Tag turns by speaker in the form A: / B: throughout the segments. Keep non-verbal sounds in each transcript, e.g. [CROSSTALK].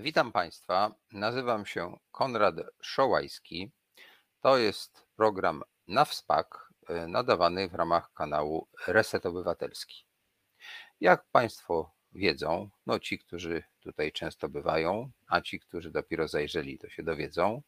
A: Witam Państwa. Nazywam się Konrad Szołajski. To jest program na WSPAK e, nadawany w ramach kanału Reset Obywatelski. Jak Państwo wiedzą, no ci, którzy tutaj często bywają, a ci, którzy dopiero zajrzeli, to się dowiedzą,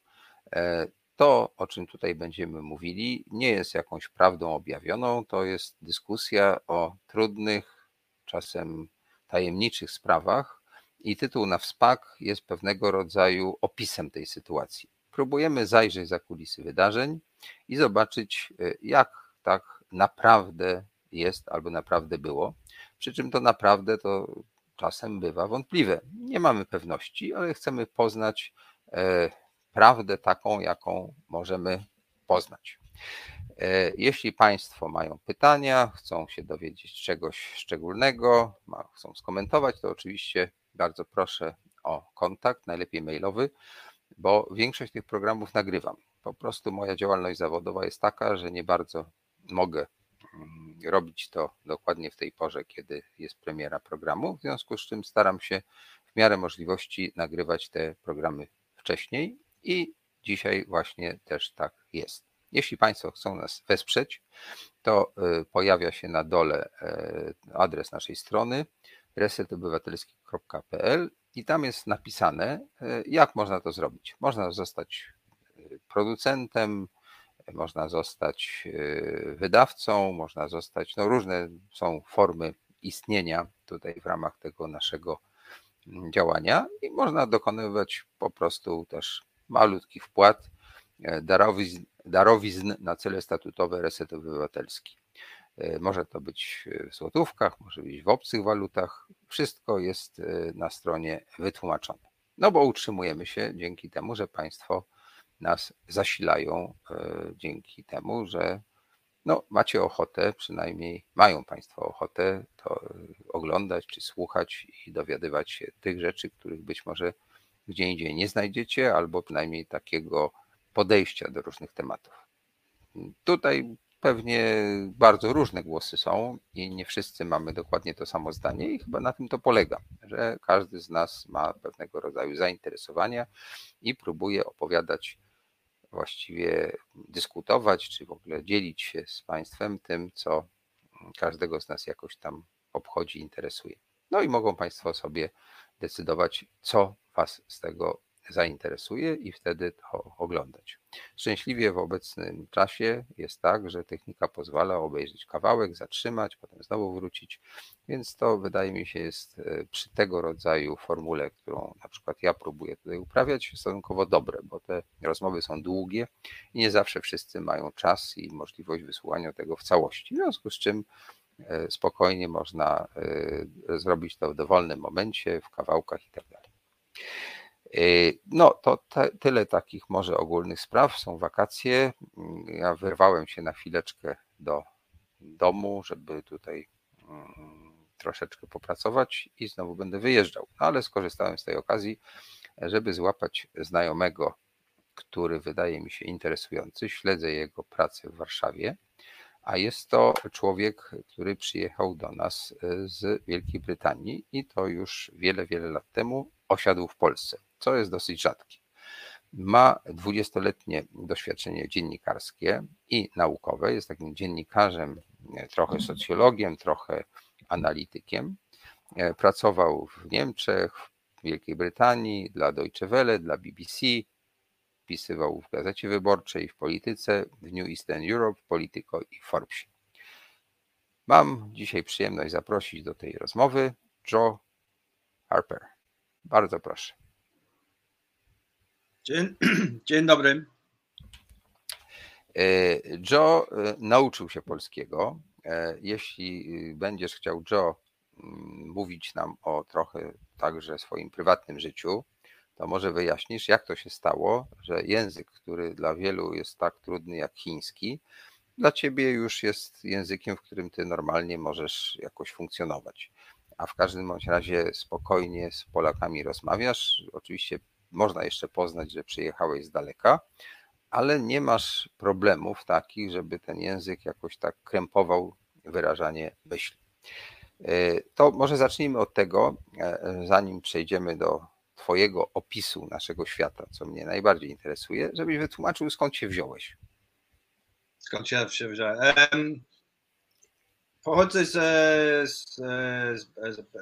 A: e, to, o czym tutaj będziemy mówili, nie jest jakąś prawdą objawioną, to jest dyskusja o trudnych, czasem tajemniczych sprawach, i tytuł na wspak jest pewnego rodzaju opisem tej sytuacji. Próbujemy zajrzeć za kulisy wydarzeń i zobaczyć, e, jak tak naprawdę jest albo naprawdę było. Przy czym to naprawdę to czasem bywa wątpliwe. Nie mamy pewności, ale chcemy poznać e, prawdę taką, jaką możemy poznać. E, jeśli Państwo mają pytania, chcą się dowiedzieć czegoś szczególnego, chcą skomentować, to oczywiście bardzo proszę o kontakt, najlepiej mailowy, bo większość tych programów nagrywam. Po prostu moja działalność zawodowa jest taka, że nie bardzo mogę mm, robić to dokładnie w tej porze, kiedy jest premiera programu, w związku z czym staram się w miarę możliwości nagrywać te programy wcześniej i dzisiaj właśnie też tak jest. Jeśli Państwo chcą nas wesprzeć, to y, pojawia się na dole y, adres naszej strony resetobywatelski.pl i tam jest napisane, e, jak można to zrobić. Można zostać e, producentem, można zostać e, wydawcą, można zostać, no różne są formy istnienia tutaj w ramach tego naszego mm, działania i można dokonywać po prostu też malutkich wpłat, darowizn, darowizn na cele statutowe Reset Obywatelski. E, może to być w złotówkach, może być w obcych walutach. Wszystko jest e, na stronie wytłumaczone. No bo utrzymujemy się dzięki temu, że Państwo nas zasilają, e, dzięki temu, że no, macie ochotę, przynajmniej mają Państwo ochotę to oglądać czy słuchać i dowiadywać się tych rzeczy, których być może gdzie indziej nie znajdziecie, albo przynajmniej takiego podejścia do różnych tematów. Tutaj Pewnie bardzo różne głosy są i nie wszyscy mamy dokładnie to samo zdanie, i chyba na tym to polega, że każdy z nas ma pewnego rodzaju zainteresowania i próbuje opowiadać, właściwie dyskutować, czy w ogóle dzielić się z Państwem tym, co każdego z nas jakoś tam obchodzi, interesuje. No i mogą Państwo sobie decydować, co Was z tego zainteresuje i wtedy to oglądać. Szczęśliwie w obecnym czasie jest tak, że technika pozwala obejrzeć kawałek, zatrzymać, potem znowu wrócić, więc to wydaje mi się jest e, przy tego rodzaju formule, którą na przykład ja próbuję tutaj uprawiać, stosunkowo dobre, bo te rozmowy są długie i nie zawsze wszyscy mają czas i możliwość wysłuchania tego w całości. W związku z czym e, spokojnie można e, zrobić to w dowolnym momencie, w kawałkach i tak no to te, tyle takich może ogólnych spraw. Są wakacje. Ja wyrwałem się na chwileczkę do domu, żeby tutaj mm, troszeczkę popracować i znowu będę wyjeżdżał. No ale skorzystałem z tej okazji, żeby złapać znajomego, który wydaje mi się interesujący. Śledzę jego pracę w Warszawie, a jest to człowiek, który przyjechał do nas y, z Wielkiej Brytanii i to już wiele, wiele lat temu osiadł w Polsce co jest dosyć rzadkie. Ma dwudziestoletnie doświadczenie dziennikarskie i naukowe. Jest takim dziennikarzem, trochę socjologiem, trochę analitykiem. E, pracował w Niemczech, w Wielkiej Brytanii, dla Deutsche Welle, dla BBC. Pisywał w Gazecie Wyborczej, w Polityce, w New Eastern Europe, Politico i Forbesie. Mam dzisiaj przyjemność zaprosić do tej rozmowy Joe Harper. Bardzo proszę.
B: Dzień, [CLEARS THROAT] dzień dobry.
A: E, Joe e, nauczył się polskiego. E, jeśli będziesz chciał, Joe, mm, mówić nam o trochę także swoim prywatnym życiu, to może wyjaśnisz, jak to się stało, że język, który dla wielu jest tak trudny jak chiński, dla ciebie już jest językiem, w którym ty normalnie możesz jakoś funkcjonować. A w każdym bądź razie spokojnie z Polakami rozmawiasz. Oczywiście można jeszcze poznać, że przyjechałeś z daleka, ale nie masz problemów takich, żeby ten język jakoś tak krępował wyrażanie myśli. E, to może zacznijmy od tego, e, zanim przejdziemy do Twojego opisu naszego świata, co mnie najbardziej interesuje, żebyś wytłumaczył, skąd się wziąłeś.
B: Skąd się wziąłem? Pochodzę z, z, z,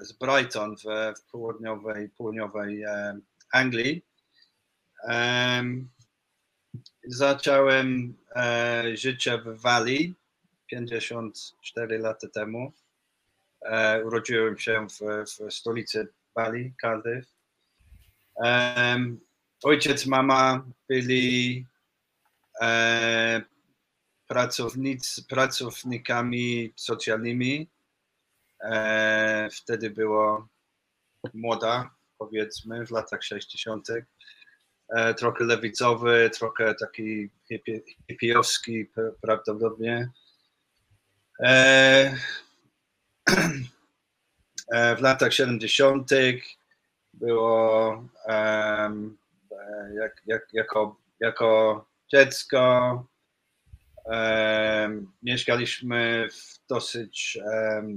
B: z Brighton w, w południowej, południowej Anglii. Zacząłem e, życie w Walii 54 lata temu. E, urodziłem się w, w stolicy Walii, Cardiff. Ojciec, mama byli e, pracownic, pracownikami socjalnymi. E, wtedy było młoda, powiedzmy, w latach 60. E, trochę lewicowy, trochę taki hipiowski prawdopodobnie. E, [CLEARS THROAT] e, w latach 70. było jak, jak, jako, jako dziecko mieszkaliśmy w dosyć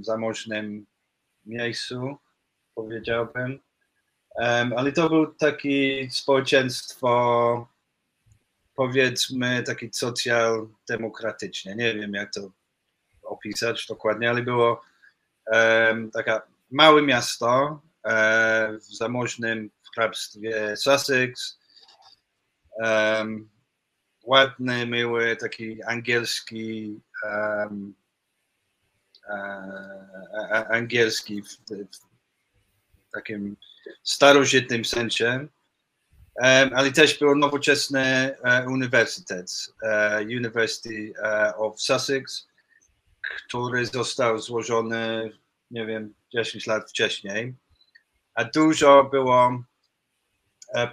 B: zamożnym miejscu, powiedziałbym. Ale to był taki społeczeństwo, powiedzmy, taki socjaldemokratyczne. Nie wiem, jak to opisać dokładnie, ale było um, taka małe miasto um, w zamożnym hrabstwie Sussex. Um, ładny, miły, taki angielski, um, angielski w, w, takim starożytnym sensie, ale też był nowoczesny e, uniwersytet, e, University e, of Sussex, który został złożony, nie wiem, 10 lat wcześniej. A dużo było,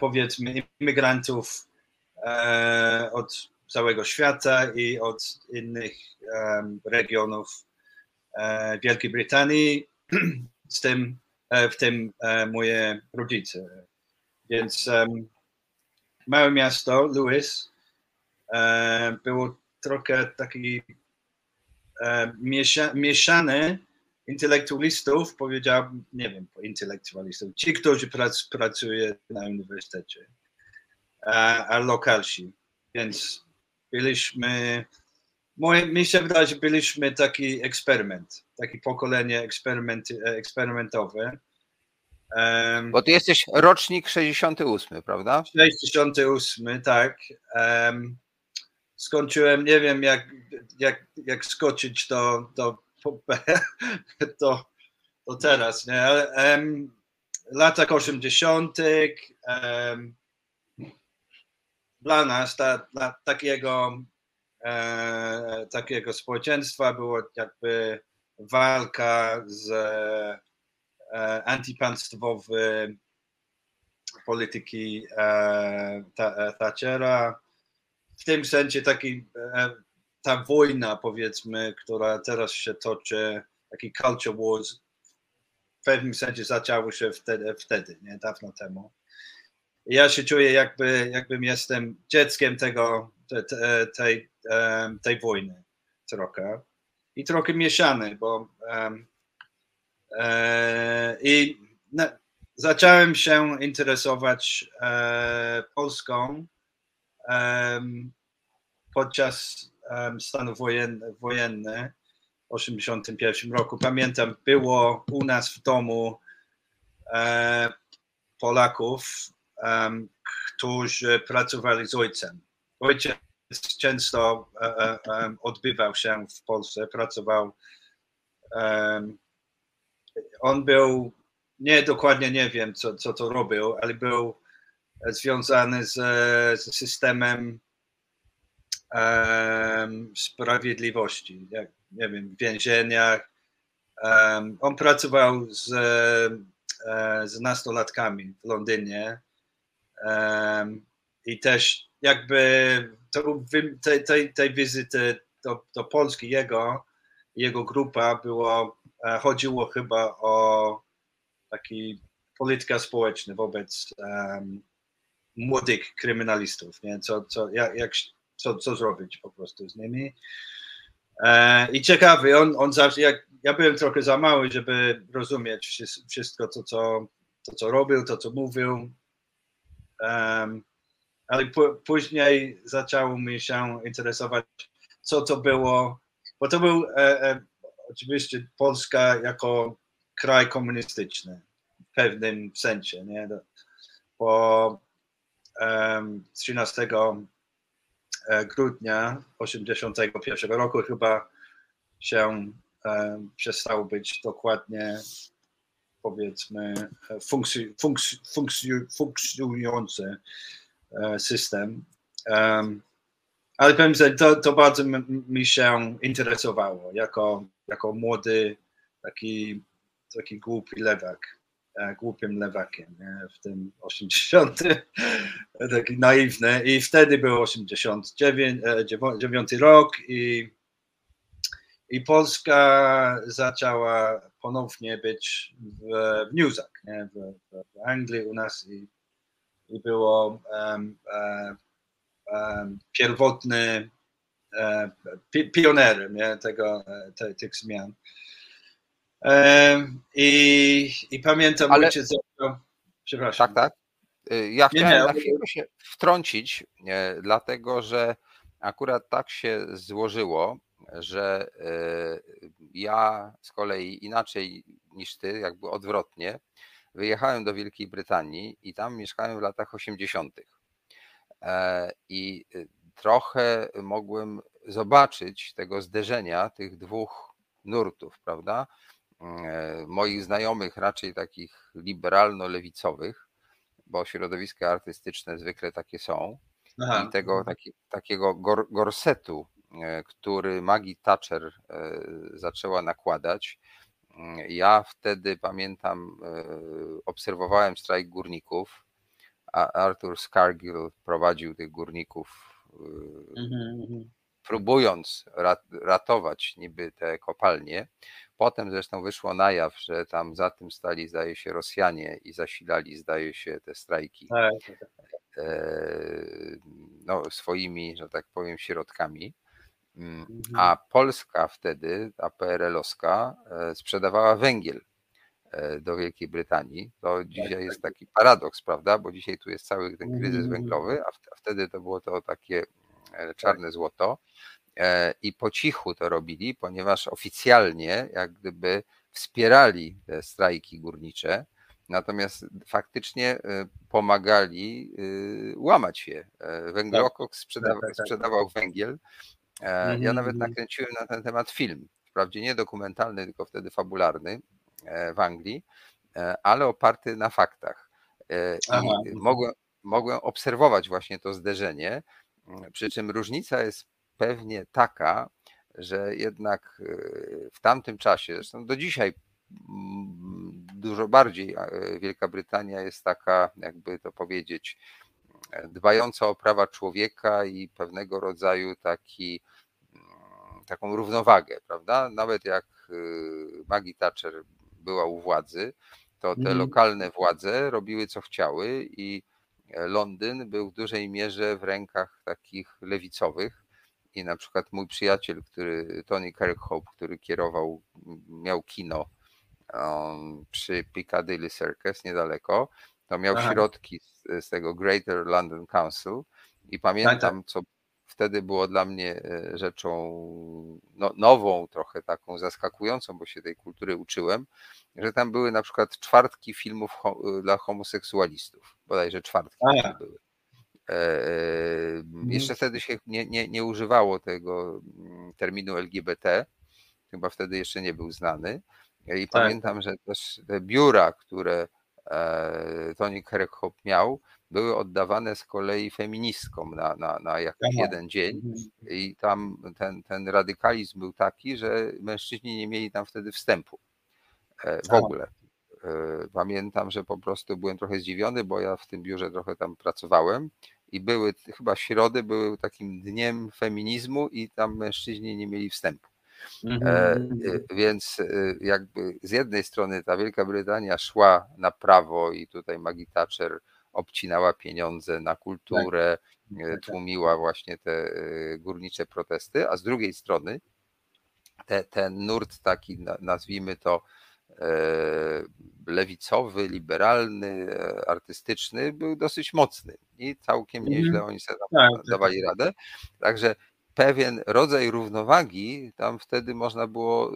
B: powiedzmy, imigrantów od całego świata i od innych regionów Wielkiej Brytanii, [CLEARS THROAT] z tym w tym e, moje rodzice. Więc małe miasto, Lewis, e, było trochę taki miesza, mieszany intelektualistów, powiedziałbym, nie wiem, intelektualistów, ci, którzy prac, pracują na uniwersytecie, a, a lokalsi. Więc byliśmy Moje, mi się wydaje, że byliśmy taki eksperyment, taki pokolenie eksperyment, eksperymentowe.
A: Bo ty jesteś rocznik 68, prawda?
B: 68, tak. Skończyłem, nie wiem jak, jak, jak skoczyć do, do, [LAUGHS] do, do teraz, nie? Ale latach 80. Um, dla nas, ta, dla takiego e, takiego społeczeństwa było jakby walka z e, antypaństwowej polityki e, ta, Thatchera. W tym sensie taki, e, ta wojna, powiedzmy, która teraz się toczy, taki culture wars, w pewnym sensie zaczęło się wtedy, wtedy nie, dawno temu. Ja się czuję, jakby, jakbym jestem dzieckiem tego, te, tej, tej wojny trochę. I trochę mieszany, bo e, i zacząłem się interesować e, Polską podczas stanu wojen, wojenny w 1981 roku. Pamiętam, było u nas w domu e, Polaków, którzy pracowali z ojcem ojciec często e, e, e, odbywał się w Polsce, pracował. On był, nie dokładnie nie wiem, co, co to robił, ale był związany z, z systemem um, sprawiedliwości, jak, nie wiem, w więzieniach. Um, on pracował z, z nastolatkami w Londynie um, i też jakby to, tej, tej, tej wizyty do, do Polski jego, jego grupa było, e, chodziło chyba o taki polityka społeczna wobec um, młodych kryminalistów, nie? Co, co, jak, jak, co, co zrobić po prostu z nimi. E, I ciekawy, on, on zawsze, jak, ja byłem trochę za mały, żeby rozumieć wszystko to, co, to, co robił, to, co mówił, Um, ale później zaczęło mi się interesować, co to było, bo to był e, e, oczywiście Polska jako kraj komunistyczny w pewnym sensie, nie? Po um, 13 e, grudnia 81 roku chyba się um, przestało być dokładnie powiedzmy funkcj, funkcj, funkcj, funkcjonujący e, system. Um, ale powiem, że to, to bardzo mi się interesowało jako, jako młody, taki, taki głupi lewak, e, głupim lewakiem nie? w tym 80, [LAUGHS] taki naiwny i wtedy był 89 9 e, rok i, i Polska zaczęła ponownie być w, w newsach? W, w, Anglii u nas i, i było um, um, pierwotny pionerem nie, tego, te, tych zmian. I, i pamiętam, Ale... ojciec
A: Przepraszam. Tak, tak. Y, ja chciałem nie, nie, na chwilę się wtrącić, dlatego że akurat tak się złożyło, że y, ja z kolei inaczej niż ty, jakby odwrotnie, wyjechałem do Wielkiej Brytanii i tam mieszkałem w latach 80. E, I y, trochę mogłem zobaczyć tego zderzenia tych dwóch nurtów, prawda? E, moich znajomych, raczej takich liberalno-lewicowych, bo środowiska artystyczne zwykle takie są, Aha. i tego taki, takiego gor, gorsetu, e, który Maggie Thatcher zaczęła nakładać. Ja wtedy pamiętam, obserwowałem strajk górników Arthur Scargill prowadził tych górników, mm-hmm. próbując ratować niby te kopalnie. Potem zresztą wyszło na jaw, że tam za tym stali, zdaje się, Rosjanie i zasilali, zdaje się, te strajki tak, tak, tak. E, no, swoimi, że tak powiem, środkami. A mhm. Polska wtedy, ta PRL-owska, e, sprzedawała węgiel E, do Wielkiej Brytanii. To tak, dzisiaj jest tak. taki paradoks, prawda? Bo dzisiaj tu jest cały ten kryzys mm. węglowy, a wtedy to było to takie e, tak. czarne złoto. I po cichu to robili, ponieważ oficjalnie jak gdyby wspierali te strajki górnicze, natomiast faktycznie pomagali łamać je. Węglokok tak. sprzedawał, sprzedawał węgiel. Ja nawet mhm. nakręciłem na ten temat film. Wprawdzie nie dokumentalny, tylko wtedy fabularny, E, w Anglii, e, ale oparty na faktach. E, I mogłem, mogłem obserwować właśnie to zderzenie, mm, przy czym różnica jest pewnie taka, że jednak w tamtym czasie, zresztą do dzisiaj mm, dużo bardziej Wielka Brytania jest taka, jakby to powiedzieć, dbająca o prawa człowieka i pewnego rodzaju taki, mm, taką równowagę, prawda? Nawet jak Maggie Thatcher była u władzy, to te mhm. lokalne władze robiły co chciały i e, Londyn był w dużej mierze w rękach takich lewicowych. I na przykład mój przyjaciel, który Tony Kirkhope, który kierował, miał kino um, przy Piccadilly Circus niedaleko, to miał Aha. środki z, z, tego Greater London Council i pamiętam, tak, tak. co wtedy było dla mnie e, rzeczą no, nową, trochę taką zaskakującą, bo się tej kultury uczyłem, że tam były na przykład czwartki filmów ho dla homoseksualistów, bodajże czwartki były. E, e mhm. jeszcze wtedy się nie, nie, nie używało tego mm, terminu LGBT, chyba wtedy jeszcze nie był znany. I tak. pamiętam, że też te biura, które e, Tony Kirkhope miał, były oddawane z kolei feministkom na, na, na jakiś Aha. jeden dzień mhm. i tam ten, ten radykalizm był taki, że mężczyźni nie mieli tam wtedy wstępu e, w ogóle. E, pamiętam, że po prostu byłem trochę zdziwiony, bo ja w tym biurze trochę tam pracowałem i były, chyba środy były takim dniem feminizmu i tam mężczyźni nie mieli wstępu. E, mhm. Więc jakby z jednej strony ta Wielka Brytania szła na prawo i tutaj Maggie Thatcher obcinała pieniądze na kulturę, tak. E, tak, tak. tłumiła właśnie te e, górnicze protesty, a z drugiej strony te, ten nurt taki, nazwijmy to, lewicowy, liberalny, artystyczny był dosyć mocny i całkiem
B: Mhm.
A: nieźle oni sobie
B: Tak, tak.
A: dawali radę. Także pewien rodzaj równowagi tam wtedy można było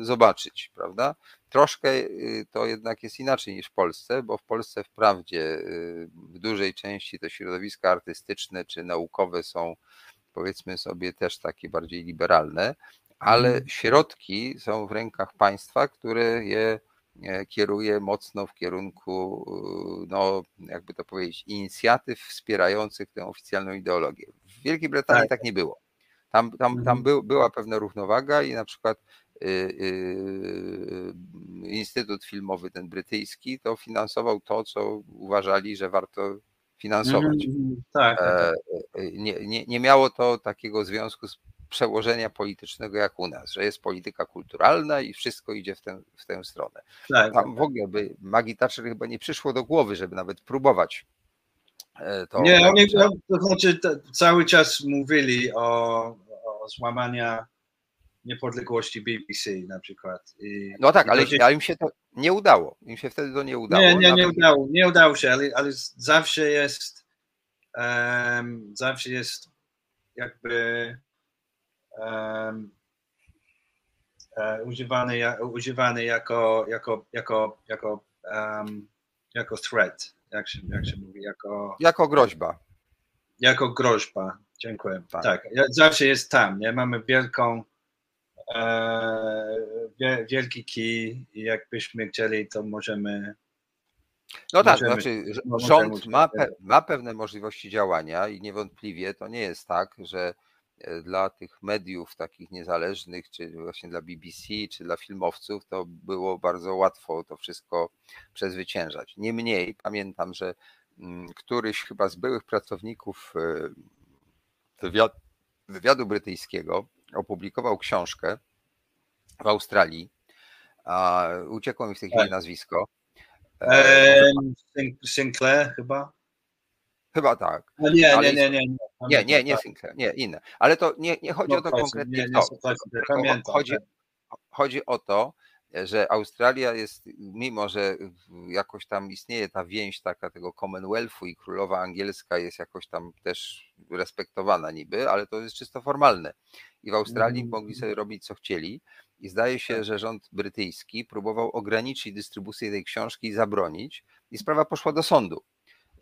A: y, zobaczyć, prawda? Troszkę y, to jednak jest inaczej niż w Polsce, bo w Polsce wprawdzie y, w dużej części te środowiska artystyczne czy naukowe są powiedzmy sobie też takie bardziej liberalne, ale
B: Mhm.
A: środki są w rękach państwa, które je e, kieruje mocno w kierunku, no jakby to powiedzieć, inicjatyw wspierających tę oficjalną ideologię. W Wielkiej Brytanii
B: Tak.
A: tak nie było. Tam, tam, tam
B: Mhm.
A: był, była pewna równowaga i na przykład y, y, Instytut Filmowy ten brytyjski to finansował to, co uważali, że warto finansować.
B: Mhm. Tak, tak,
A: E,
B: tak.
A: e, Nie, nie, nie miało to takiego związku z przełożenia politycznego jak u nas, że jest polityka kulturalna i wszystko idzie w tę, w tę stronę.
B: tak,
A: Tam w ogóle by Magii Thatcher chyba nie przyszło do głowy, żeby nawet próbować to.
B: Nie, oni to znaczy cały czas mówili o, o złamania niepodległości BBC na przykład. I,
A: No tak, ale,
B: to się-
A: ale im się to nie udało. Im się wtedy to nie udało.
B: Nie, nie, nie udało, nie udało się, ale, ale zawsze jest em, zawsze jest jakby em, e, używany, używany jako, jako, jako, jako, em, jako threat, jak się, jak się mówi, jako,
A: Jako groźba.
B: jako groźba. Dziękuję.
A: Tak.
B: Tak. zawsze jest tam, nie? Mamy wielką e, wie, wielki kij i jakbyśmy chcieli, to możemy
A: No tak,
B: Możemy-
A: znaczy
B: możemy
A: rząd ma, pe, ma pewne możliwości działania i niewątpliwie to nie jest tak, że dla tych mediów takich niezależnych, czy właśnie dla BBC, czy dla filmowców, to było bardzo łatwo to wszystko przezwyciężać. Niemniej pamiętam, że mm, któryś chyba z byłych pracowników e, wywiad, wywiadu brytyjskiego opublikował książkę w Australii. A uciekło mi w tej chwili
B: Tak.
A: nazwisko. E,
B: Sinclair chyba?
A: Chyba tak.
B: No nie, nie, nie, nie.
A: Nie, nie, nie
B: Tak.
A: Sinclair, nie, inne. Ale to nie, nie chodzi
B: No
A: o to konkretnie chodzi, chodzi o to, że Australia jest, mimo że jakoś tam istnieje ta więź taka tego Commonwealthu i królowa angielska jest jakoś tam też respektowana niby, ale to jest czysto formalne. I w Australii
B: Mhm.
A: mogli sobie robić co chcieli. I zdaje się,
B: Tak.
A: że rząd brytyjski próbował ograniczyć dystrybucję tej książki i zabronić, i sprawa poszła do sądu.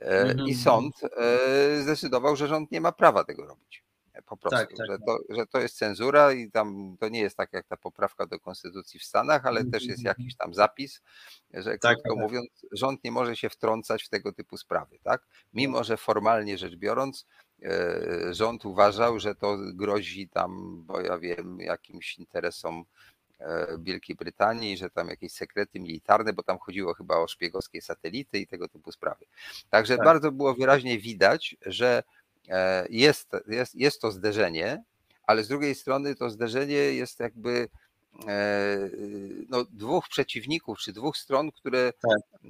A: E,
B: Mhm.
A: I sąd e, zdecydował, że rząd nie ma prawa tego robić. E, Po prostu,
B: Tak, tak,
A: że,
B: tak.
A: to, że to jest cenzura i tam to nie jest tak jak ta poprawka do konstytucji w Stanach, ale też jest
B: Mhm.
A: jakiś tam zapis, że
B: Tak,
A: krótko
B: tak.
A: mówiąc, rząd nie może się wtrącać w tego typu sprawy, tak? Mimo, że formalnie rzecz biorąc, rząd uważał, że to grozi tam, bo ja wiem, jakimś interesom Wielkiej Brytanii, że tam jakieś sekrety militarne, bo tam chodziło chyba o szpiegowskie satelity i tego typu sprawy. Także
B: Tak.
A: bardzo było wyraźnie widać, że e, jest, jest, jest to zderzenie, ale z drugiej strony to zderzenie jest jakby e, no, dwóch przeciwników, czy dwóch stron, które
B: Tak.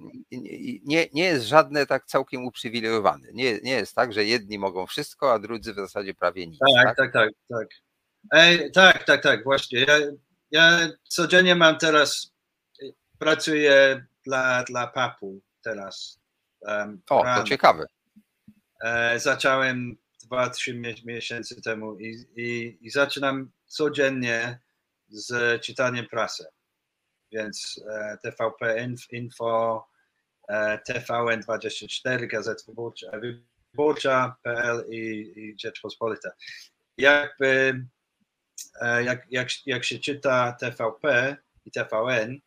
A: nie, nie jest żadne tak całkiem uprzywilejowane. Nie, nie jest tak, że jedni mogą wszystko, a drudzy w zasadzie prawie nic.
B: Tak, tak, tak, tak. Ej, tak, tak, tak, właśnie. Ja, ja codziennie mam teraz, pracuję dla, dla papu teraz. Um,
A: O, to
B: rano.
A: ciekawe.
B: E, zacząłem dwa, trzy mie- miesiące temu i, i, i zaczynam codziennie z czytaniem prasy. Więc e, TVP Inf- Info, e, TVN24, Gazeta Wyborcza, Wyborcza.pl i, i Rzeczpospolita. Jakby, jak, jak, jak się czyta TVP i TVN,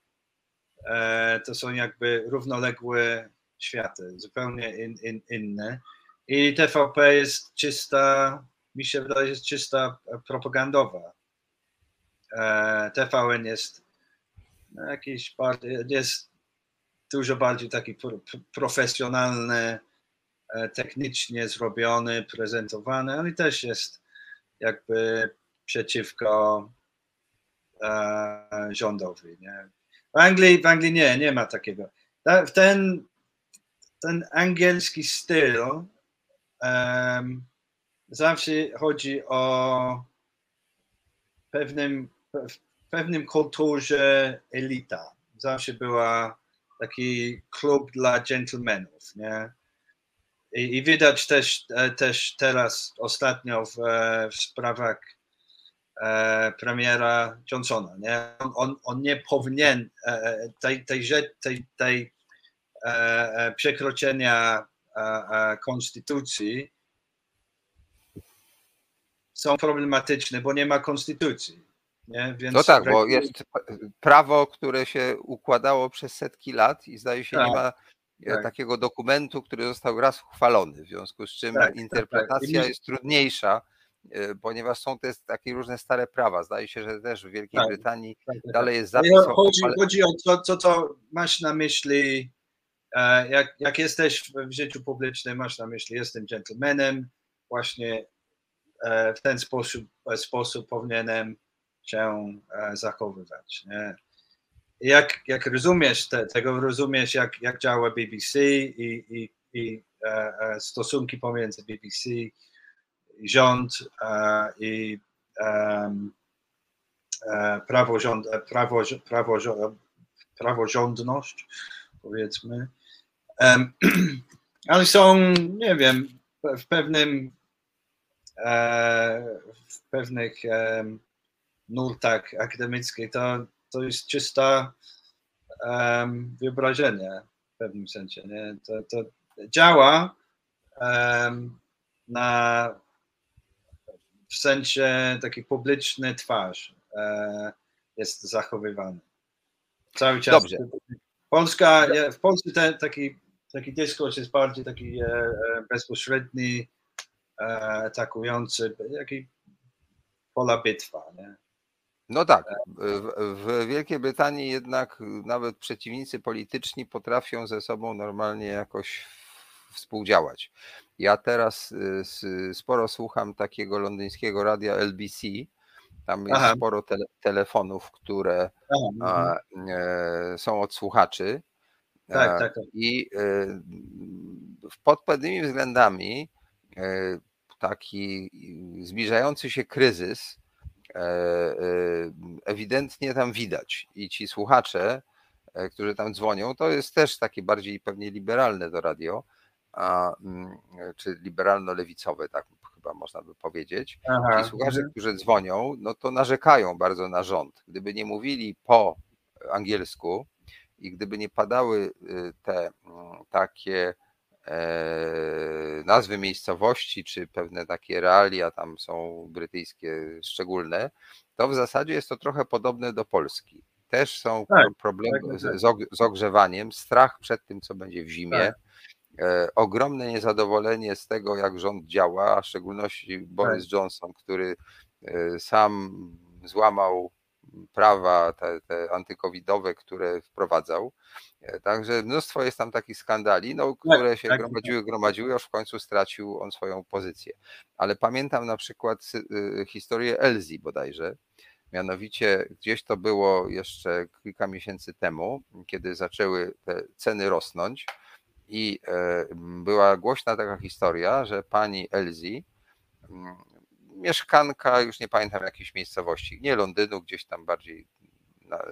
B: e, to są jakby równoległe światy, zupełnie in, in, inne. I TVP jest czysta, mi się wydaje, jest czysta propagandowa. E, TVN jest no, jakiś jest dużo bardziej taki pro, profesjonalny, e, technicznie zrobiony, prezentowany, ale też jest jakby przeciwko e, rządowi. Nie? W, Anglii, w Anglii nie, nie ma takiego. Ta- Ten, ten angielski styl em, zawsze chodzi o pewnym, pewnym kulturze elita. zawsze była taki klub dla gentlemanów, nie? I, i widać też, e, też teraz ostatnio w, e, w sprawach premiera Johnsona, nie? On, on, on nie powinien e, tej, tej, tej, tej e, przekroczenia e, konstytucji są problematyczne, bo nie ma konstytucji. Nie?
A: Więc no tak, bo jest prawo, które się układało przez setki lat i zdaje się tak, nie ma e, tak. takiego dokumentu, który został raz uchwalony, w związku z czym tak, tak, tak. interpretacja jest trudniejsza, e, ponieważ są te takie różne stare prawa. Zdaje się, że też w Wielkiej Brytanii dalej jest zapis.
B: Chodzi, chodzi o to, co, co masz na myśli, e, jak, jak jesteś w życiu publicznym, masz na myśli, jestem gentlemanem, właśnie w ten sposób, sposób powinienem się e, zachowywać. Nie? Jak, jak rozumiesz te, tego, rozumiesz jak, jak działa BBC i, i, i e, e, stosunki pomiędzy BBC, rząd i praworząd, prawo, prawo, praworządność, powiedzmy. [CLEARS THROAT] Ale są, nie wiem, w pewnym w pewnych nurtach akademickich, to, to jest czysta wyobrażenie w pewnym sensie. Nie? To, to działa na w sensie taki publiczny twarz e, jest zachowywany. Cały czas. Dobrze. Polska, w Polsce ten, taki, taki dyskurs jest bardziej taki e, e bezpośredni, e, atakujący, jaki pola bitwa. Nie?
A: No tak, w Wielkiej Brytanii jednak nawet przeciwnicy polityczni potrafią ze sobą normalnie jakoś współdziałać. Ja teraz y, sporo słucham takiego londyńskiego radia LBC. Tam jest Aha. sporo tele, telefonów, które Aha, mhm. e, są od słuchaczy. Tak, tak, tak. I e, pod pewnymi względami e, taki zbliżający się kryzys E, e, ewidentnie tam widać. I ci słuchacze, e, którzy tam dzwonią, to jest też takie bardziej pewnie liberalne to radio, a, mm, czy liberalno-lewicowe, tak chyba można by powiedzieć. Aha, ci słuchacze, mhm. którzy dzwonią, no to narzekają bardzo na rząd. Gdyby nie mówili po angielsku i gdyby nie padały y, te mm, takie E, nazwy miejscowości, czy pewne takie realia tam są brytyjskie szczególne, to w zasadzie jest to trochę podobne do Polski. Też są tak, problemy tak, tak. z ogrzewaniem, strach przed tym, co będzie w zimie, tak. Ogromne niezadowolenie z tego, jak rząd działa, a w szczególności Boris tak. Johnson, który e, sam złamał prawa te, te antykowidowe, które wprowadzał. E, także mnóstwo jest tam takich skandali, no, tak, które się tak, gromadziły, gromadziły, aż w końcu stracił on swoją pozycję. Ale pamiętam na przykład historię Elzi bodajże. Mianowicie gdzieś to było jeszcze kilka miesięcy temu, kiedy zaczęły te ceny rosnąć i była głośna taka historia, że pani Elzi mieszkanka, już nie pamiętam jakiejś miejscowości, nie Londynu, gdzieś tam bardziej na,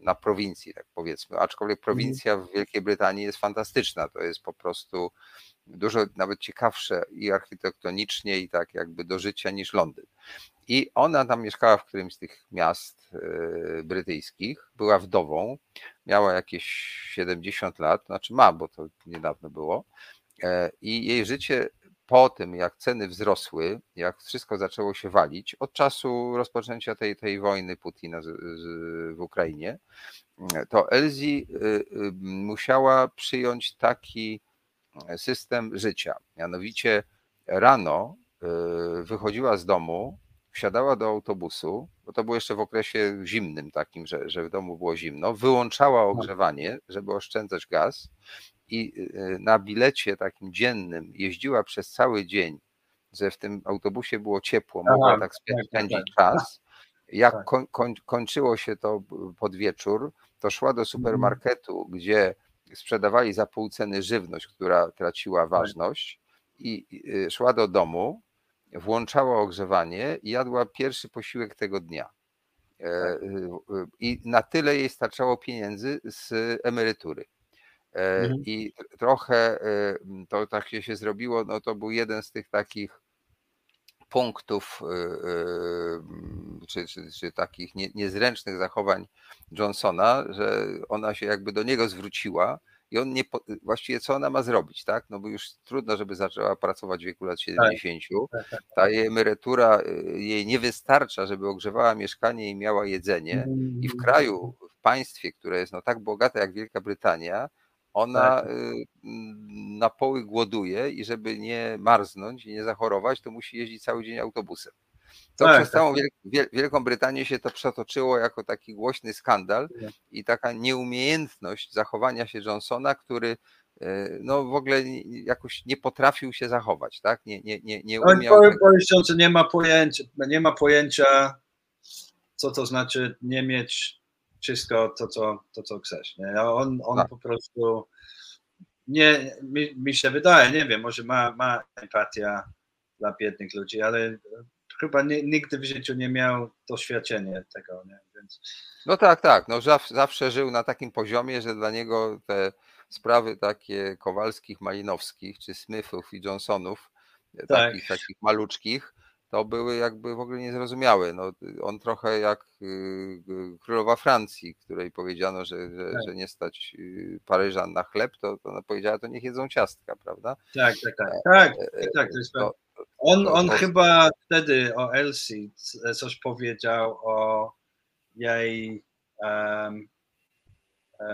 A: na, prowincji, tak powiedzmy. Aczkolwiek mhm. prowincja w Wielkiej Brytanii jest fantastyczna. To jest po prostu dużo nawet ciekawsze i architektonicznie, i tak jakby do życia niż Londyn. I ona tam mieszkała w którymś z tych miast yy, brytyjskich, była wdową, miała jakieś 70 lat, znaczy ma, bo to niedawno było. E, I jej życie po tym, jak ceny wzrosły, jak wszystko zaczęło się walić, od czasu rozpoczęcia tej, tej wojny Putina z, z, w Ukrainie, to Elzi musiała przyjąć taki system życia. Mianowicie rano wychodziła z domu, wsiadała do autobusu, bo to było jeszcze w okresie zimnym takim, że, że w domu było zimno, wyłączała tak. ogrzewanie, żeby oszczędzać gaz i y, na bilecie takim dziennym jeździła przez cały dzień, że w tym autobusie było ciepło, mogła tak, tak spędzić tak, czas. Jak koń, koń, kończyło się to pod wieczór, to szła do mhm. supermarketu, gdzie sprzedawali za pół ceny żywność, która traciła ważność, i y, szła do domu, włączała ogrzewanie i jadła pierwszy posiłek tego dnia. Tak. I na tyle jej starczało pieniędzy z emerytury. Mhm. I trochę to tak się zrobiło, no to był jeden z tych takich punktów czy, czy, czy takich nie, niezręcznych zachowań Johnsona, że ona się jakby do niego zwróciła i on nie, właściwie co ona ma zrobić, tak? No bo już trudno, żeby zaczęła pracować w wieku lat 70. Tak. Tak, tak, Ta jej emerytura y, jej nie wystarcza, żeby ogrzewała mieszkanie i miała jedzenie. I w mm. kraju, w państwie, które jest no tak bogate jak Wielka Brytania, ona y, na poły głoduje i żeby nie marznąć i nie zachorować, to musi jeździć cały dzień autobusem. To tak, przez całą tak. Wielką Brytanię się to przetoczyło jako taki głośny skandal i taka nieumiejętność zachowania się Johnsona, który e, no w ogóle jakoś nie potrafił się zachować, tak? Nie, nie, nie, nie
B: umiał... No, powiem nie ma pojęcia, nie ma pojęcia, co to znaczy nie mieć wszystko to, co, to, co chcesz. Nie? On, on tak. po prostu nie, mi, mi się wydaje, nie wiem, może ma, ma empatia dla biednych ludzi, ale chyba nie, nigdy w życiu nie miał doświadczenia tego, nie? Więc...
A: No tak, tak. No, zawsze żył na takim poziomie, że dla niego te sprawy takie Kowalskich, Malinowskich, czy Smithów i Johnsonów, tak. takich, takich maluczkich, to były jakby w ogóle niezrozumiałe. No, on trochę jak y, y, królowa Francji, której powiedziano, że, że, tak. że nie stać y, Paryżan na chleb, to, to ona powiedziała, to niech jedzą ciastka, prawda?
B: Tak, tak, tak. Tak, tak, tak to jest to, on, on chyba wtedy o Elsie coś powiedział o jej um,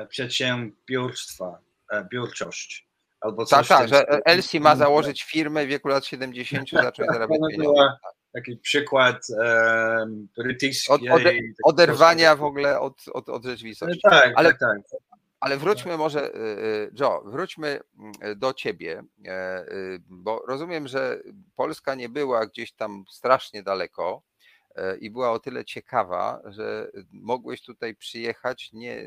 B: przedsiębiorstwa, e, biurczość. Albo
A: coś tak, tak, że Elsie ma założyć firmę w wieku lat 70, zacząć zarabiać pieniądze.
B: Taki przykład um, brytyjski. Od,
A: oderwania w ogóle od, od, od rzeczywistości.
B: Tak, Ale, tak, tak.
A: Ale wróćmy może, y, y, Joe, wróćmy mm, do ciebie, e, y, bo rozumiem, że Polska nie była gdzieś tam strasznie daleko e, i była o tyle ciekawa, że mogłeś tutaj przyjechać nie,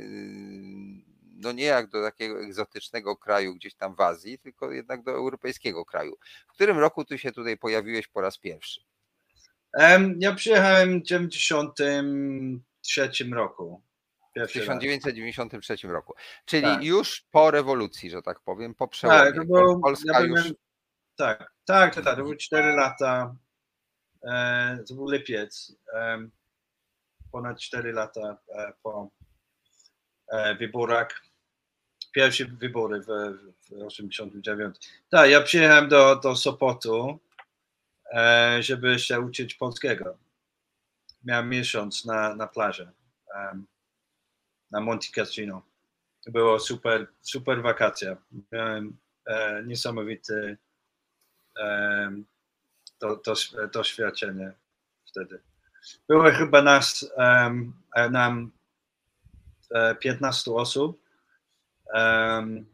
A: no nie jak do takiego egzotycznego kraju gdzieś tam w Azji, tylko jednak do europejskiego kraju. W którym roku ty się tutaj pojawiłeś po raz pierwszy?
B: Ja przyjechałem w 1993 roku.
A: W 1993 roku. Czyli tak. już po rewolucji, że tak powiem, po przełomie. Tak, to było, Polska ja już...
B: tak, tak, tak, tak, to były 4 lata. E, to był lipiec. E, ponad 4 lata e, po e, wyborach. Pierwsze wybory w 1989. Tak, ja przyjechałem do, do Sopotu, e, żeby się uczyć polskiego. Miałem miesiąc na, na plaży na Monte Cassino. Było super, super wakacja. Miałem e, e, to, to, doświadczenie wtedy. Było chyba nas, um, nam e, 15 osób um,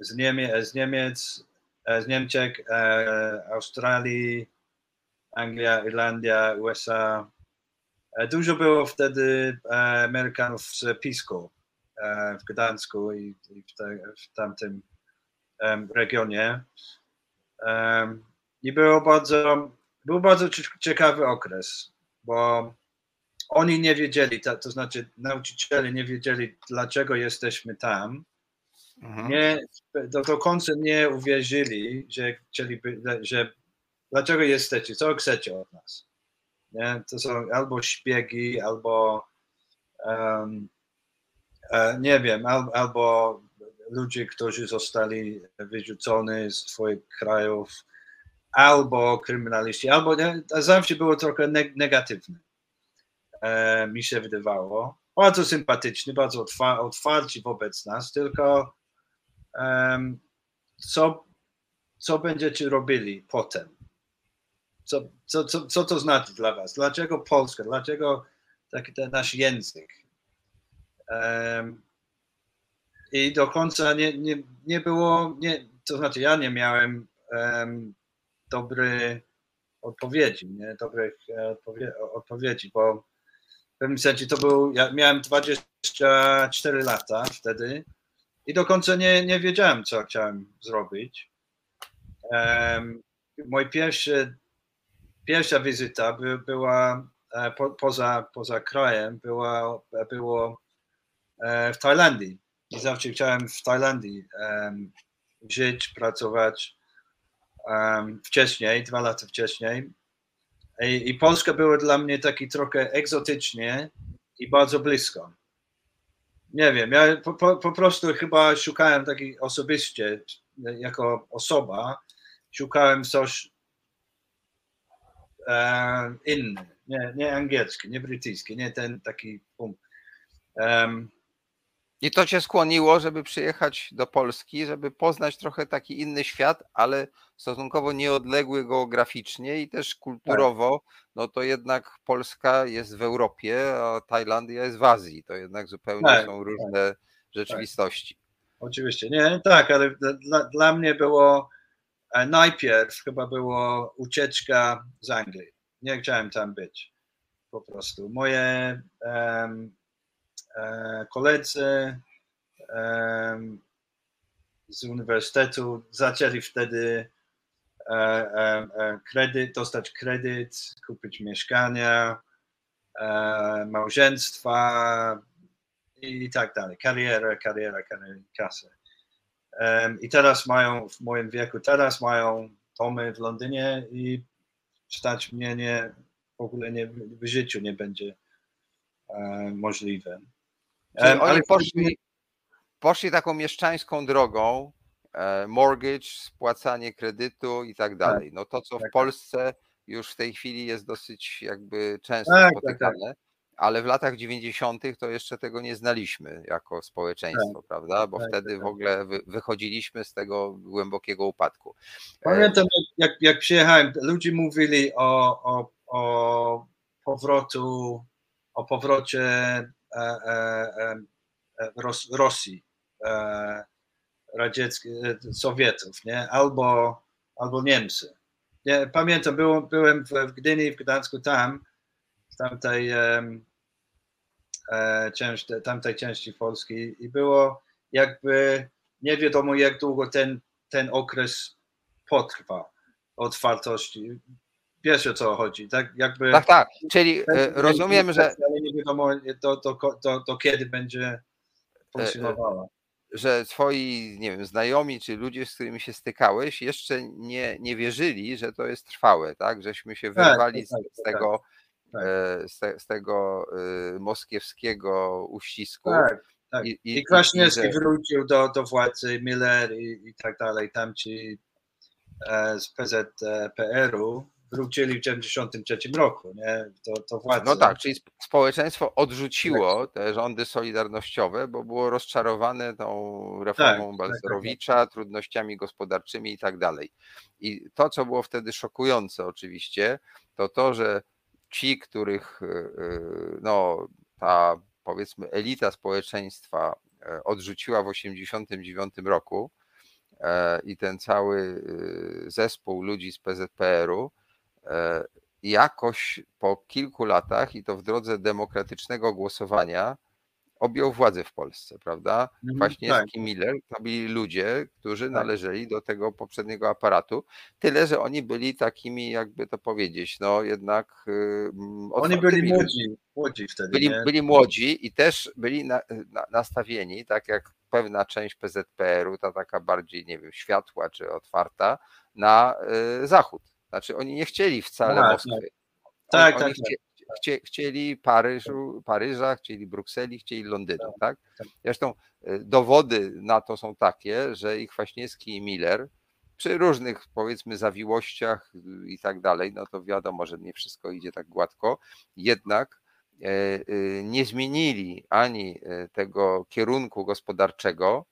B: z, Niemie z Niemiec, e, z Niemczech, e, Australii, Anglia, Irlandia, USA, dużo było wtedy e, Amerykanów z Pisku e, w Gdańsku i w, te, w tamtym regionie. I było bardzo, był bardzo ciekawy okres, bo oni nie wiedzieli, to, to znaczy nauczyciele nie wiedzieli, dlaczego jesteśmy tam. Mhm. Nie, do, do końca nie uwierzyli, że chcieliby, że dlaczego jesteście, co chcecie od nas. Nie? To są albo szpiegi, albo um, nie wiem, al, albo ludzie, którzy zostali wyrzuconi z swoich krajów, albo kryminaliści, albo nie, zawsze było trochę negatywne. E, mi się wydawało. Bardzo sympatyczny, bardzo otwa otwarci wobec nas, tylko um, co, co będziecie robili potem? Co, co, co, co to znaczy dla Was? Dlaczego Polska? Dlaczego taki ten nasz język? Um, I do końca nie, nie, nie było, nie, to znaczy ja nie miałem um, dobrej odpowiedzi, nie, dobrych e, odpowie, odpowiedzi, bo w pewnym sensie to był, ja miałem 24 lata wtedy i do końca nie, nie wiedziałem, co chciałem zrobić. Um, mój pierwszy pierwsza wizyta by, była e, po, poza, poza krajem było, było e, w Tajlandii. I zawsze chciałem w Tajlandii żyć, pracować wcześniej, dwa lata wcześniej. I, I, Polska była dla mnie taki trochę egzotycznie i bardzo blisko. Nie wiem, ja po, po, po prostu chyba szukałem takiej osobiście, jako osoba, szukałem coś um, inny, nie, nie angielski, nie brytyjski, nie ten taki punkt. Um,
A: i to cię skłoniło, żeby przyjechać do Polski, żeby poznać trochę taki inny świat, ale stosunkowo nieodległy geograficznie i też kulturowo, no to jednak Polska jest w Europie, a Tajlandia jest w Azji. To jednak zupełnie tak, są tak. różne tak, rzeczywistości.
B: Oczywiście, nie, tak, ale dla, dla mnie było e, najpierw chyba było ucieczka z Anglii. Nie chciałem tam być po prostu. Moje um, E, koledzy z uniwersytetu zaczęli wtedy e, e, kredyt, dostać kredyt, kupić mieszkania, małżeństwa i tak dalej. Karierę, karierę, karierę, kasę. I teraz mają, w moim wieku, teraz mają domy w Londynie i stać mnie nie, w ogóle nie, w życiu nie będzie możliwe.
A: Czyli oni poszli, poszli taką mieszczańską drogą, e, mortgage, spłacanie kredytu i tak, tak dalej. No to, co w tak, tak. Polsce już w tej chwili jest dosyć jakby często tak, spotykane, tak, ale w latach 90. to jeszcze tego nie znaliśmy jako społeczeństwo, prawda? Bo wtedy w ogóle wychodziliśmy z tego głębokiego upadku.
B: E, Pamiętam, jak, jak przyjechałem, ludzie mówili o, o, o powrotu, o powrocie E, e, e, Ros Rosji, radzieckiej, Sowietów, nie? Albo, albo Niemcy. Nie, pamiętam, byłem, byłem w Gdyni, w Gdańsku tam, w tamtej, um, e, części, tamtej części Polski i było jakby nie wiadomo jak długo ten, ten okres potrwa otwartości wiesz o co chodzi, tak? Jakby,
A: tak, tak. Czyli e, rozumiem, że.
B: Ale nie wiadomo do, do, do, do kiedy będzie e, funkcjonowała.
A: Że twoi, nie wiem, znajomi czy ludzie, z którymi się stykałeś, jeszcze nie, nie wierzyli, że to jest trwałe, tak? Żeśmy się tak, wyrwali tak, tak, z, z, tego. E, z, te, z, tego moskiewskiego uścisku.
B: Tak, tak. I, i, I Kwaśniewski wrócił do, do władzy, Miller i, i tak dalej, tamci z PZPR-u wrócili w 1993 roku, nie? To, to władze.
A: No tak, czyli społeczeństwo odrzuciło tak. te rządy solidarnościowe, bo było rozczarowane tą reformą tak, tak Balcerowicza, tak, tak, trudnościami gospodarczymi i tak dalej. I to, co było wtedy szokujące oczywiście, to to, że ci, których e, e, no, ta powiedzmy elita społeczeństwa e, odrzuciła w 1989 roku i ten cały zespół ludzi z PZPR-u, jakoś po kilku latach i to w drodze demokratycznego głosowania objął władzę w Polsce, prawda? Mhm, Kwaśniewski, tak. Miller to byli ludzie, którzy tak. należeli do tego poprzedniego aparatu, tyle, że oni byli takimi, jakby to powiedzieć, no jednak
B: mm, Oni byli młodzi, młodzi wtedy.
A: Byli, byli młodzi i też byli na, na, nastawieni, tak jak pewna część PZPR-u, ta taka bardziej, nie wiem, światła czy otwarta, na y, zachód znaczy oni nie chcieli wcale tak, Moskwy.
B: Tak,
A: oni,
B: tak,
A: chcie, tak. Chcie, chcieli Paryżu, Paryża, chcieli Brukseli, chcieli Londynu, tak, tak? tak? Zresztą y, dowody na to są takie, że i Kwaśniewski i Miller przy różnych powiedzmy zawiłościach y, i tak dalej, no to wiadomo, że nie wszystko idzie tak gładko, jednak e, y, nie zmienili ani e, tego kierunku gospodarczego,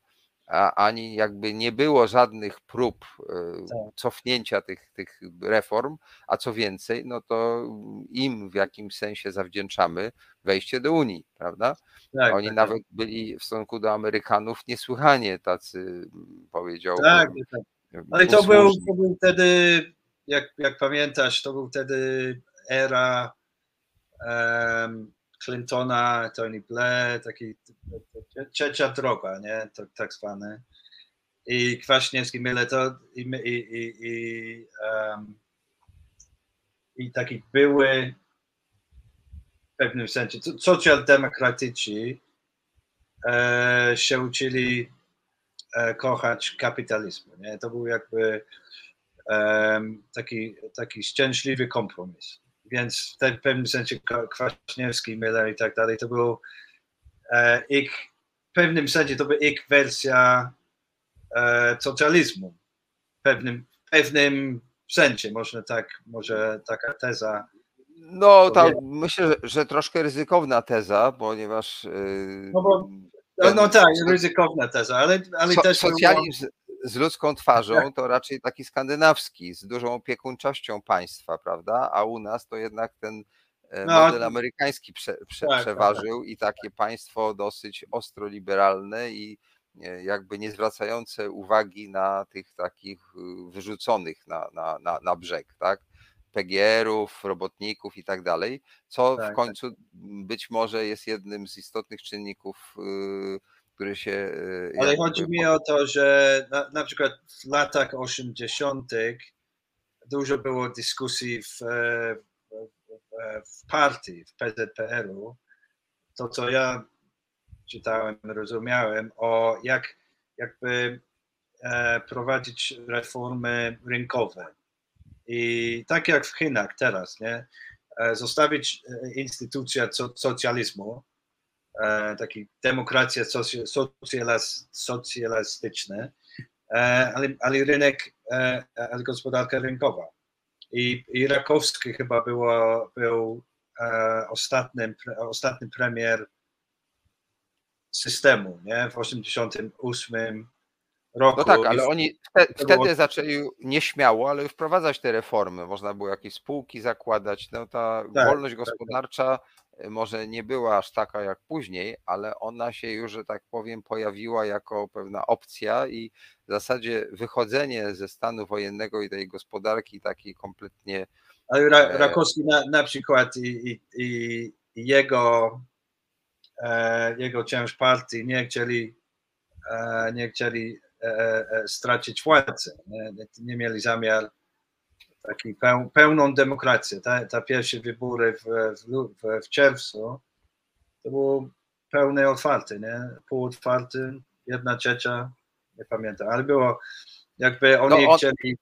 A: ani jakby nie było żadnych prób e, tak. cofnięcia tych, tych reform, a co więcej, no to im w jakimś sensie zawdzięczamy wejście do Unii, prawda? Tak, Oni tak, nawet tak. byli w stosunku do Amerykanów niesłychanie tacy, powiedziałbym. Tak,
B: tak. Ale to był, to był wtedy, jak, jak pamiętasz, to był wtedy era um, Clintona, Tony Blair, taki trzecia droga, nie, tak, tak zwane. I Kwaśniewski, Myle to i, i, i, i, um, i taki były w pewnym sensie. Socjaldemokratyci e, się uczyli e, kochać kapitalizmu. Nie? To był jakby e, taki, taki szczęśliwy kompromis. Więc w pewnym sensie Kwaśniewski, Miller i tak dalej, to był e, ich, w pewnym sensie to była ich wersja e, socjalizmu. W pewnym, w pewnym sensie, można tak, może taka teza
A: no, ta, myślę, że, że, troszkę ryzykowna teza, ponieważ. Yy,
B: no, bo, no, no tak, ryzykowna teza, ale, ale
A: so,
B: też.
A: Socjalizm z ludzką twarzą [LAUGHS] to raczej taki skandynawski, z dużą opiekuńczością państwa, prawda? A u nas to jednak ten e, no, model amerykański prze, prze, tak, tak, przeważył tak. i takie państwo dosyć ostro liberalne i e, jakby nie zwracające uwagi na tych takich y, wyrzuconych na, na, na, na brzeg, tak? PGR-ów, robotników i tak dalej, co tak, w tak. końcu tak. być może jest jednym z istotnych czynników, y, który się.
B: Y, Ale chodzi mi o to, że na, na przykład w latach 80. dużo było dyskusji w, e, w, partii, w PZPR-u. To, co ja czytałem, rozumiałem, o jak jakby e, prowadzić reformy rynkowe i tak jak w Chinach teraz, nie? E, zostawić e, instytucję socjalizmu, e, taki demokracja socjalistyczna, ale, ale rynek, ale gospodarka rynkowa. I, i Rakowski chyba było, był ostatnim, ostatni premier systemu nie? w 1988 roku.
A: No tak, ale oni wtedy było... zaczęli nieśmiało, ale wprowadzać te reformy. Można było jakieś spółki zakładać. No ta tak, wolność tak, tak. gospodarcza tak. Może nie była aż taka jak później, ale ona się już, że tak powiem, pojawiła jako pewna opcja i w zasadzie wychodzenie ze stanu wojennego i tej gospodarki takiej kompletnie.
B: Ale Ra e, Rakowski na, na przykład i, i, i jego, e, jego część partii nie chcieli, e, nie chcieli E, e, stracić władzę. Nie, nie mieli zamiar takiej peł, pełną demokrację. Ta, ta pierwsze wybory w, w, w, czerwcu to było pełne otwarte, nie? Pół otwarty, jedna trzecia, nie pamiętam, ale było jakby oni no on... chcieli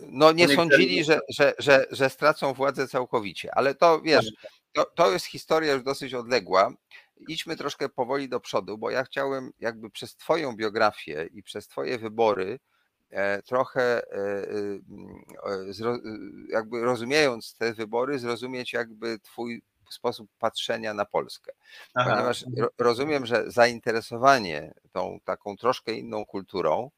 A: no nie sądzili, że, że, że, że stracą władzę całkowicie, ale to wiesz, tak. to, to jest historia już dosyć odległa idźmy troszkę powoli do przodu, bo ja chciałem jakby przez Twoją biografię i przez Twoje wybory trochę e, e, jakby rozumiejąc te wybory, zrozumieć jakby Twój sposób patrzenia na Polskę. Aha. Ponieważ rozumiem, że zainteresowanie tą taką troszkę inną kulturą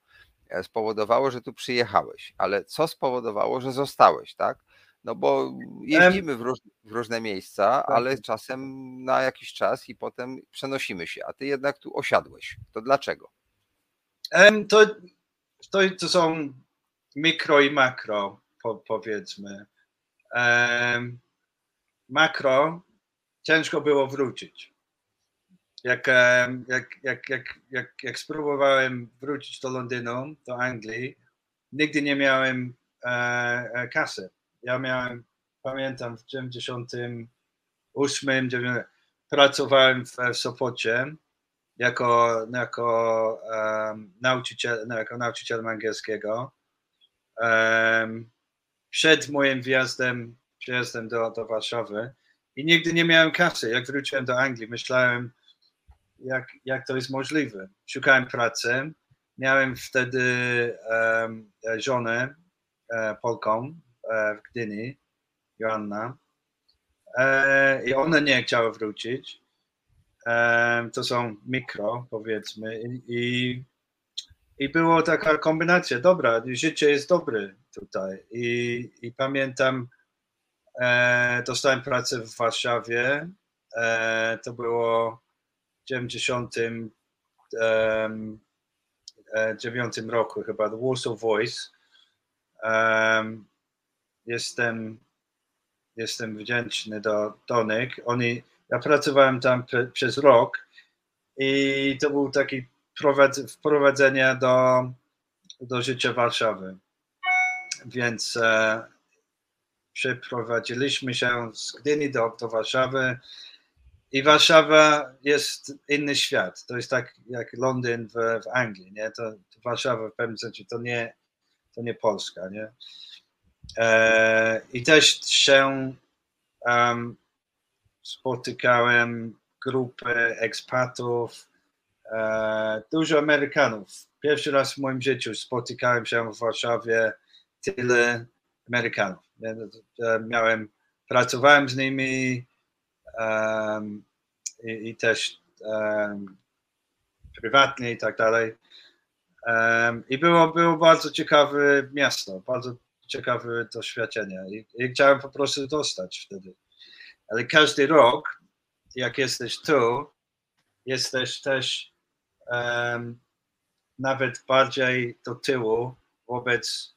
A: spowodowało, że tu przyjechałeś, ale co spowodowało, że zostałeś, tak? No bo jeździmy w, róż, w, różne miejsca, tak. ale czasem na jakiś czas i potem przenosimy się, a ty jednak tu osiadłeś. To dlaczego?
B: To, to, to są mikro i makro, po, powiedzmy. Makro ciężko było wrócić. Jak, jak, jak, jak, jak, jak spróbowałem wrócić do Londynu, do Anglii, nigdy nie miałem e, e kasy ja miałem, pamiętam w 98, 9, pracowałem w, w Sopocie jako, jako, um, nauczyciel, no, jako nauczyciel angielskiego. Um, przed moim wjazdem, przyjazdem do, do Warszawy i nigdy nie miałem kasy. Jak wróciłem do Anglii, myślałem, jak, jak to jest możliwe. Szukałem pracy. Miałem wtedy um, żonę e, Polką, E, w Gdyni, Joanna. E, I ona nie chciała wrócić. E, to są mikro, powiedzmy. I, i było taka kombinacja, dobra, życie jest dobre tutaj. I, i pamiętam, dostałem pracę w Warszawie. to było w 99 roku chyba, The Warsaw Voice. Um, jestem, jestem wdzięczny do Tonek. Oni, ja pracowałem tam pre, przez rok i to był taki wprowadzenie do, do życia Warszawy. Więc, e, przeprowadziliśmy się z Gdyni do, do Warszawy i Warszawa jest inny świat. To jest tak jak Londyn w, w Anglii, nie? To, to Warszawa w pewnym sensie to nie, to nie Polska, nie? E, I też się um, spotykałem grupy ekspatów, e, dużo Amerykanów. Pierwszy raz w moim życiu spotykałem się w Warszawie tyle Amerykanów. Miałem, pracowałem z nimi um, i, i, też um, prywatnie i tak dalej. Um, I było, było bardzo ciekawe miasto, bardzo ciekawe doświadczenie I, i chciałem po prostu dostać wtedy. Ale każdy rok, jak jesteś tu, jesteś też um, nawet bardziej do tyłu wobec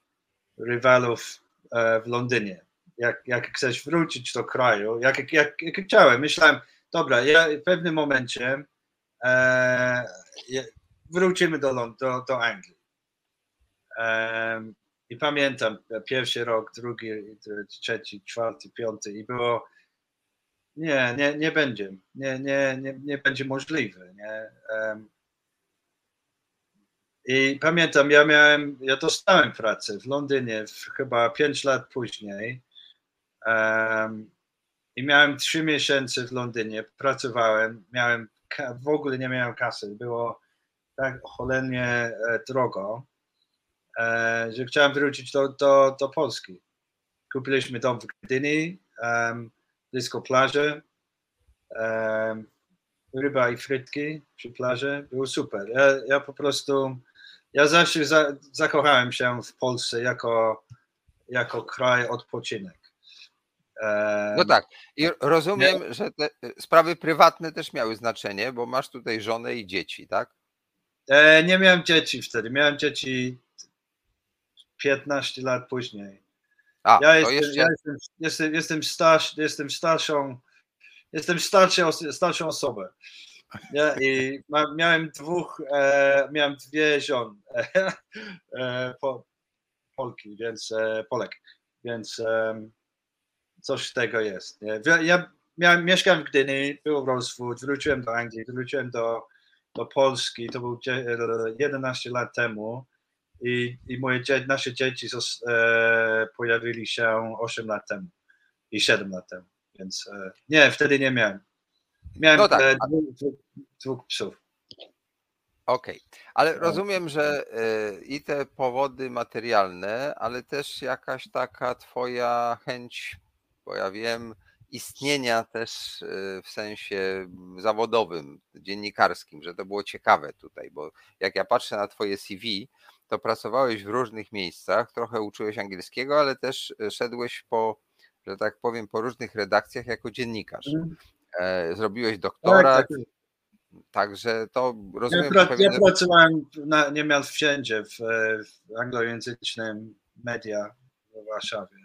B: rywalów e, w Londynie. Jak, jak chcesz wrócić do kraju, jak, jak, jak chciałem, myślałem, dobra, ja w pewnym momencie e, wrócimy do, do, do Anglii. E, I pamiętam pierwszy rok, drugi, trzeci, czwarty, piąty i było nie, nie, nie będzie. Nie, nie, nie, nie będzie możliwe. Nie? I pamiętam, ja miałem, ja dostałem pracę w Londynie w, chyba 5 lat później. Um, I miałem 3 miesiące w Londynie, pracowałem, miałem, w ogóle nie miałem kasy, było tak cholernie e, drogo, e, że chciałem wrócić do, do, do Polski. Kupiliśmy dom w Gdyni, um, blisko plaży. Ryba i frytki przy plaży. Było super. Ja, ja po prostu, ja zawsze za, zakochałem się w Polsce jako, jako kraj odpoczynek.
A: No tak. I rozumiem, nie? że te sprawy prywatne też miały znaczenie, bo masz tutaj żonę i dzieci, tak?
B: E, nie miałem dzieci wtedy. Miałem dzieci 15 lat później. A, ja, jestem, jeszcze... ja jestem, jestem, jestem, starsz, jestem starszą, jestem starszą, starszą osobą. Ja, I ma, miałem dwóch, e, miałem dwie żony, [LAUGHS] e, po, Polki, więc e, Polek, więc e, coś z tego jest. Nie? Ja miałem, mieszkałem w Gdyni, był rozwód, wróciłem do Anglii, wróciłem do, do Polski, to był 11 lat temu i, i moje, nasze dzieci e, pojawili się 8 lat temu i 7 lat temu, więc e, nie, wtedy nie miałem. Miałem no tak. e, dwóch, dwóch, dwóch psów.
A: Okej, okay. ale rozumiem, że e, i te powody materialne, ale też jakaś taka twoja chęć, bo ja wiem, istnienia też e, w sensie zawodowym, dziennikarskim, że to było ciekawe tutaj, bo jak ja patrzę na twoje CV, to pracowałeś w różnych miejscach, trochę uczyłeś angielskiego, ale też e, szedłeś po, że tak powiem, po różnych redakcjach jako dziennikarz. Mhm. E, zrobiłeś doktorat. Tak, tak. Także to rozumiem.
B: Ja, pra, ja pracowałem na, niemal wszędzie w, w anglojęzycznym media w Warszawie.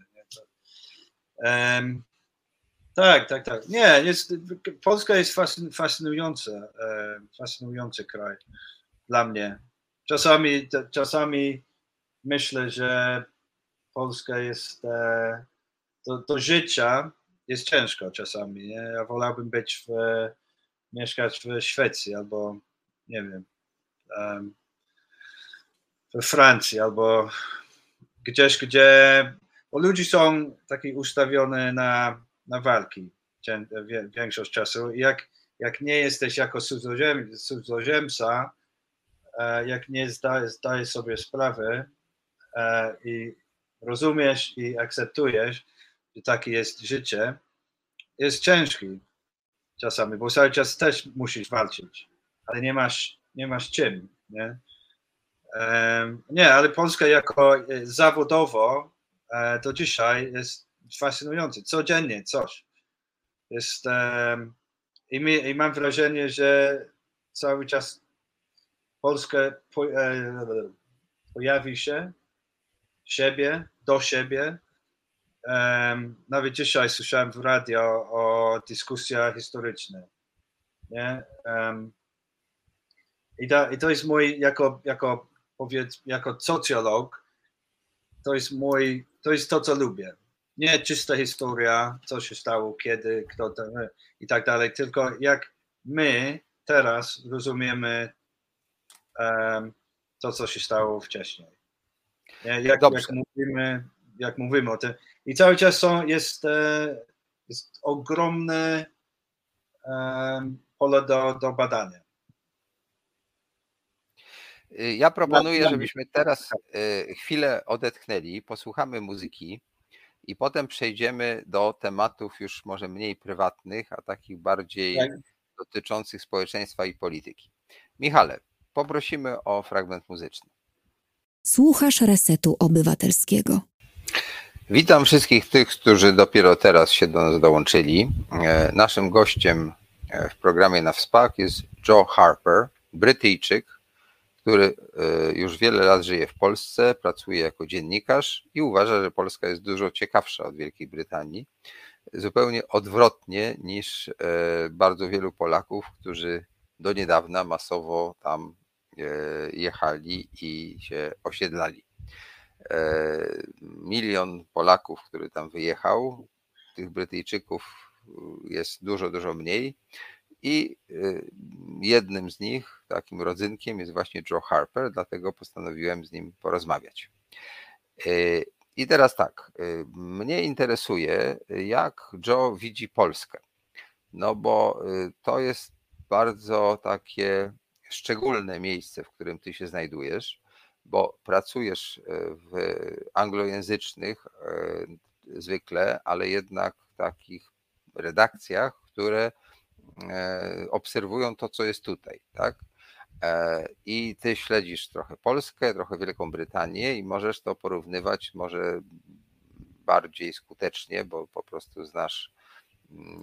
B: Um, tak, tak, tak. Nie, jest, Polska jest fascynująca, fascynujący kraj dla mnie. Czasami, czasami myślę, że Polska jest e, do, do życia jest ciężko czasami. Nie? Ja wolałbym być w, mieszkać w Szwecji albo nie wiem, we Francji albo gdzieś, gdzie bo ludzie są taki ustawione na, na walki większość czasu. Jak, jak nie jesteś jako cudzoziemca, E, jak nie zdajesz sobie sprawy e, i rozumiesz i akceptujesz, że takie jest życie, jest ciężki czasami, bo cały czas też musisz walczyć, ale nie masz, nie masz czym. Nie? Nie, ale Polska jako e, zawodowo do dzisiaj jest fascynujące. Codziennie coś. Jest, i, mi, i mam wrażenie, że cały czas Polskę po, e, pojawi się siebie, do siebie. Nawet dzisiaj słyszałem w radio o dyskusjach historycznych. Nie? I, da, I to jest mój, jako, jako, powiedz, jako socjolog, to jest mój, to jest to, co lubię. nie czysta historia, co się stało, kiedy, kto to, i tak dalej, tylko jak my teraz rozumiemy um, to, co się stało wcześniej. Jak, jak, mówimy, jak mówimy o tym. I cały czas są, jest, e, jest ogromne pole do, do badania.
A: Y, ja proponuję, żebyśmy teraz y, chwilę odetchnęli, posłuchamy muzyki i potem przejdziemy do tematów już może mniej prywatnych, a takich bardziej tak. dotyczących społeczeństwa i polityki. Michale, poprosimy o fragment muzyczny.
C: Słuchasz Resetu Obywatelskiego.
A: Witam wszystkich tych, którzy dopiero teraz się do nas dołączyli. E, naszym gościem e, w programie na WSPAK jest Joe Harper, Brytyjczyk, który e, już wiele lat żyje w Polsce, pracuje jako dziennikarz i uważa, że Polska jest dużo ciekawsza od Wielkiej Brytanii. Zupełnie odwrotnie niż bardzo wielu Polaków, którzy do niedawna masowo tam e, jechali i się osiedlali. Milion Polaków, który tam wyjechał, tych Brytyjczyków jest dużo, dużo mniej. I jednym z nich, takim rodzynkiem, jest właśnie Joe Harper, dlatego postanowiłem z nim porozmawiać. I teraz tak, mnie interesuje, jak Joe widzi Polskę. No bo to jest bardzo takie szczególne miejsce, w którym ty się znajdujesz, bo pracujesz w anglojęzycznych zwykle, ale jednak takich redakcjach, które E, obserwują to, co jest tutaj, tak? E, I ty śledzisz trochę Polskę, trochę Wielką Brytanię i możesz to porównywać może bardziej skutecznie, bo po prostu znasz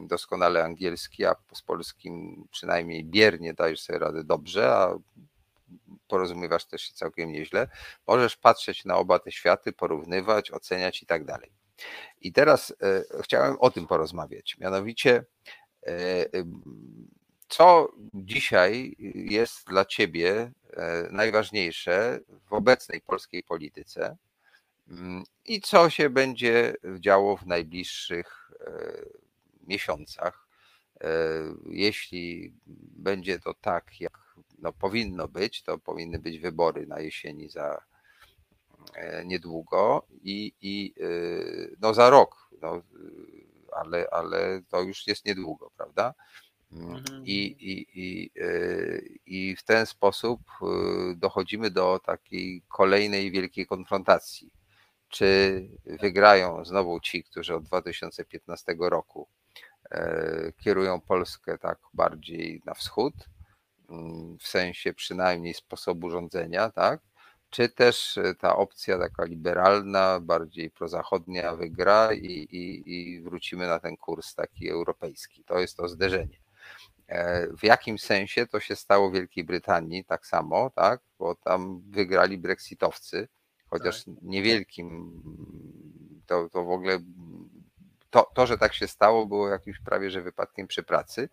A: doskonale angielski, a z polskim przynajmniej biernie dajesz sobie radę dobrze, a porozumiewasz też się całkiem nieźle. Możesz patrzeć na oba te światy, porównywać, oceniać i tak dalej. I teraz e, chciałem o tym porozmawiać. Mianowicie, E, co dzisiaj jest dla Ciebie e, najważniejsze w obecnej polskiej polityce mm, i co się będzie działo w najbliższych e, miesiącach? Jeśli będzie to tak, jak no, powinno być, to powinny być wybory na jesieni za niedługo i, i no, za rok. No, ale, ale to już jest niedługo, prawda? Mm, mhm. I, i, i, y, I w ten sposób dochodzimy do takiej kolejnej wielkiej konfrontacji. Czy wygrają znowu ci, którzy od 2015 roku e, kierują Polskę tak bardziej na wschód, mm, w sensie przynajmniej sposobu rządzenia, tak? czy też e, ta opcja taka liberalna, bardziej prozachodnia wygra i, i, i wrócimy na ten kurs taki europejski. To jest to zderzenie. E, w jakim sensie to się stało w Wielkiej Brytanii tak samo, tak? Bo tam wygrali brexitowcy, chociaż tak. niewielkim, to, to w ogóle to, to, że tak się stało, było jakimś prawie że wypadkiem przy pracy,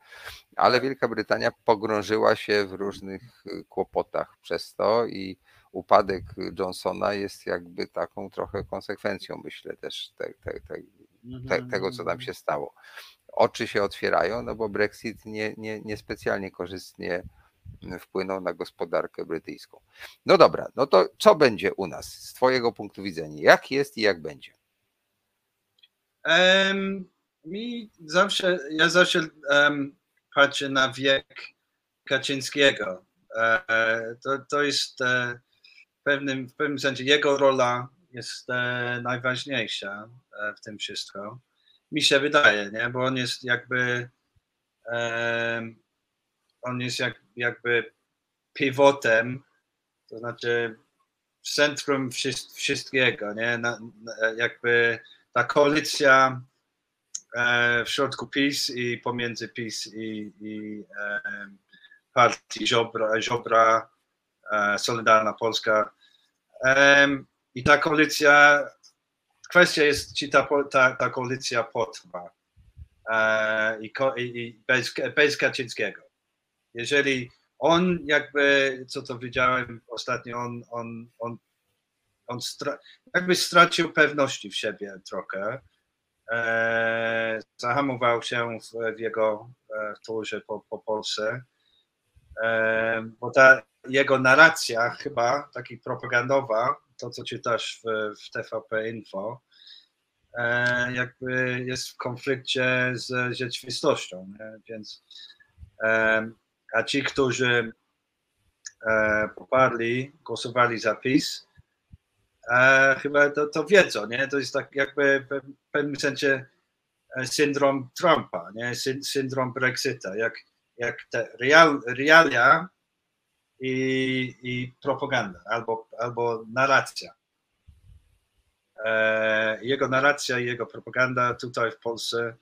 A: ale. Wielka Brytania pogrążyła się w różnych e, kłopotach przez to i upadek Johnsona jest jakby taką trochę konsekwencją, myślę, też te, te, te, tego, co tam się stało. Oczy się otwierają, no bo Brexit nie, nie, niespecjalnie korzystnie wpłynął na gospodarkę brytyjską. No dobra, no to co będzie u nas z Twojego punktu widzenia? Jak jest i jak będzie?
B: Um, mi zawsze, ja zawsze um, patrzę na wiek Kaczyńskiego. E, to, to jest e, w pewnym, w pewnym sensie jego rola jest e, najważniejsza w tym wszystko. Mi się wydaje, nie? bo on jest jakby on jest jak, jakby pivotem, to znaczy w centrum wszystkiego, nie? Na, na, jakby ta koalicja e, w środku PiS i pomiędzy PiS i, i e, partii Ziobra, Ziobra E, Solidarna Polska. I ta koalicja, kwestia jest, czy ta, ta, ta koalicja potrwa i, i bez, bez Kaczyńskiego. Jeżeli on jakby, co to widziałem ostatnio, on, on, on, on stra, jakby stracił pewności w siebie trochę e, zahamował się w, w jego e, turze po, po Polsce, e, bo ta jego narracja chyba, taki propagandowa, to co czytasz w, w TVP Info, e, jakby jest w konflikcie z rzeczywistością, nie? więc e, a ci, którzy e, poparli, głosowali za PiS, e, chyba to, to wiedzą, nie? To jest tak jakby w pewnym sensie e, syndrom Trumpa, nie? Syndrom Brexita, jak, jak te real, realia i, i propaganda albo, albo narracja. E, jego narracja i jego propaganda tutaj w Polsce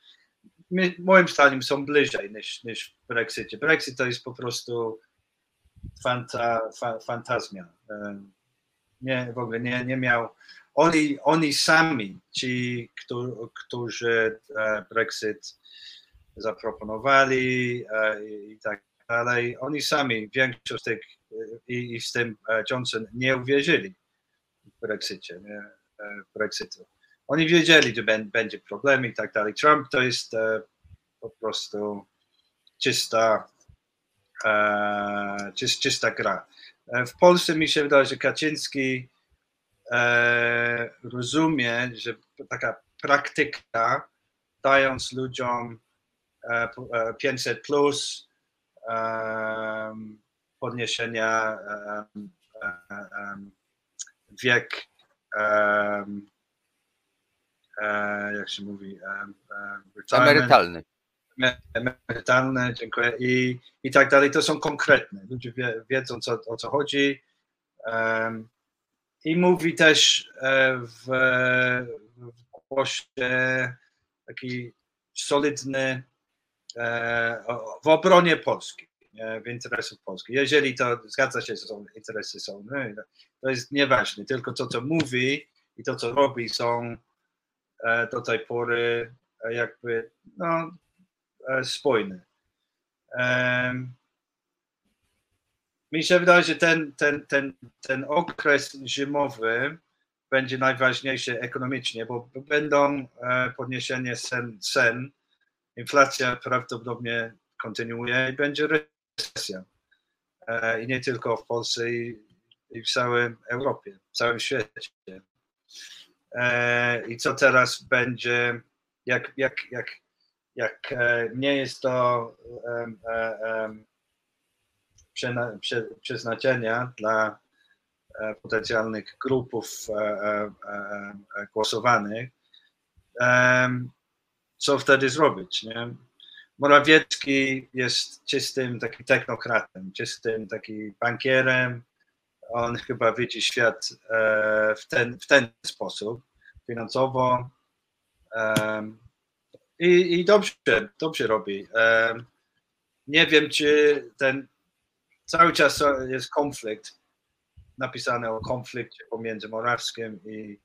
B: moim zdaniem są bliżej niż, niż w Brexicie. Brexit to jest po prostu fanta, fa, fantazmia. E, nie, w ogóle nie, nie miał. Oni, oni sami, ci, którzy e, Brexit zaproponowali e, i tak dalej, oni sami, większość tych i, i z tym Johnson nie uwierzyli w Brexicie, nie, w Brexitu. Oni wiedzieli, że będzie problem i tak dalej. Trump to jest po prostu czysta e, czysta gra. E, w Polsce mi się wydaje, że Kaczyński e, rozumie, że taka praktyka, dając ludziom 500 plus, podniesienia wiek, jak się mówi,
A: emerytalny
B: emerytalne, dziękuję, i, i tak dalej, to są konkretne. Ludzie wie, wiedzą, co, o co chodzi. Um, I mówi też e, w, w głosie taki solidny e, w obronie Polski, w interesów Polski. Jeżeli to zgadza się, że są interesy są, no, to jest nieważne, tylko to, co mówi i to, co robi, są e, do tej pory jakby no, E, spójny. Mi się wydaje, że ten, ten, ten, ten okres zimowy będzie najważniejszy ekonomicznie, bo będą e, podniesienie cen, cen inflacja prawdopodobnie kontynuuje i będzie recesja. E, I nie tylko w Polsce, i, i w całej Europie, w całym świecie. I co teraz będzie, jak, jak, jak jak e, nie jest to e, przeznaczenia dla e, potencjalnych grupów głosowanych, co wtedy zrobić? Nie? Morawiecki jest czystym takim technokratem, czystym takim bankierem. On chyba widzi świat w ten, w ten sposób finansowo. I, i dobrze, dobrze robi. Nie wiem, czy ten cały czas jest konflikt, napisane o konflikcie pomiędzy Morawskim i,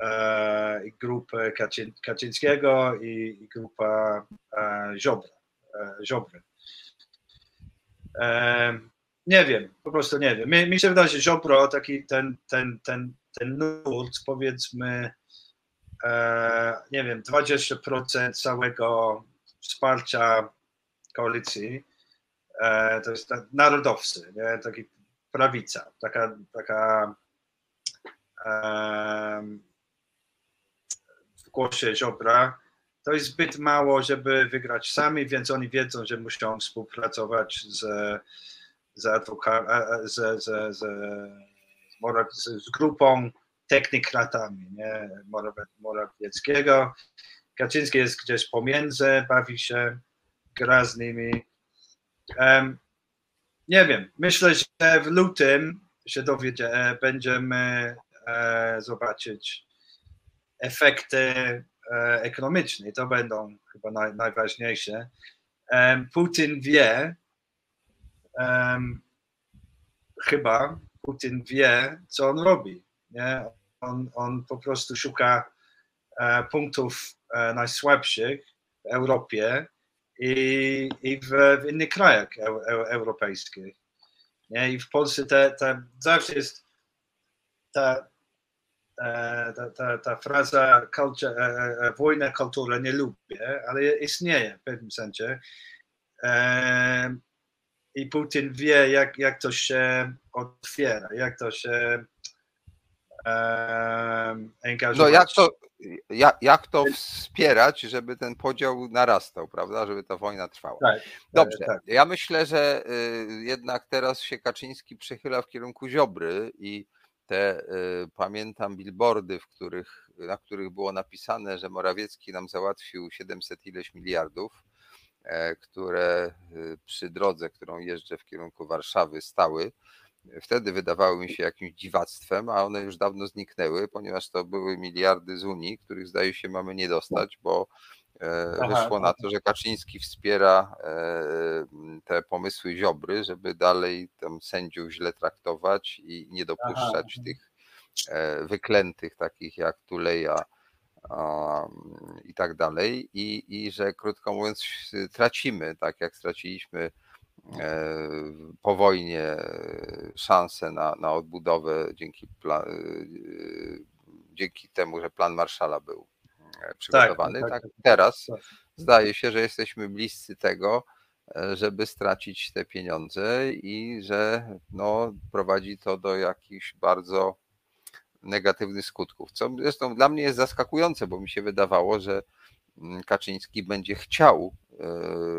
B: e, i grupę Kaczyn, Kaczyńskiego i, i grupa e, Ziobry. E, Ziobry. Nie wiem, po prostu nie wiem. Mi, mi się wydaje, że Ziobro, taki ten, ten, ten, ten nurt, powiedzmy, nie wiem, 20% całego wsparcia koalicji e, to jest narodowcy, nie? taki prawica, taka, taka w głosie Ziobra, to jest zbyt mało, żeby wygrać sami, więc oni wiedzą, że muszą współpracować z, z, adwoka- z, z, z, z, z grupą technikratami nie? Morawieckiego. Kaczyński jest gdzieś pomiędzy, bawi się, gra z nimi. Um, nie wiem, myślę, że w lutym się dowiedzie, e, będziemy e, zobaczyć efekty e, ekonomiczne i to będą chyba naj, najważniejsze. Um, Putin wie, um, chyba Putin wie, co on robi. Nie? On, on po prostu szuka e, punktów e, najsłabszych w Europie i, i w, w innych krajach europejskich. Nie? I w Polsce te, te zawsze jest ta e, ta, ta, ta fraza culture, wojna, kultura nie lubię, ale istnieje w pewnym sensie. I Putin wie, jak, jak to się otwiera, jak to się
A: no jak to, jak, jak to wspierać, żeby ten podział narastał, prawda, żeby ta wojna trwała. Tak, Dobrze, tak. ja myślę, że y, jednak teraz się Kaczyński przychyla w kierunku Ziobry i te, y, pamiętam, billboardy, w których, na których było napisane, że Morawiecki nam załatwił 700 ileś miliardów, e, które y, przy drodze, którą jeżdżę w kierunku Warszawy stały, wtedy wydawały mi się jakimś dziwactwem, a one już dawno zniknęły, ponieważ to były miliardy z Unii, których zdaje się mamy nie dostać, bo e, wyszło na to, że Kaczyński wspiera e, te pomysły Ziobry, żeby dalej tam sędziów źle traktować i nie dopuszczać Aha. tych e, wyklętych takich jak Tuleja i tak dalej i, i że krótko mówiąc tracimy, tak jak straciliśmy po wojnie e, szansę na, na odbudowę dzięki, plan, e, dzięki temu, że plan Marszala był przygotowany. Tak, tak, tak teraz tak. zdaje się, że jesteśmy bliscy tego, żeby stracić te pieniądze i że no, prowadzi to do jakichś bardzo negatywnych skutków. Co zresztą dla mnie jest zaskakujące, bo mi się wydawało, że mm, Kaczyński będzie chciał E,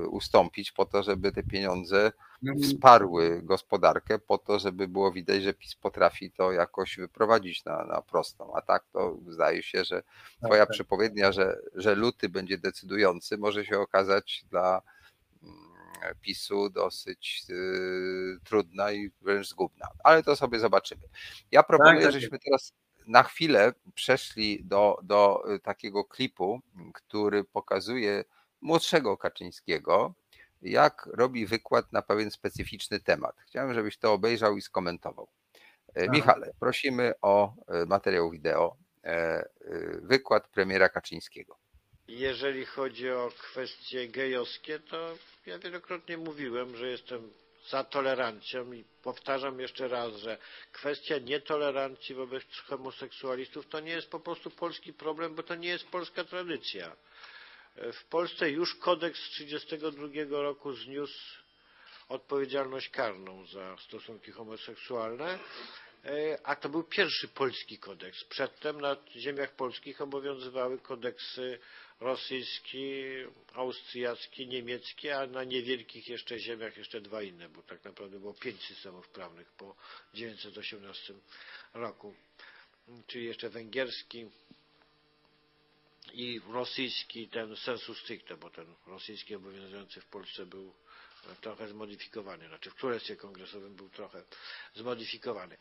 A: ustąpić po to, żeby te pieniądze mhm. wsparły gospodarkę, po to, żeby było widać, że PiS potrafi to jakoś wyprowadzić na, na prostą. A tak to zdaje się, że tak, twoja tak. przepowiednia, że, że luty będzie decydujący, może się okazać dla mm, PiSu dosyć y, trudna i wręcz zgubna. Ale to sobie zobaczymy. Ja proponuję, tak, żebyśmy teraz na chwilę przeszli do, do y, takiego klipu, który pokazuje młodszego Kaczyńskiego, jak robi wykład na pewien specyficzny temat. Chciałem, żebyś to obejrzał i skomentował. E, tak. Michale, prosimy o e, materiał wideo. E, wykład premiera Kaczyńskiego.
D: Jeżeli chodzi o kwestie gejowskie, to ja wielokrotnie mówiłem, że jestem za tolerancją i powtarzam jeszcze raz, że kwestia nietolerancji wobec homoseksualistów to nie jest po prostu polski problem, bo to nie jest polska tradycja. W Polsce już kodeks z 1932 roku zniósł odpowiedzialność karną za stosunki homoseksualne, e, a to był pierwszy polski kodeks. Przedtem na ziemiach polskich obowiązywały kodeksy rosyjski, austriacki, niemiecki, a na niewielkich jeszcze ziemiach jeszcze dwa inne, bo tak naprawdę było pięć systemów prawnych po 1918 roku, czyli jeszcze węgierski, i rosyjski ten sensu stricte, bo ten rosyjski obowiązujący w Polsce był trochę zmodyfikowany, znaczy w Królestwie Kongresowym był trochę zmodyfikowany.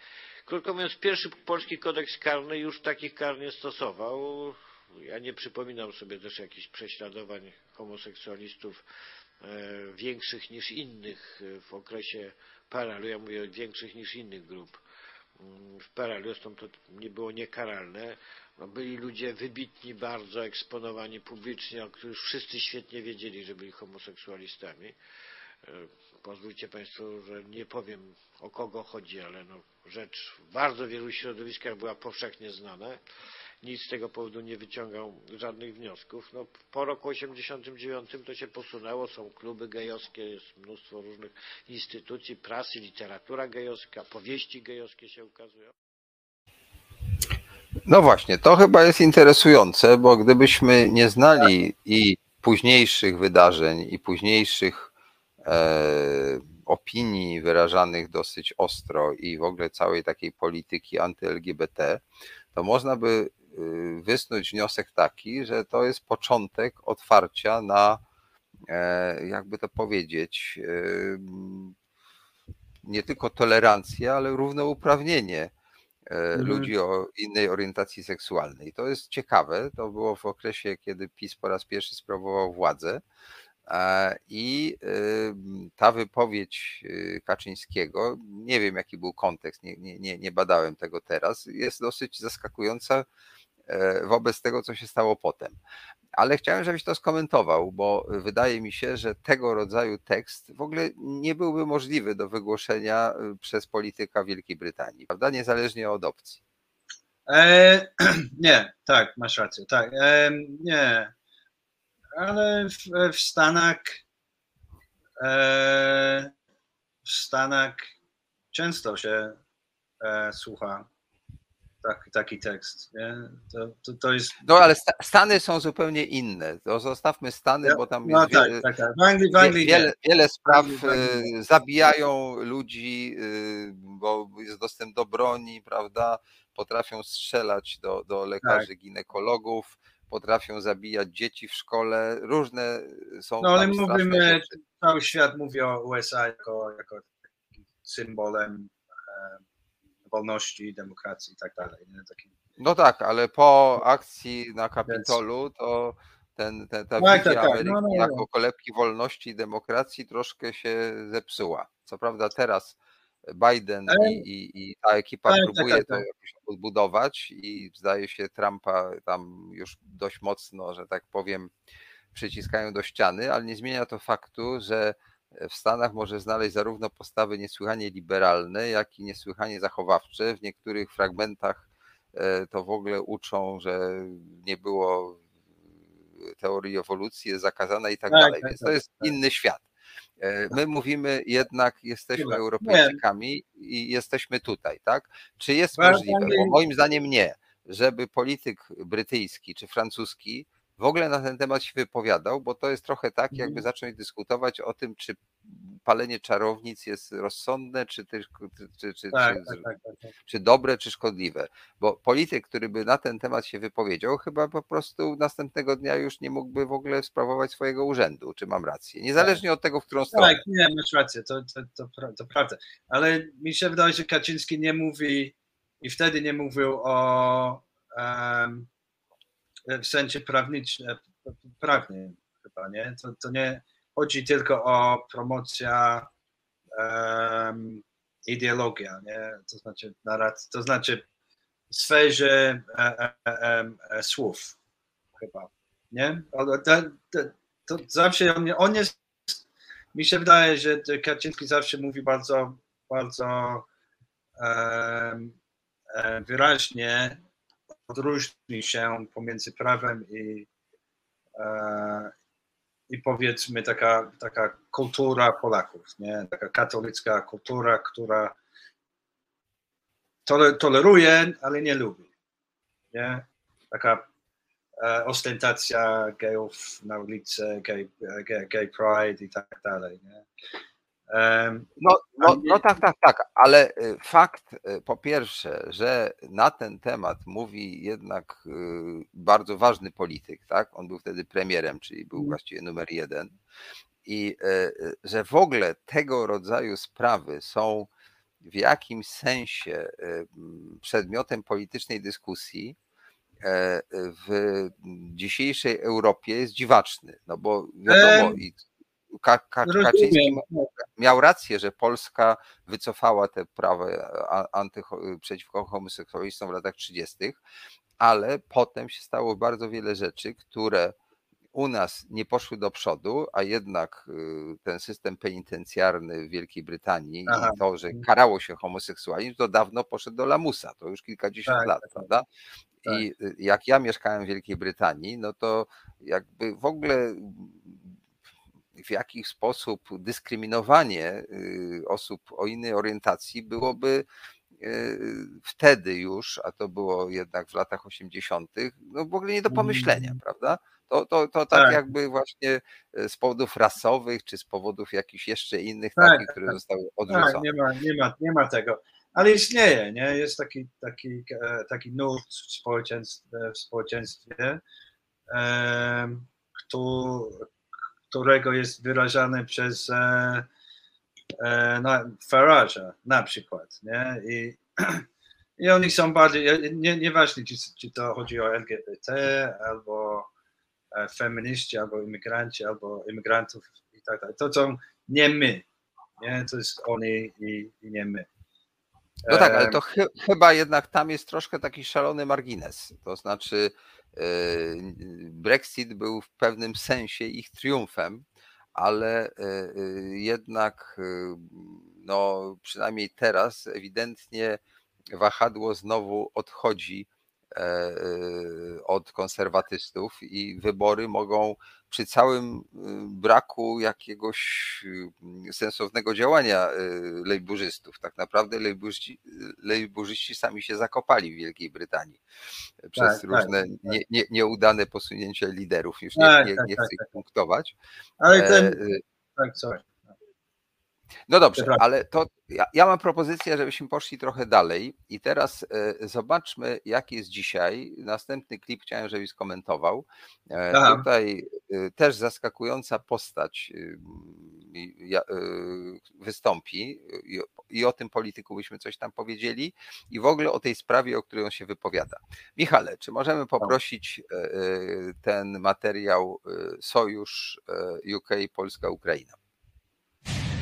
D: Krótko mówiąc, pierwszy polski kodeks karny już takich kar nie stosował. Ja nie przypominam sobie też jakichś prześladowań homoseksualistów e, większych niż innych w okresie PRL-u. Ja mówię większych niż innych grup w PRL-u. Zresztą to nie było niekaralne. No, byli ludzie wybitni, bardzo eksponowani publicznie, o których wszyscy świetnie wiedzieli, że byli homoseksualistami. E, pozwólcie Państwo, że nie powiem o kogo chodzi, ale no, rzecz w bardzo wielu środowiskach była powszechnie znana. Nic z tego powodu nie wyciągał żadnych wniosków. No, po roku 89 to się posunęło, są kluby gejowskie, jest mnóstwo różnych instytucji, prasy, literatura gejowska, powieści gejowskie się ukazują.
A: No właśnie, to chyba jest interesujące, bo gdybyśmy nie znali i późniejszych wydarzeń, i późniejszych e, opinii wyrażanych dosyć ostro, i w ogóle całej takiej polityki anty-LGBT, to można by y, wysnuć wniosek taki, że to jest początek otwarcia na, e, jakby to powiedzieć, y, nie tylko tolerancję, ale równouprawnienie mhm. ludzi o innej orientacji seksualnej. To jest ciekawe. To było w okresie, kiedy PiS po raz pierwszy sprawował władzę. I ta wypowiedź y, Kaczyńskiego, nie wiem jaki był kontekst, nie, nie, nie badałem tego teraz, jest dosyć zaskakująca e, wobec tego, co się stało potem ale chciałem, żebyś to skomentował, bo wydaje mi się, że tego rodzaju tekst w ogóle nie byłby możliwy do wygłoszenia y, przez polityka Wielkiej Brytanii, prawda? Niezależnie od opcji.
B: E, [CLEARS THROAT] nie, tak, masz rację, tak. E, nie, ale w, w Stanach e, w Stanach często się e, słucha tak, taki tekst. Nie? To, to, to jest.
A: No ale sta- Stany są zupełnie inne. To zostawmy Stany, bo tam
B: No
A: jest
B: tak,
A: wiele,
B: tak, tak. W Anglii, w Anglii
A: wiele,
B: nie.
A: wiele spraw
B: W Anglii
A: e, zabijają ludzi, e, bo jest dostęp do broni, prawda? Potrafią strzelać do, do lekarzy,
B: Tak.
A: ginekologów, potrafią zabijać dzieci w szkole. Różne są
B: No ale mówimy,
A: rzeczy.
B: cały świat mówi o USA jako, jako symbolem e, wolności, demokracji i tak dalej. Taki,
A: No tak, ale po akcji na Kapitolu to ten, ten, ta
B: Tak,
A: wizja
B: tak, tak.
A: Ameryki
B: No, no, no.
A: jako kolebki wolności i demokracji troszkę się zepsuła. Co prawda teraz Biden
B: Ale-
A: i, i, i ta ekipa
B: Tak, tak,
A: próbuje
B: tak,
A: to jakoś odbudować i zdaje się Trumpa tam już dość mocno, że tak powiem, przyciskają do ściany, ale nie zmienia to faktu, że w Stanach może znaleźć zarówno postawy niesłychanie liberalne, jak i niesłychanie zachowawcze. W niektórych fragmentach e, to w ogóle uczą, że nie było teorii ewolucji, jest zakazana i tak,
B: Tak,
A: dalej.
B: tak,
A: Więc
B: tak,
A: to jest
B: tak.
A: inny świat. E, My mówimy jednak, jesteśmy. Europejczykami i jesteśmy tutaj, tak? Czy jest możliwe? Bo moim zdaniem nie, żeby polityk brytyjski czy francuski w ogóle na ten temat się wypowiadał, bo to jest trochę tak, jakby
B: Mhm.
A: zacząć dyskutować o tym, czy palenie czarownic jest rozsądne, czy, czy, czy, czy,
B: tak,
A: czy,
B: tak, tak, tak, tak.
A: czy dobre, czy szkodliwe. Bo polityk, który by na ten temat się wypowiedział, chyba po prostu następnego dnia już nie mógłby w ogóle sprawować swojego urzędu. Czy mam rację? Niezależnie od tego, w którą stronę.
B: Tak, nie, masz rację, to, to, to, to prawda. Ale mi się wydaje, że Kaczyński nie mówi i wtedy nie mówił o em, w sensie prawnicznym, prawnym chyba, nie? To, to nie chodzi tylko o promocja em, ideologia, nie? To znaczy narrac- to znaczy w sferze e, e, e, e, słów chyba, nie? Ale to, to, to zawsze on, on jest mi się wydaje, że Kaczyński zawsze mówi bardzo, bardzo e, wyraźnie, odróżni się pomiędzy prawem i, e, i powiedzmy taka, taka kultura Polaków, nie? taka katolicka kultura, która tole, toleruje, ale nie lubi. Nie? Taka e, ostentacja gejów na ulicy, gay, gay, gay pride i tak dalej. Nie?
A: No, no, no tak, tak, tak, ale y, fakt y, po pierwsze, że na ten temat mówi jednak y, bardzo ważny polityk, tak? On był wtedy premierem, czyli był
B: Mhm.
A: właściwie numer jeden. I że w ogóle tego rodzaju sprawy są w jakimś sensie przedmiotem politycznej dyskusji e, w dzisiejszej Europie jest dziwaczny. No bo wiadomo, i Kaczyński
B: rozumiem.
A: miał rację, że Polska wycofała te prawa a- antycho- przeciwko homoseksualistom w latach 30., ale potem się stało bardzo wiele rzeczy, które u nas nie poszły do przodu, a jednak y, ten system penitencjarny w Wielkiej Brytanii
B: Aha.
A: i to, że karało się homoseksualizm, to dawno poszedł do lamusa, to już kilkadziesiąt
B: Tak,
A: lat,
B: tak,
A: prawda?
B: tak.
A: I y, jak ja mieszkałem w Wielkiej Brytanii, no to jakby w ogóle w jakiś sposób dyskryminowanie y, osób o innej orientacji byłoby y, wtedy już, a to było jednak w latach 80., no w ogóle nie do pomyślenia,
B: Mm.
A: prawda? To, to, to tak,
B: Tak.
A: jakby właśnie y, z powodów rasowych, czy z powodów jakichś jeszcze innych,
B: Tak,
A: takich,
B: tak,
A: które
B: tak.
A: zostały
B: Tak,
A: odrzucone.
B: nie ma, nie ma, nie ma tego. Ale istnieje, nie? Jest taki, taki, e, taki nurt w społeczeństwie, w społeczeństwie em, któ- którego jest wyrażany przez e, e, no, Farage'a na przykład, nie? I, [CLEARS THROAT] i oni są bardziej, nie, nieważne czy, czy to chodzi o LGBT, albo e, feminiści, albo imigranci, albo imigrantów i tak dalej. To są nie my, nie? To jest oni i, i nie my.
A: No tak, ale to chy, chyba jednak tam jest troszkę taki szalony margines. To znaczy, Brexit był w pewnym sensie ich triumfem, ale e, e, jednak, e, no przynajmniej teraz, ewidentnie wahadło znowu odchodzi od konserwatystów i wybory mogą przy całym braku jakiegoś sensownego działania lejburzystów. Tak naprawdę lejburzyści, lejburzyści sami się zakopali w Wielkiej Brytanii przez tak, tak różne tak, nie, nie, nieudane posunięcia liderów. Już nie, tak, nie, tak, nie chcę ich punktować.
B: Ale ten... Tak, coś.
A: No dobrze, ale to ja, ja, mam propozycję, żebyśmy poszli trochę dalej i teraz e, zobaczmy, jak jest dzisiaj. Następny klip chciałem, żebyś skomentował. E. Tutaj e, też zaskakująca postać wystąpi i o tym polityku byśmy coś tam powiedzieli i w ogóle o tej sprawie, o której on się wypowiada. Michale, czy możemy poprosić ten materiał Sojusz UK Polska-Ukraina?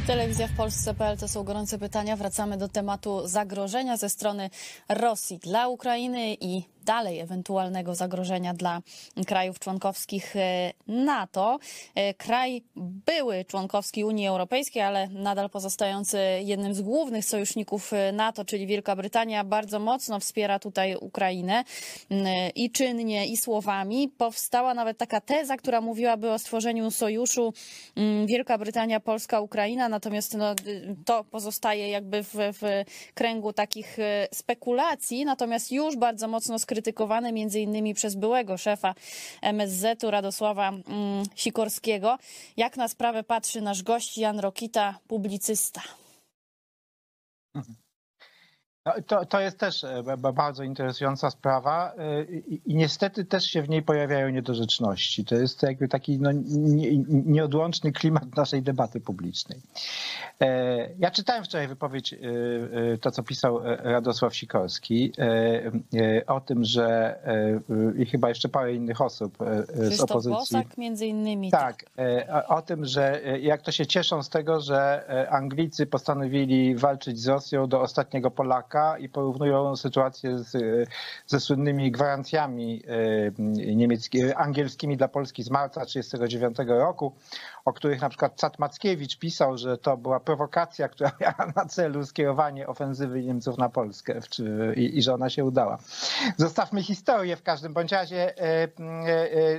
E: Telewizja w Polsce.pl to są gorące pytania. Wracamy do tematu zagrożenia ze strony Rosji dla Ukrainy i dalej ewentualnego zagrożenia dla krajów członkowskich e, NATO. E, kraj były członkowski Unii Europejskiej, ale nadal pozostający jednym z głównych sojuszników e, NATO, czyli Wielka Brytania, bardzo mocno wspiera tutaj Ukrainę i czynnie, i słowami. Powstała nawet taka teza, która mówiłaby o stworzeniu sojuszu Wielka Brytania, Polska, Ukraina, natomiast no, to pozostaje jakby w, w kręgu takich spekulacji, natomiast już bardzo mocno skrytykowane między innymi przez byłego szefa MSZ-u Radosława mm, Sikorskiego. Jak na sprawę patrzy nasz gość Jan Rokita, publicysta?
F: Mhm. No, to, to jest też e, bardzo interesująca sprawa e, i, i, niestety też się w niej pojawiają niedorzeczności. To jest jakby taki no, nie, nieodłączny klimat naszej debaty publicznej. E, ja czytałem wczoraj wypowiedź, to co pisał Radosław Sikorski, o tym, że i chyba jeszcze parę innych osób z opozycji.
E: Bosak między innymi.
F: Tak, o tym, że jak to się cieszą z tego, że Anglicy postanowili walczyć z Rosją do ostatniego Polaka, i porównują sytuację z, ze słynnymi gwarancjami e, angielskimi dla Polski z marca 1939 roku, o których na przykład Cat Mackiewicz pisał, że to była prowokacja, która miała na celu skierowanie ofensywy Niemców na Polskę i, i że ona się udała. Zostawmy historię w każdym bądź razie. E, e,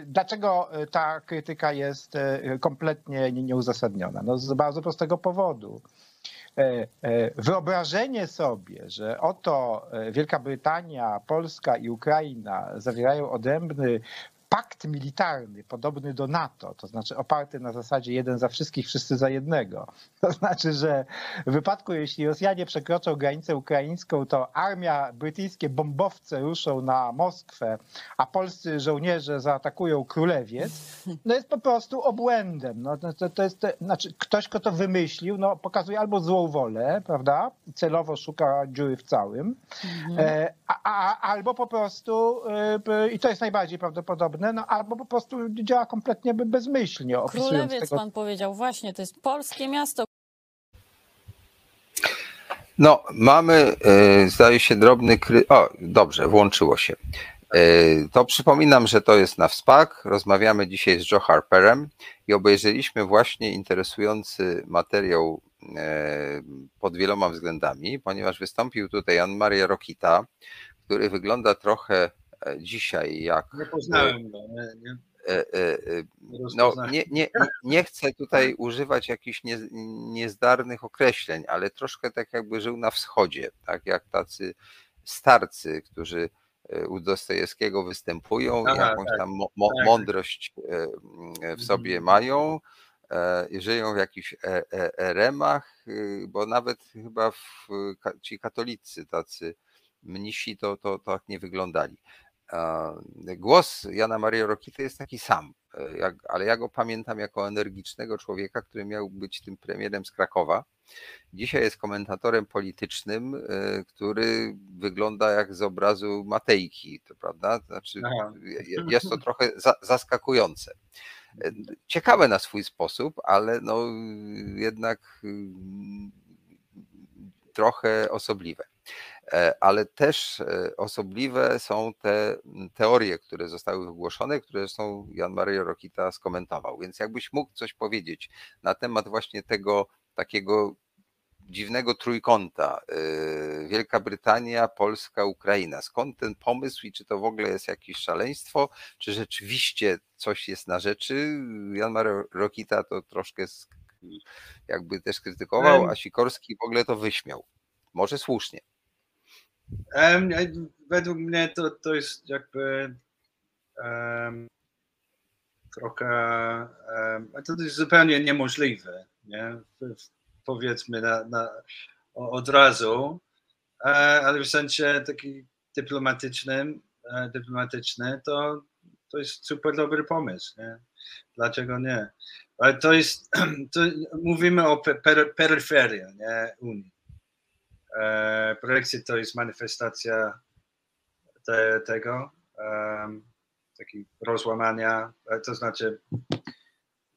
F: dlaczego ta krytyka jest kompletnie nieuzasadniona? No z bardzo prostego powodu. E, e, wyobrażenie sobie, że oto e, Wielka Brytania, Polska i Ukraina zawierają odrębny pakt militarny podobny do NATO, to znaczy oparty na zasadzie jeden za wszystkich, wszyscy za jednego. [LAUGHS] To znaczy, że w wypadku, jeśli Rosjanie przekroczą granicę ukraińską, to armia brytyjskie bombowce ruszą na Moskwę, a polscy żołnierze zaatakują królewiec, no jest po prostu obłędem. No, to, to jest, znaczy ktoś, kto to wymyślił, no, pokazuje albo złą wolę, prawda, celowo szuka dziury w całym, mhm. a, a, albo po prostu, e, i to jest najbardziej prawdopodobne, no albo po prostu działa kompletnie bezmyślnie.
E: Królewiec tego... pan powiedział, właśnie, to jest polskie miasto.
A: No, mamy, e, zdaje się, drobny kry... O, dobrze, włączyło się. E, to przypominam, że to jest na WSPAK. Rozmawiamy dzisiaj z Joe Harperem i obejrzeliśmy właśnie interesujący materiał e, pod wieloma względami, ponieważ wystąpił tutaj Ann Maria Rokita, który wygląda trochę dzisiaj, jak.
B: Nie poznałem go. Nie, nie.
A: E, e, e, no, nie, nie, nie chcę tutaj używać jakichś nie, niezdarnych określeń, ale troszkę tak jakby żył na wschodzie, tak jak tacy starcy, którzy u Dostojewskiego występują, Aha, jakąś tak, tam mo, mo, tak. mądrość w sobie mhm. mają, żyją w jakichś eremach, bo nawet chyba w, ci katolicy tacy mnisi to, to, to tak nie wyglądali. Głos Jana Maria Rokity jest taki sam, e, jak, ale ja go pamiętam jako energicznego człowieka, który miał być tym premierem z Krakowa. Dzisiaj jest komentatorem politycznym, e, który wygląda jak z obrazu Matejki, to prawda? Znaczy, jest to trochę za, zaskakujące. E, ciekawe na swój sposób, ale no jednak mm, trochę osobliwe. E, ale też e, osobliwe są te teorie, które zostały wygłoszone, które zresztą Jan Maria Rokita skomentował. Więc jakbyś mógł coś powiedzieć na temat właśnie tego takiego dziwnego trójkąta. Y, Wielka Brytania, Polska, Ukraina. Skąd ten pomysł i czy to w ogóle jest jakieś szaleństwo, czy rzeczywiście coś jest na rzeczy? Jan Marek Rokita to troszkę jakby też krytykował, a Sikorski w ogóle to wyśmiał. Może słusznie.
B: Według mnie to, to jest jakby um, trochę um, to jest zupełnie niemożliwe, nie? powiedzmy na, na, od razu, e, ale w sensie taki dyplomatycznym, e, dyplomatyczny to, to jest super dobry pomysł. Nie? Dlaczego nie? Ale to jest, [CLEARS THROAT] to mówimy o per, peryferii nie? Unii. E, Brexit to jest manifestacja te, tego, um, takiego rozłamania, e, to znaczy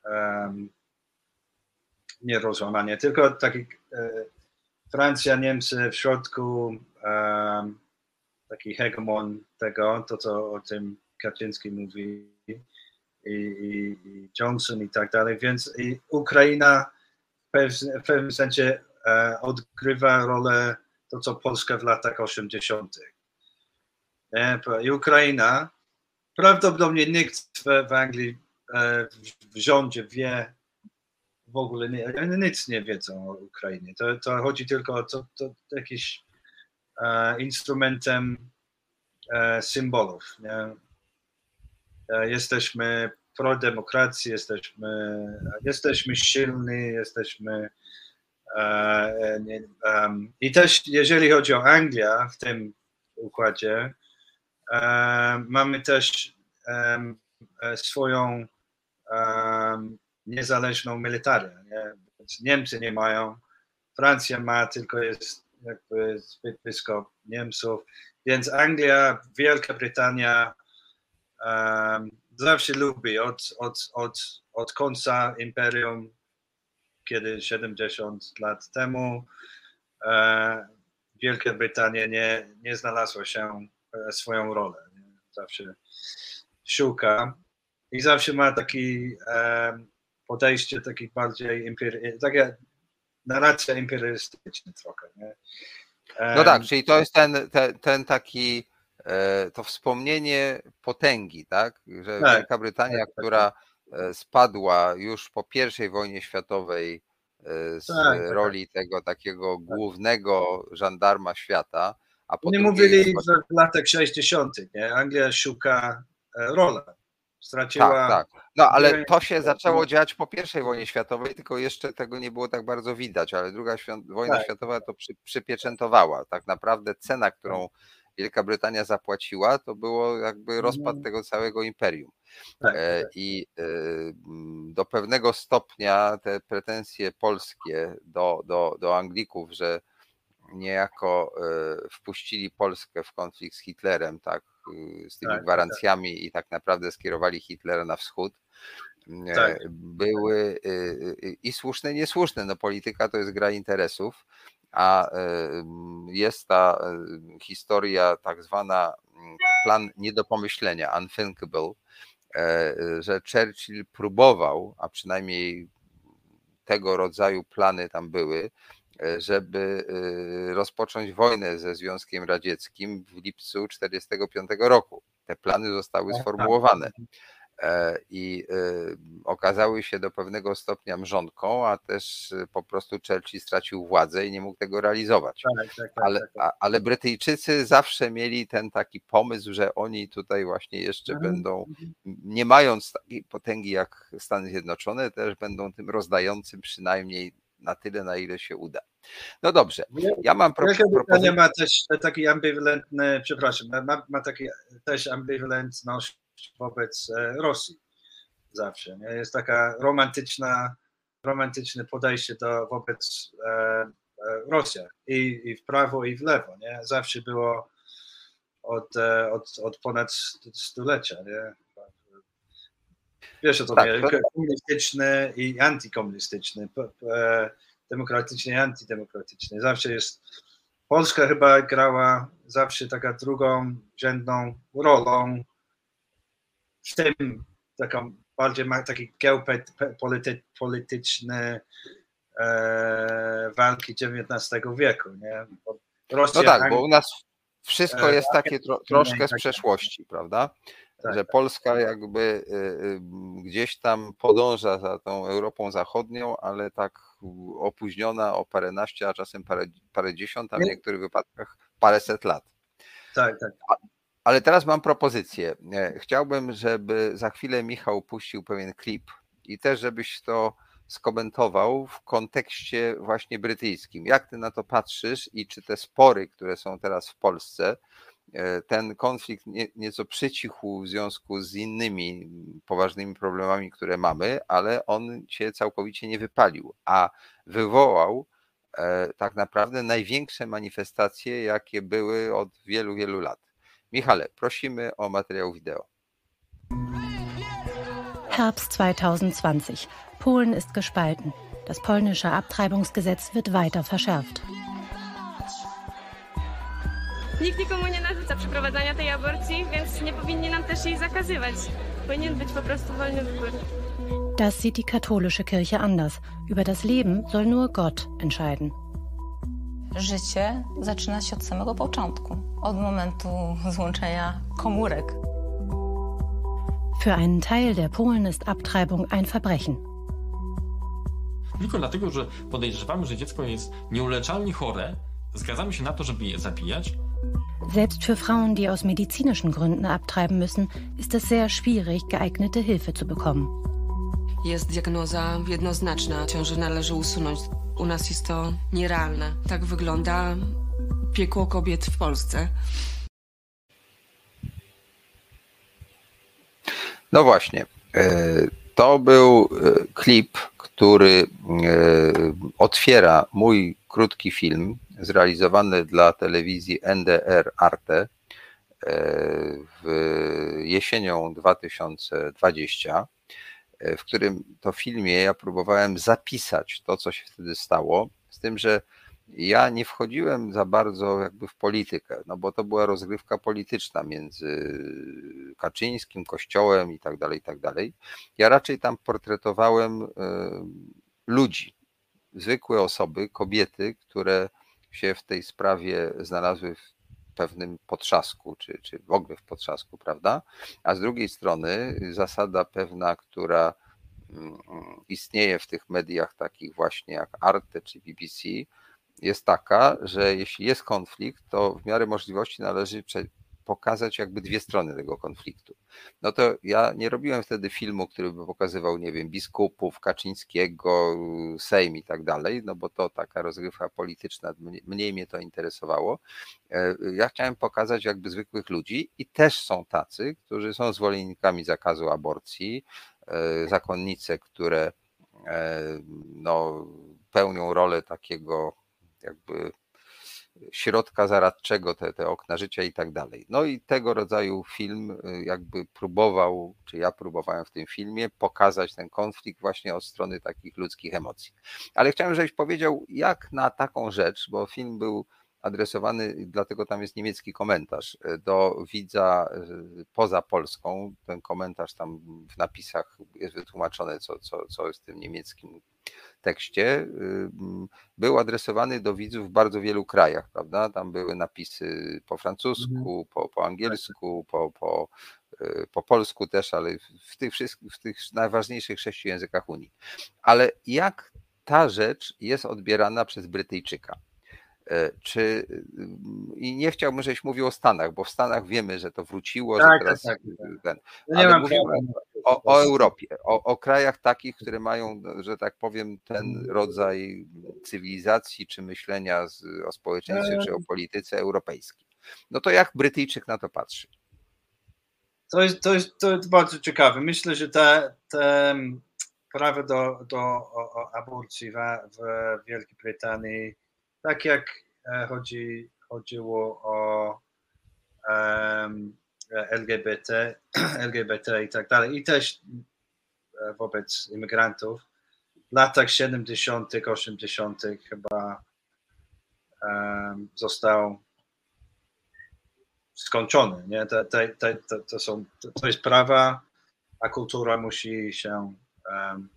B: um, nie rozłamanie, tylko taki e, Francja, Niemcy w środku, um, taki hegemon tego, to co o tym Kaczyński mówi i, i, i Johnson i tak dalej, więc i Ukraina w pewnym sensie odgrywa rolę to, co Polska w latach 80. I Ukraina, prawdopodobnie nikt w, Anglii, e, w rządzie wie w ogóle nie, nic nie wiedzą o Ukrainie. To, to chodzi tylko o to, to jakiś e, instrumentem e, symbolów. Nie? E, jesteśmy pro-demokracji, jesteśmy, jesteśmy silni, jesteśmy e, i też jeżeli chodzi o Anglię w tym układzie, e, mamy też swoją niezależną militarię. Niemcy nie mają, Francja ma, tylko jest jakby zbyt blisko Niemców. Więc Anglia, Wielka Brytania um, zawsze lubi od, od, od, od końca imperium, kiedy 70 lat temu e, Wielka Brytania nie, nie znalazła się e, swoją rolę. Zawsze szuka i zawsze ma taki um, podejście takich bardziej imperialnych, takie narracja imperialistyczna trochę. Nie?
A: No tak, czyli to jest ten, ten, ten taki, e, to wspomnienie potęgi, tak? Że tak, Wielka Brytania, tak, tak, która tak. Spadła już po I wojnie światowej e, z tak, tak, roli tego takiego głównego żandarma świata, a
B: po Nie mówili w latach 60. Nie? Anglia szuka rolę straciła.
A: Tak, tak. No ale to się zaczęło dziać po I wojnie światowej, tylko jeszcze tego nie było tak bardzo widać, ale druga wojna tak. światowa to przy, przypieczętowała. Tak naprawdę cena, którą Wielka Brytania zapłaciła, to było jakby rozpad mhm. tego całego imperium. Tak, e, tak. I e, do pewnego stopnia te pretensje polskie do, do, do Anglików, że niejako e, wpuścili Polskę w konflikt z Hitlerem, tak, y, z tymi tak, tak, gwarancjami tak. i tak naprawdę skierowali Hitlera na wschód, e, tak. były y, y, i słuszne, i niesłuszne. No, polityka to jest gra interesów, a e, jest ta historia tak zwana mm, plan nie do pomyślenia, unthinkable, że Churchill próbował, a przynajmniej tego rodzaju plany tam były, E, żeby e, rozpocząć wojnę ze Związkiem Radzieckim w lipcu 1945 roku. Te plany zostały tak, sformułowane tak. E, i okazały się do pewnego stopnia mrzonką, a też po prostu Churchill stracił władzę i nie mógł tego realizować. Tak, ale, ale Brytyjczycy zawsze mieli ten taki pomysł, że oni tutaj właśnie jeszcze mhm. będą, mhm. nie mając takiej potęgi jak Stany Zjednoczone, też będą tym rozdającym przynajmniej na tyle, na ile się uda. No dobrze, ja mam pro,
B: propozycję. ma też taki ambywalentny, przepraszam, ma, ma taki też ambywalentność wobec e, Rosji zawsze. Nie? Jest taka romantyczna, romantyczne podejście do wobec e, e, Rosji i, i w prawo i w lewo. Nie? Zawsze było od, e, od, od ponad stulecia. Nie? Wiesz o co tak, to... komunistyczny i antykomunistyczny, demokratyczny i antydemokratyczny. Zawsze jest, Polska chyba grała zawsze taka drugą rzędną rolą w tym taką bardziej ma taki geopolityczny e, walki XIX wieku. Nie? Rosja,
A: No tak, bo u nas wszystko
B: E,
A: jest takie tro, troszkę z
B: tak.
A: przeszłości, prawda?
B: Tak,
A: Że
B: tak.
A: Polska jakby y, y, gdzieś tam podąża za tą Europą Zachodnią, ale tak opóźniona o paręnaście, a czasem parę, parędziesiąt, a w
B: Nie.
A: niektórych wypadkach paręset lat.
B: tak, tak.
A: Ale teraz mam propozycję. E, Chciałbym, żeby za chwilę Michał puścił pewien klip i też, żebyś to skomentował w kontekście właśnie brytyjskim. Jak ty na to patrzysz i czy te spory, które są teraz w Polsce, e, ten konflikt nie, nieco przycichł w związku z innymi poważnymi problemami, które mamy, ale on się całkowicie nie wypalił, a wywołał e, tak naprawdę największe manifestacje, jakie były od wielu, wielu lat. Michale, prosimy o materiał wideo.
G: Herbst 2020. Polen ist gespalten. Das polnische Abtreibungsgesetz wird weiter verschärft.
H: Nikt nikomu nie narzuca przeprowadzania tej aborcji, więc nie powinni nam też jej zakazywać. Powinien być po prostu wolny wybór.
G: Das sieht die katholische Kirche anders. Über das Leben soll nur Gott entscheiden.
I: Życie zaczyna się od samego początku, od momentu złączenia komórek.
G: Für einen Teil der Polen ist Abtreibung ein Verbrechen.
J: Tylko dlatego, że podejrzewamy, że dziecko jest nieuleczalnie chore, zgadzamy się na to, żeby je zabijać.
G: Selbst für Frauen, die aus medizinischen Gründen abtreiben müssen, ist es sehr schwierig, geeignete Hilfe zu bekommen.
K: Jest diagnoza jednoznaczna. Ciążę należy usunąć. U nas jest to nierealne. Tak wygląda piekło kobiet w Polsce.
A: No właśnie. e, To był e, klip, który e, otwiera mój krótki film zrealizowany dla telewizji NDR Arte w jesienią 2020, e, w którym to filmie ja próbowałem zapisać to, co się wtedy stało, z tym, że ja nie wchodziłem za bardzo jakby w politykę, no bo to była rozgrywka polityczna między Kaczyńskim, Kościołem i tak dalej, i tak dalej. Ja raczej tam portretowałem e, ludzi, zwykłe osoby, kobiety, które się w tej sprawie znalazły w pewnym potrzasku, czy, czy w ogóle w potrzasku, prawda? A z drugiej strony zasada pewna, która mm, istnieje w tych mediach takich właśnie jak Arte czy BBC, jest taka, że jeśli jest konflikt, to w miarę możliwości należy pokazać jakby dwie strony tego konfliktu. No to ja nie robiłem wtedy filmu, który by pokazywał, nie wiem, biskupów, Kaczyńskiego, Sejm i tak dalej, no bo to taka rozgrywka polityczna, mniej, mnie to interesowało. E, Ja chciałem pokazać jakby zwykłych ludzi i też są tacy, którzy są zwolennikami zakazu aborcji, e, zakonnice, które e, no, pełnią rolę takiego jakby środka zaradczego, te, te okna życia i tak dalej. No i tego rodzaju film y, jakby próbował, czy ja próbowałem w tym filmie pokazać ten konflikt właśnie od strony takich ludzkich emocji. Ale chciałem, żebyś powiedział, jak na taką rzecz, bo film był adresowany, dlatego tam jest niemiecki komentarz, y, do widza y, poza Polską. Ten komentarz tam w napisach jest wytłumaczone, co, co, co jest w tym niemieckim tekście, m, był adresowany do widzów w bardzo wielu krajach, prawda? Tam były napisy po francusku, po, po angielsku, po, po, po polsku też, ale w tych wszystkich, w tych najważniejszych sześciu językach Unii. Ale jak ta rzecz jest odbierana przez Brytyjczyka? E, Czy y, i nie chciałbym, żebyś mówił o Stanach, bo w Stanach wiemy, że to wróciło, że
B: Tak,
A: teraz
B: tak,
A: ten,
B: nie
A: ale mówimy
B: prawa.
A: o, o Europie, o, o krajach takich, które mają, że tak powiem, ten rodzaj cywilizacji czy myślenia z, o społeczeństwie czy o polityce europejskiej. No to jak Brytyjczyk na to patrzy?
B: To jest, to jest, to jest bardzo ciekawe. Myślę, że te, te prawo do, do aborcji w, w Wielkiej Brytanii, tak jak e, chodzi, chodziło o em, LGBT, [CLEARS THROAT] LGBT i tak dalej, i też e, wobec imigrantów, w latach 70., 80. chyba em, został skończony. Nie? Te, to, są, to, to jest prawa, a kultura musi się um,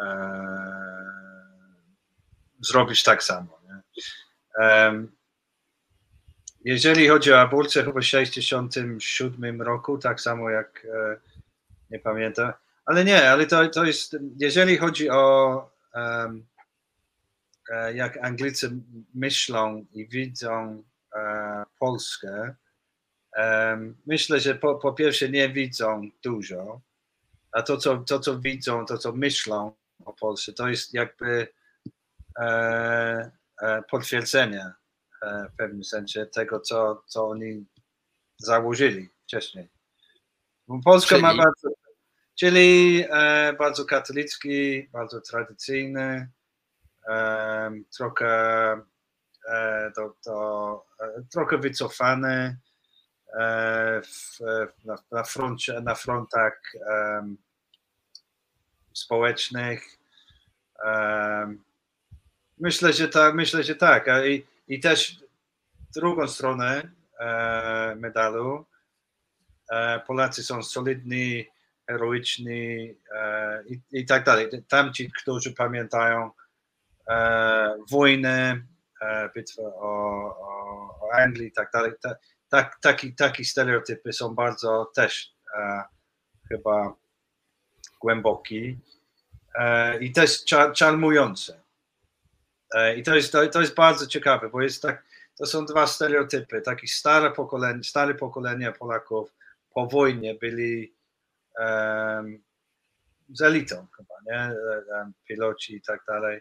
B: um, zrobić tak samo. Nie? Jeżeli chodzi o aborcję, chyba w 67 roku, tak samo jak nie pamiętam, ale nie, ale to, to jest, jeżeli chodzi o um, jak Anglicy myślą i widzą e, Polskę, um, myślę, że po, po, pierwsze nie widzą dużo, a to co, to, co widzą, to, co myślą o Polsce, to jest jakby e, e, potwierdzenie e, w pewnym sensie tego, co, co oni założyli wcześniej. Polska Czyli... ma bardzo Czyli e, bardzo katolicki, bardzo tradycyjny, e, trochę, e, to, to, e, trochę wycofany e, w, na, na, froncie, na frontach społecznych. Myślę, że tak, myślę, że tak. I, i też drugą stronę e, medalu. Polacy są solidni heroiczni e, i, i tak dalej. Tamci, którzy pamiętają e, wojnę, e, bitwę o, o, o Anglii i tak dalej. Ta, tak, taki, taki stereotypy są bardzo też e, chyba głęboki e, i też czar, czarmujące. E, I to jest, to, to jest bardzo ciekawe, bo jest tak, to są dwa stereotypy. Takie stare pokolenie, stare pokolenia Polaków po wojnie byli um, z elitą chyba, nie? Piloci i tak dalej.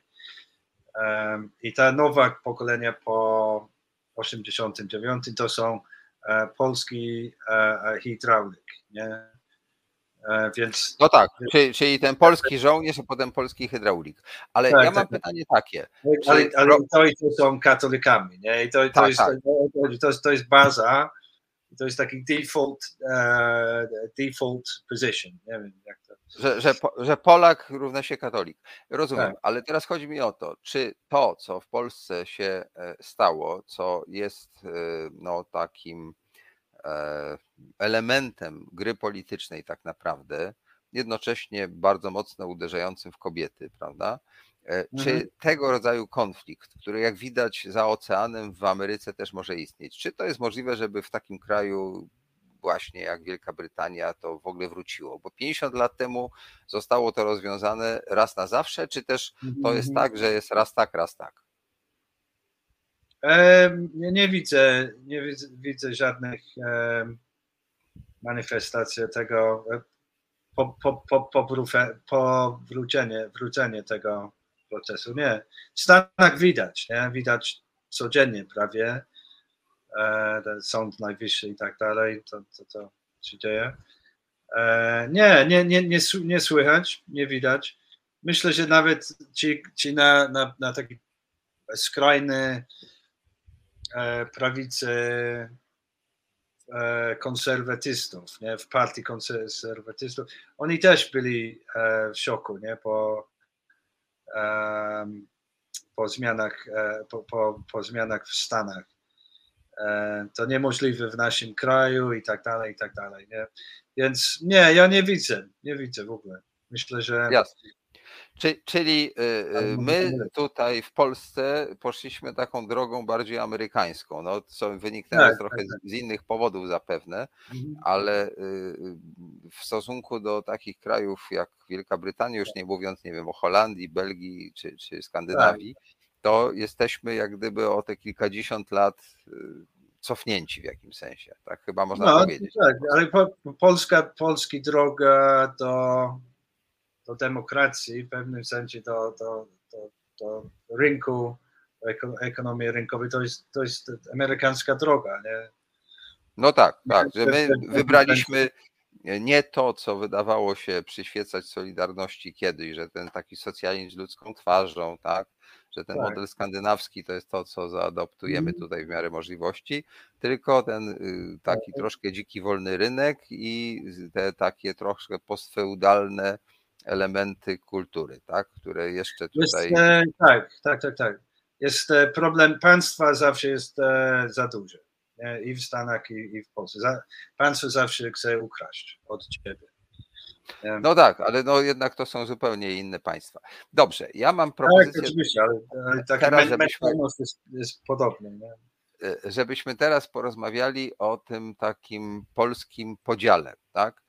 B: Um, I ta nowa pokolenia po 89 to są e, polski e, hydraulik, nie? E, więc...
A: No tak, czyli, czyli, ten polski żołnierz, a potem polski hydraulik. Ale tak, ja mam tak, pytanie takie.
B: Ale, ale to i to są katolikami, nie? I to, to, tak, jest, tak. To, to, to jest baza, to jest taki default, uh, default position. Nie wiem, jak to...
A: Że, że, że Polak równa się katolik. Rozumiem, tak. ale teraz chodzi mi o to, czy to, co w Polsce się e, stało, co jest no, takim elementem gry politycznej tak naprawdę, jednocześnie bardzo mocno uderzającym w kobiety, prawda? E, czy mhm. tego rodzaju konflikt, który jak widać za oceanem w Ameryce też może istnieć, czy to jest możliwe, żeby w takim kraju właśnie jak Wielka Brytania to w ogóle wróciło? Bo 50 lat temu zostało to rozwiązane raz na zawsze, czy też to jest mhm. tak, że jest raz tak, raz tak?
B: Nie, nie widzę, nie widzę, widzę żadnych manifestacji tego e, po, po, po, powrócenie, wrócenie tego procesu. Nie. W Stanach widać, nie? widać codziennie prawie. E, sąd najwyższy i tak dalej, to, to, to się dzieje. E, nie, nie, nie, nie, nie słychać, nie widać. Myślę, że nawet ci, ci na, na, na taki skrajny e, prawicy e, konserwatystów, nie? w partii konserwatystów, oni też byli e, w szoku nie? po po zmianach, e, po, po, po zmianach w Stanach. E, to niemożliwe w naszym kraju i tak dalej, i tak dalej. Nie? Więc nie, ja nie widzę, nie widzę w ogóle. Myślę, że.
A: Jasne. Czyli y, y, my tutaj w Polsce poszliśmy taką drogą bardziej amerykańską, no, co wyniknęło tak, trochę tak, tak. z innych powodów zapewne, mhm. ale y, w stosunku do takich krajów jak Wielka Brytania, już nie mówiąc, nie wiem, o Holandii, Belgii czy, czy Skandynawii, tak. to jesteśmy jak gdyby o te kilkadziesiąt lat cofnięci w jakimś sensie, tak chyba można no, powiedzieć.
B: Tak, ale Polska, Polski droga do do demokracji, w pewnym sensie do, do, do, do rynku, ekonomii rynkowej, to jest, to jest amerykańska droga. Nie?
A: No tak, tak, że my wybraliśmy nie to, co wydawało się przyświecać Solidarności kiedyś, że ten taki socjalizm z ludzką twarzą, tak, że ten tak. model skandynawski to jest to, co zaadoptujemy mhm. tutaj w miarę możliwości, tylko ten y, taki tak. troszkę dziki wolny rynek i te takie troszkę postfeudalne elementy kultury, tak? które jeszcze tutaj.
B: Jest, e, tak, tak, tak, tak. Jest e, problem państwa zawsze jest e, za duży. I w Stanach, i, i w Polsce. Za, państwo zawsze chce ukraść od ciebie.
A: No tak, ale no jednak to są zupełnie inne państwa. Dobrze, ja mam
B: Tak,
A: propozycję.
B: oczywiście, ale,
A: Teraz, żebyśmy-
B: jest, jest podobny. Nie?
A: e, żebyśmy teraz porozmawiali o tym takim polskim podziale, tak?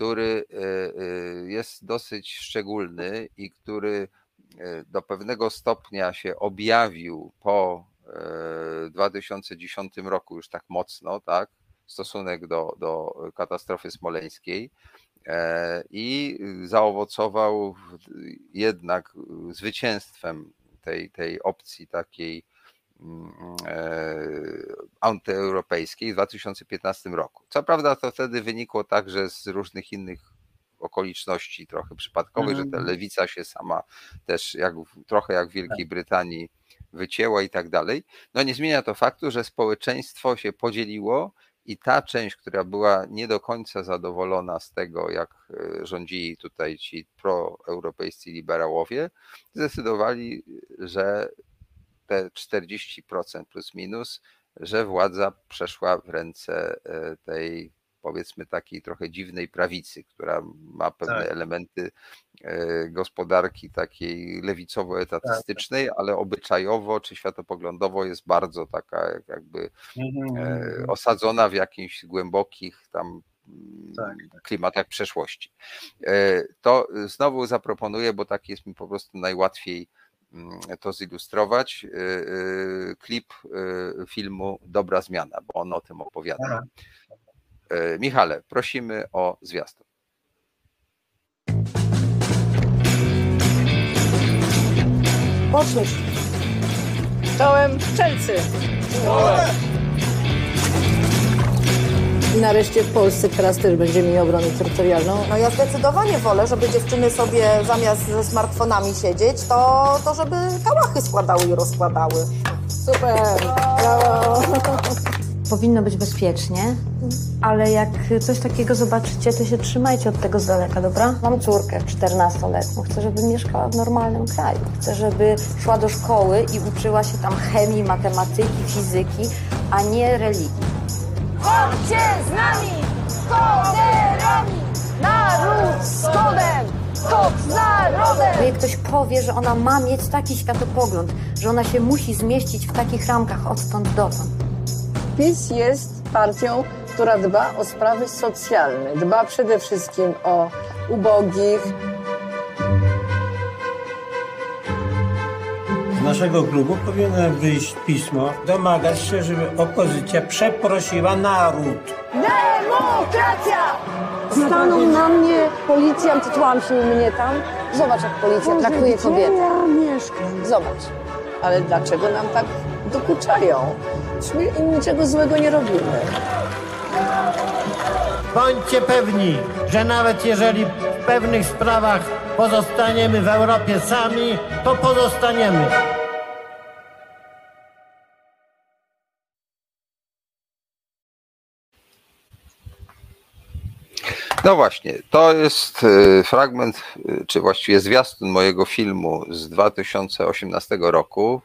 A: Który e, e, jest dosyć szczególny i który e, do pewnego stopnia się objawił po e, 2010 roku już tak mocno, tak? Stosunek do, do katastrofy smoleńskiej i zaowocował jednak zwycięstwem tej, tej opcji takiej antyeuropejskiej w 2015 roku. Co prawda to wtedy wynikło także z różnych innych okoliczności trochę przypadkowych, że ta
B: Mhm.
A: lewica się sama też jak, trochę jak w Wielkiej Brytanii wycięła i tak dalej. No nie zmienia to faktu, że społeczeństwo się podzieliło i ta część, która była nie do końca zadowolona z tego, jak e, rządzili tutaj ci proeuropejscy liberałowie, zdecydowali, że te 40% plus minus, że władza przeszła w ręce e, tej powiedzmy takiej trochę dziwnej prawicy, która ma pewne
B: Tak.
A: elementy e, gospodarki takiej lewicowo-etatystycznej, ale obyczajowo czy światopoglądowo jest bardzo taka jak- jakby
B: Mhm,
A: e,
B: mhm.
A: osadzona w jakichś głębokich tam mm,
B: Tak,
A: klimatach przeszłości. To znowu zaproponuję, bo tak jest mi po prostu najłatwiej to zilustrować. e, e, Klip e, filmu Dobra Zmiana, bo on o tym opowiada.
B: Aha.
A: E, Michale, prosimy o zwiastun.
L: Poczuć. Czołem strzelcy. I nareszcie w Polsce teraz też będziemy mieli obronę terytorialną.
M: No ja zdecydowanie wolę, żeby dziewczyny sobie zamiast ze smartfonami siedzieć, to, to żeby kałachy składały i rozkładały.
L: Super. Brawo. [LAUGHS]
I: Powinno być bezpiecznie, ale jak coś takiego zobaczycie, to się trzymajcie od tego z daleka, dobra? Mam córkę 14-letnią. Chcę, żeby mieszkała w normalnym kraju. Chcę, żeby szła do szkoły i uczyła się tam chemii, matematyki, fizyki, a nie religii.
L: Chodźcie z nami, koderami! Naród z kodem! Kod z narodem!
I: Jak ktoś powie, że ona ma mieć taki światopogląd, że ona się musi zmieścić w takich ramkach odtąd dotąd.
L: PiS jest partią, która dba o sprawy socjalne. Dba przede wszystkim o ubogich.
N: Z naszego klubu powinno wyjść pismo, domagać się, żeby opozycja przeprosiła naród.
L: Demokracja! Stanął na mnie policjant, tłamsił mnie tam. Zobacz, jak policja traktuje kobietę. Zobacz. Ale dlaczego nam tak dokuczają? My im niczego złego nie robimy.
N: Bądźcie pewni, że nawet jeżeli w pewnych sprawach pozostaniemy w Europie sami, to pozostaniemy.
A: No właśnie, to jest y, fragment, y, czy właściwie zwiastun mojego filmu z 2018 roku,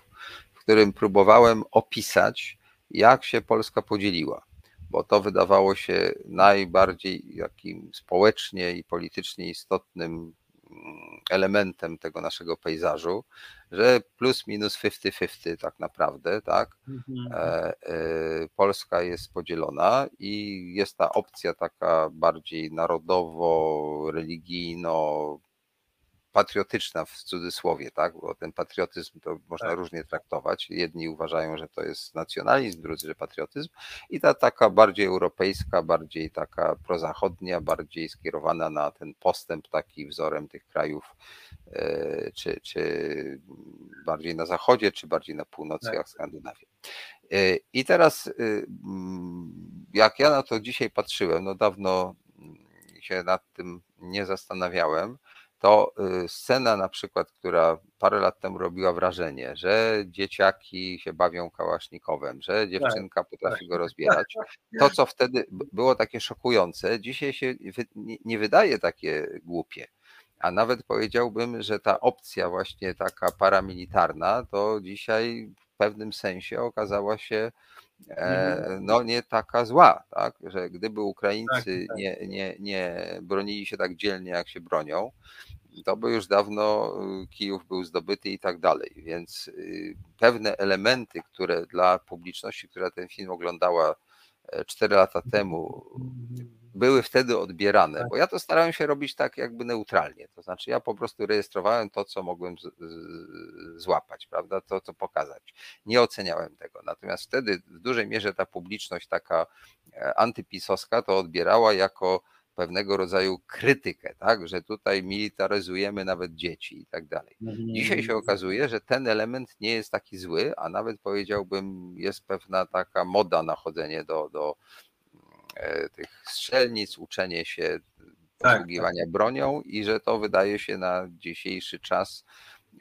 A: w którym próbowałem opisać, jak się Polska podzieliła, bo to wydawało się najbardziej jakim społecznie i politycznie istotnym elementem tego naszego pejzażu, że plus minus 50-50 tak naprawdę, tak?
B: Mhm.
A: E, e, Polska jest podzielona i jest ta opcja taka bardziej narodowo-religijno patriotyczna w cudzysłowie, tak? Bo ten patriotyzm to można różnie traktować. Jedni uważają, że to jest nacjonalizm, drudzy, że patriotyzm. I ta taka bardziej europejska, bardziej taka prozachodnia, bardziej skierowana na ten postęp taki wzorem tych krajów, e, czy, czy bardziej na zachodzie, czy bardziej na północy,
B: Tak.
A: jak Skandynawia. E, I teraz, y, mm, jak ja na to dzisiaj patrzyłem, no dawno się nad tym nie zastanawiałem, to y, scena na przykład, która parę lat temu robiła wrażenie, że dzieciaki się bawią kałasznikowem, że dziewczynka potrafi
B: tak.
A: go rozbierać. To, co wtedy było takie szokujące, dzisiaj się nie- wydaje takie głupie. A nawet powiedziałbym, że ta opcja właśnie taka paramilitarna, to dzisiaj w pewnym sensie okazała się mhm. no nie taka zła, tak? że gdyby Ukraińcy
B: Tak, tak.
A: nie, nie, nie bronili się tak dzielnie, jak się bronią, to by już dawno y, Kijów był zdobyty i tak dalej. Więc y, pewne elementy, które dla publiczności, która ten film oglądała 4 lata temu, były wtedy odbierane, bo ja to starałem się robić tak jakby neutralnie. To znaczy, ja po prostu rejestrowałem to, co mogłem z, z, złapać, prawda? To, co pokazać. Nie oceniałem tego. Natomiast wtedy w dużej mierze ta publiczność taka e, antypisowska to odbierała jako pewnego rodzaju krytykę, tak, że tutaj militaryzujemy nawet dzieci i tak dalej. Dzisiaj się okazuje, że ten element nie jest taki zły, a nawet powiedziałbym, jest pewna taka moda na chodzenie do, do e, tych strzelnic, uczenie się posługiwania bronią i że to wydaje się na dzisiejszy czas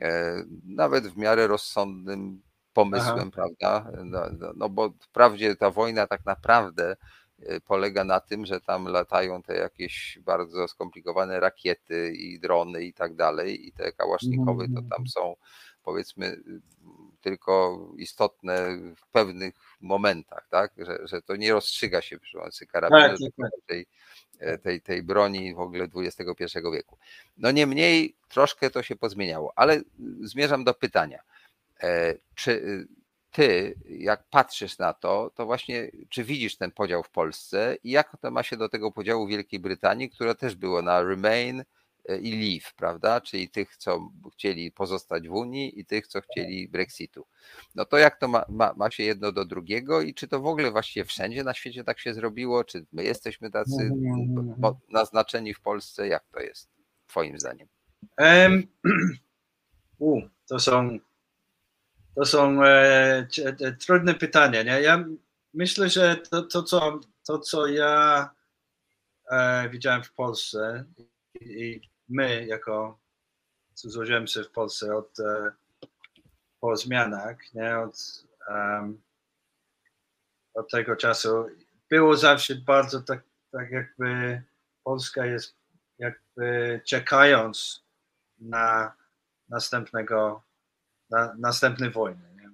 A: e, nawet w miarę rozsądnym pomysłem,
B: Aha.
A: prawda? No, no, no bo wprawdzie ta wojna tak naprawdę polega na tym, że tam latają te jakieś bardzo skomplikowane rakiety i drony i tak dalej i te kałasznikowy to tam są powiedzmy y, tylko istotne w pewnych momentach, tak? Że, że to nie rozstrzyga się przy pomocy karabinu,
B: tak.
A: tej, e, tej, tej broni w ogóle XXI wieku. No niemniej troszkę to się pozmieniało, ale y, zmierzam do pytania. E, Czy y, ty, jak patrzysz na to, to właśnie, czy widzisz ten podział w Polsce i jak to ma się do tego podziału Wielkiej Brytanii, które też było na Remain e, i Leave, prawda? Czyli tych, co chcieli pozostać w Unii i tych, co chcieli Brexitu. No to jak to ma, ma, ma się jedno do drugiego i czy to w ogóle właściwie wszędzie na świecie tak się zrobiło? Czy my jesteśmy tacy naznaczeni w Polsce? Jak to jest, twoim zdaniem?
B: Em, [CLEARS THROAT] u, to są, to są e, e, trudne pytania. Nie? Ja myślę, że to, to, co, to co ja e, widziałem w Polsce i, my jako cudzoziemcy w Polsce od, e, po zmianach, nie? Od, em, od tego czasu było zawsze bardzo tak, tak jakby Polska jest jakby czekając na następnego, na następne wojny. Nie?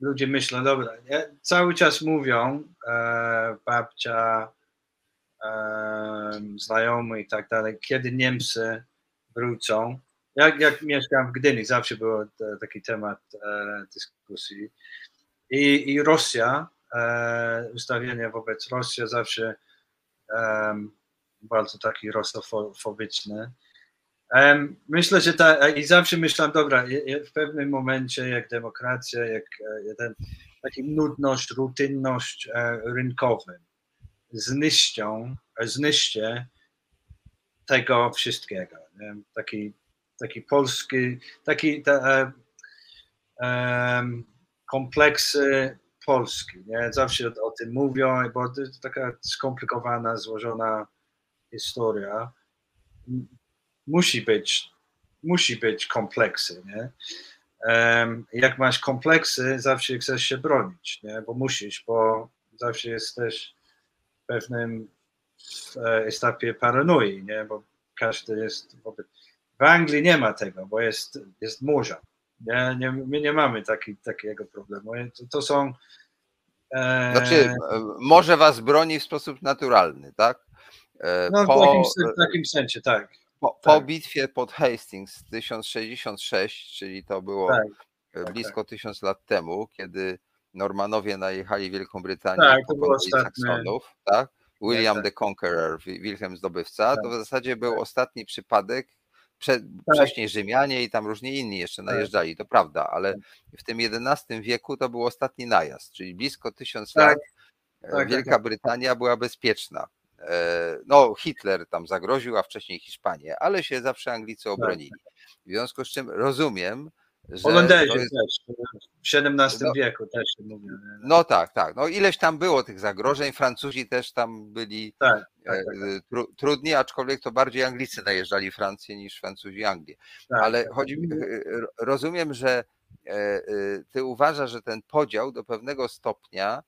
B: Ludzie myślą, dobra, nie? cały czas mówią, e, babcia, e, znajomy i tak dalej, kiedy Niemcy wrócą. Jak, jak mieszkam w Gdyni, zawsze był taki temat e, dyskusji. I, I Rosja, e, ustawienie wobec Rosji zawsze bardzo taki rosofobyczny. Myślę, że ta, i zawsze myślałem, dobra, w pewnym momencie, jak demokracja, jak e, jeden, taki nudność, rutynność e, rynkowym zniszczą, e, zniszczy tego wszystkiego. Taki, taki polski, taki ta, e, em, kompleksy Polski. Nie? Zawsze o, o tym mówią, bo to jest taka skomplikowana, złożona historia. Musi być, musi być kompleksy. Nie? Jak masz kompleksy, zawsze chcesz się bronić, nie? bo musisz, bo zawsze jesteś w pewnym e, etapie paranoi, nie? bo każdy jest wobec... W Anglii nie ma tego, bo jest, jest morza. Nie? Nie, my nie mamy taki, takiego problemu. To, to są e,
A: Znaczy, e, może was broni w sposób naturalny, tak? E,
B: no, w,
A: po,
B: takim, sen- w takim sensie, tak.
A: Po, po bitwie pod Hastings 1066, czyli to było
B: Tak,
A: e, blisko tysiąc lat temu, kiedy Normanowie najechali Wielką Brytanię
B: Tak, ostatni-
A: Saksonów, tak? William
B: tak.
A: the Conqueror, Wi- Wilhelm Zdobywca, to
B: Tak,
A: w zasadzie był ostatni przypadek. Prze, Wcześniej Rzymianie i tam różni inni jeszcze
B: Tak.
A: najeżdżali, to prawda, ale w tym XI wieku to był ostatni najazd, czyli blisko tysiąc
B: Tak.
A: lat e,
B: Tak, tak,
A: Wielka
B: tak.
A: Brytania była bezpieczna. E, No, Hitler tam zagroził, a wcześniej Hiszpanię, ale się zawsze Anglicy obronili. W związku z czym rozumiem, że.
B: Holenderzy
A: jest-
B: też, w XVII
A: No.
B: wieku też się mówi.
A: No tak, tak. No ileś tam było tych zagrożeń. Francuzi też tam byli
B: Tak, tak,
A: e,
B: tak,
A: tru, trudni, aczkolwiek to bardziej Anglicy najeżdżali Francję niż Francuzi Anglię.
B: Tak,
A: Ale
B: tak.
A: chodzi, e, rozumiem, że ty uważasz, że ten podział do pewnego stopnia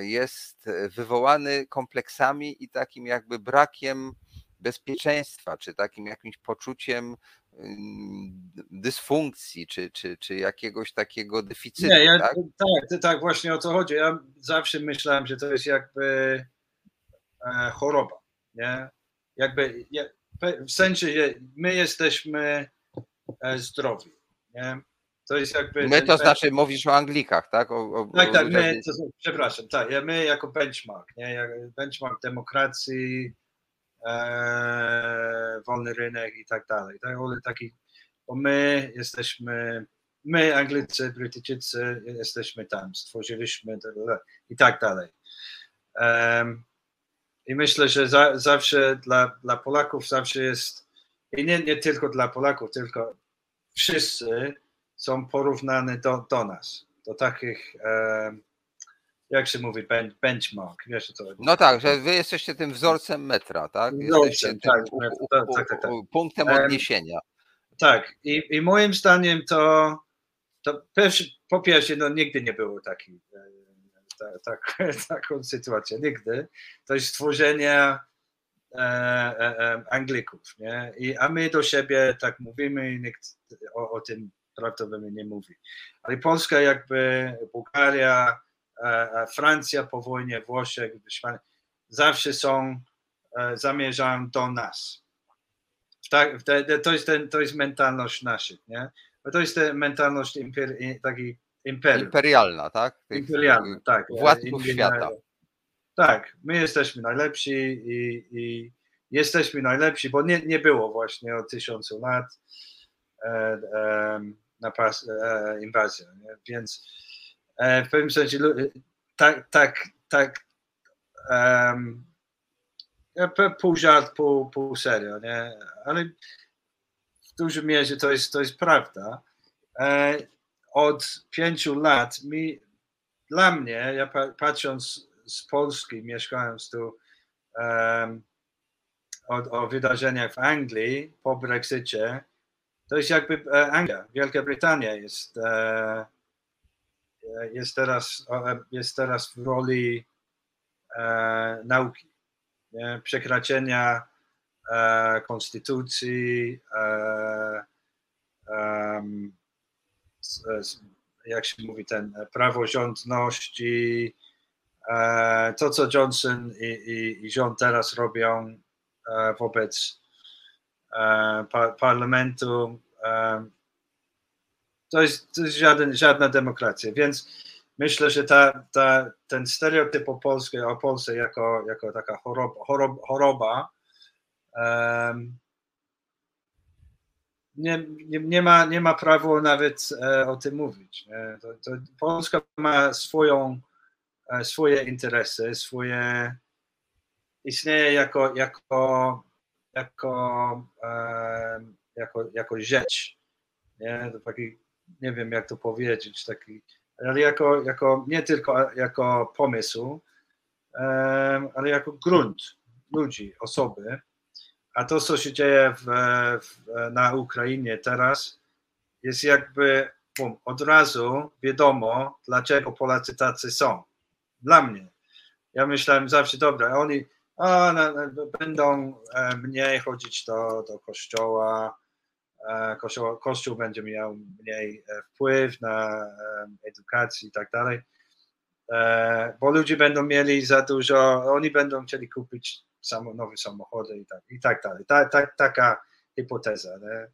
A: jest wywołany kompleksami i takim jakby brakiem bezpieczeństwa, czy takim jakimś poczuciem dysfunkcji, czy, czy, czy jakiegoś takiego deficytu.
B: Nie, ja,
A: tak?
B: tak, tak, właśnie o to chodzi. Ja zawsze myślałem, że to jest jakby e, choroba, nie? Jakby w sensie, że my jesteśmy e, zdrowi, nie?
A: To jest jakby. My to znaczy, mówisz o Anglikach, tak? O, o,
B: tak, tak, my, to, przepraszam, tak, my jako benchmark, nie? benchmark demokracji, e, wolny rynek i tak dalej. Tak? Taki, bo my jesteśmy, my Anglicy, Brytyjczycy jesteśmy tam, stworzyliśmy i tak dalej. Um, I myślę, że za, zawsze dla, dla Polaków zawsze jest, i nie, nie tylko dla Polaków, tylko wszyscy są porównane do, do nas, do takich um, jak się mówi, benchmark, wiesz co
A: No tak, że wy jesteście tym wzorcem metra, tak? Wzorcem, tak, u, u, tak, tak, tak, tak, punktem odniesienia.
B: tak, i, i moim zdaniem to, to pierwszy, po pierwsze, no nigdy nie było takiej tak, [LAUGHS] taką sytuację, nigdy. To jest stworzenie e, e, e, Anglików, nie? I, a my do siebie tak mówimy i nikt o, o tym prawdopodobnie nie mówi. Ale Polska jakby, Bułgaria, Francja po wojnie, Włochy, zawsze są, e, zamierzają do nas. Tak, to, jest ten, to jest mentalność nasza, nie? To jest ta mentalność taki imperium.
A: Imperialna, tak?
B: Imperialna, tak.
A: Władców świata.
B: Tak, my jesteśmy najlepsi i, i jesteśmy najlepsi, bo nie, nie było właśnie od tysiącu lat e, e, napas, e, inwazja, nie? więc E, w pewnym sensie tak, tak, tak um, pół żart, pół, pół serio, nie? Ale w dużej mierze to jest, to jest prawda. E, od pięciu lat mi, dla mnie, ja patrząc z Polski, mieszkając tu um, o, o wydarzeniach w Anglii po Brexicie, to jest jakby e, Anglia, Wielka Brytania jest jest teraz, jest teraz w roli e, nauki, przekraczenia e, konstytucji, e, jak się mówi, ten praworządności, e, to co Johnson i, i, i rząd teraz robią e, wobec e, parlamentu, to jest, to jest żaden, żadna demokracja, więc myślę, że ta, ta, ten stereotyp o, Polsce, o Polsce jako, jako taka choroba, choroba, um, nie, nie, nie, ma, nie ma prawa nawet e, o tym mówić. To, to Polska ma swoją, e, swoje interesy, swoje istnieje jako, jako, jako, jako, jako rzecz. Nie? To taki nie wiem jak to powiedzieć, taki, ale jako, jako nie tylko jako pomysł, ale jako grunt ludzi, osoby. A to, co się dzieje w, w, na Ukrainie teraz, jest jakby bum, od razu wiadomo, dlaczego Polacy tacy są. Dla mnie. Ja myślałem zawsze, dobra, oni a, na, na, będą e, mniej chodzić do, do kościoła, E, kościół, kościół będzie miał mniej e, wpływ na edukację i tak dalej, bo ludzie będą mieli za dużo, oni będą chcieli kupić samo, nowe samochody i tak, i tak dalej. Ta, ta, taka hipoteza. Nie?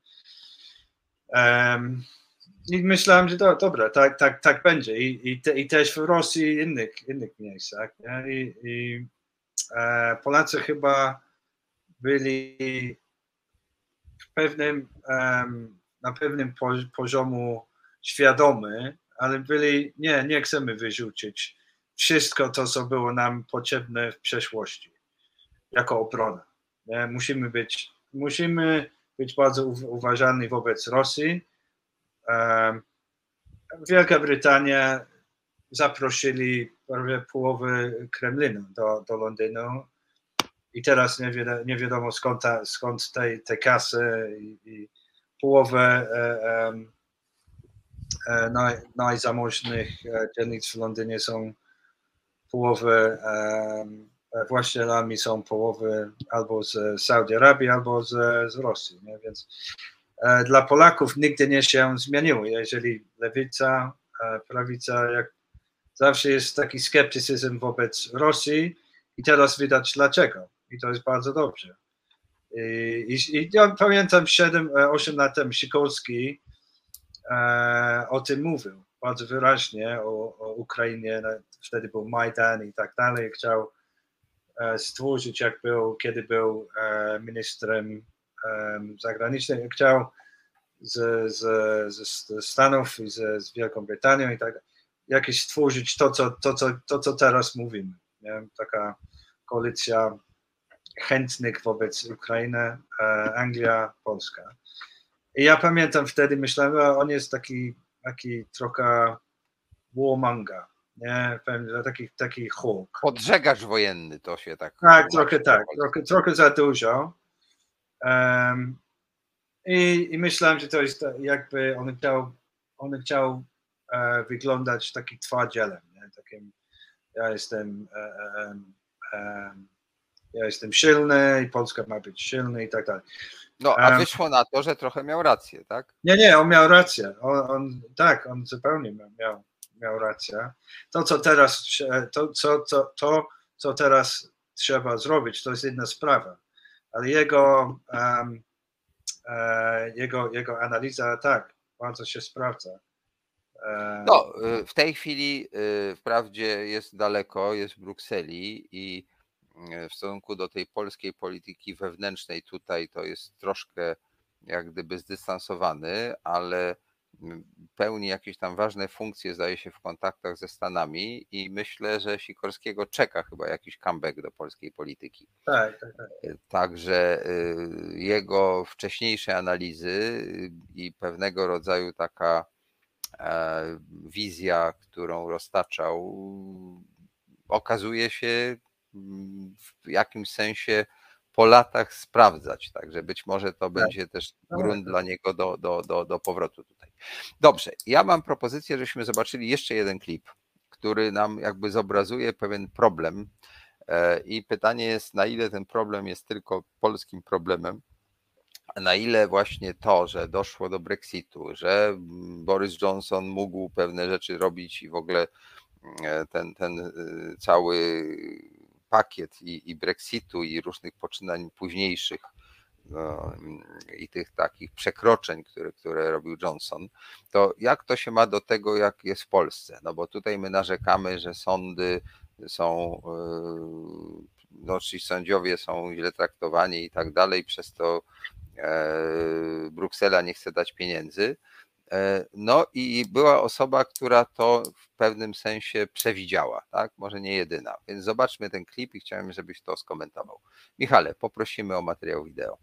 B: Um, I myślałem, że to, dobra, tak, tak, tak będzie. I, i, te, i też w Rosji i innych, innych miejscach. Nie? I, i Polacy chyba byli pewnym, na pewnym poziomu świadomy, ale byli, nie, nie chcemy wyrzucić wszystko to, co było nam potrzebne w przeszłości, jako obrona. Nie? Musimy być, musimy być bardzo uważani wobec Rosji. Wielka Brytania zaprosili prawie połowę Kremlinu do, do Londynu i teraz nie, wiadomo, nie wiadomo skąd, ta, skąd tej, tej kasy i, i połowę e, e, naj, najzamożnych e, dzielnic w Londynie są połowy e, właścicielami są połowy albo z Saudi Arabii, albo z, z Rosji, nie? więc e, dla Polaków nigdy nie się zmieniło. Jeżeli lewica, e, prawica, jak zawsze jest taki sceptycyzm wobec Rosji i teraz widać dlaczego. I to jest bardzo dobrze. I, i, i ja pamiętam 7-8 lat temu Sikorski e, o tym mówił bardzo wyraźnie o, o Ukrainie. Wtedy był Majdan i tak dalej. Chciał e, stworzyć, jak był, kiedy był e, ministrem zagranicznym, chciał z, z, z Stanów i z, z Wielką Brytanią i tak jakieś stworzyć to, co, to, co, to, co teraz mówimy. Nie? Taka koalicja chętnych wobec Ukrainy, e, Anglia, Polska. I ja pamiętam wtedy, myślałem, że on jest taki, taki trochę warmanga, nie? Taki, taki Hulk.
A: Podżegacz wojenny to się tak.
B: Tak, trochę tak, trochę, trochę za dużo. Um, i, I myślałem, że to jest jakby on chciał, on chciał wyglądać taki twardzielem, nie? takim ja jestem e, e, e, ja jestem silny i Polska ma być silny i tak dalej.
A: No, a wyszło na to, że trochę miał rację, tak?
B: Nie, nie, on miał rację. On, on tak, on zupełnie miał, miał rację. To, co teraz, to, co, to, to, co teraz trzeba zrobić, to jest jedna sprawa. Ale jego, um, e, jego, jego analiza, tak, bardzo się sprawdza.
A: No, y, w tej chwili y, wprawdzie jest daleko, jest w Brukseli i w stosunku do tej polskiej polityki wewnętrznej tutaj to jest troszkę jak gdyby zdystansowany, ale pełni jakieś tam ważne funkcje, zdaje się, w kontaktach ze Stanami i myślę, że Sikorskiego czeka chyba jakiś comeback do polskiej polityki.
B: Tak, tak, tak.
A: Także y, jego wcześniejsze analizy i pewnego rodzaju taka wizja, którą roztaczał, okazuje się w jakimś sensie po latach sprawdzać. Także być może to tak. będzie też grunt dla niego do, do, do, do powrotu tutaj. Dobrze, ja mam propozycję, żebyśmy zobaczyli jeszcze jeden klip, który nam jakby zobrazuje pewien problem. E, I pytanie jest, na ile ten problem jest tylko polskim problemem, na ile właśnie to, że doszło do Brexitu, że Boris Johnson mógł pewne rzeczy robić i w ogóle e, ten, ten e, cały pakiet i, i Brexitu, i różnych poczynań późniejszych no, i tych takich przekroczeń, które, które robił Johnson, to jak to się ma do tego, jak jest w Polsce? No bo tutaj my narzekamy, że sądy są, yy, no ci sędziowie są źle traktowani i tak dalej, przez to e, Bruksela nie chce dać pieniędzy, E, no i była osoba, która to w pewnym sensie przewidziała, tak? Może nie jedyna. Więc zobaczmy ten klip i chciałem, żebyś to skomentował. Michale, poprosimy o materiał wideo.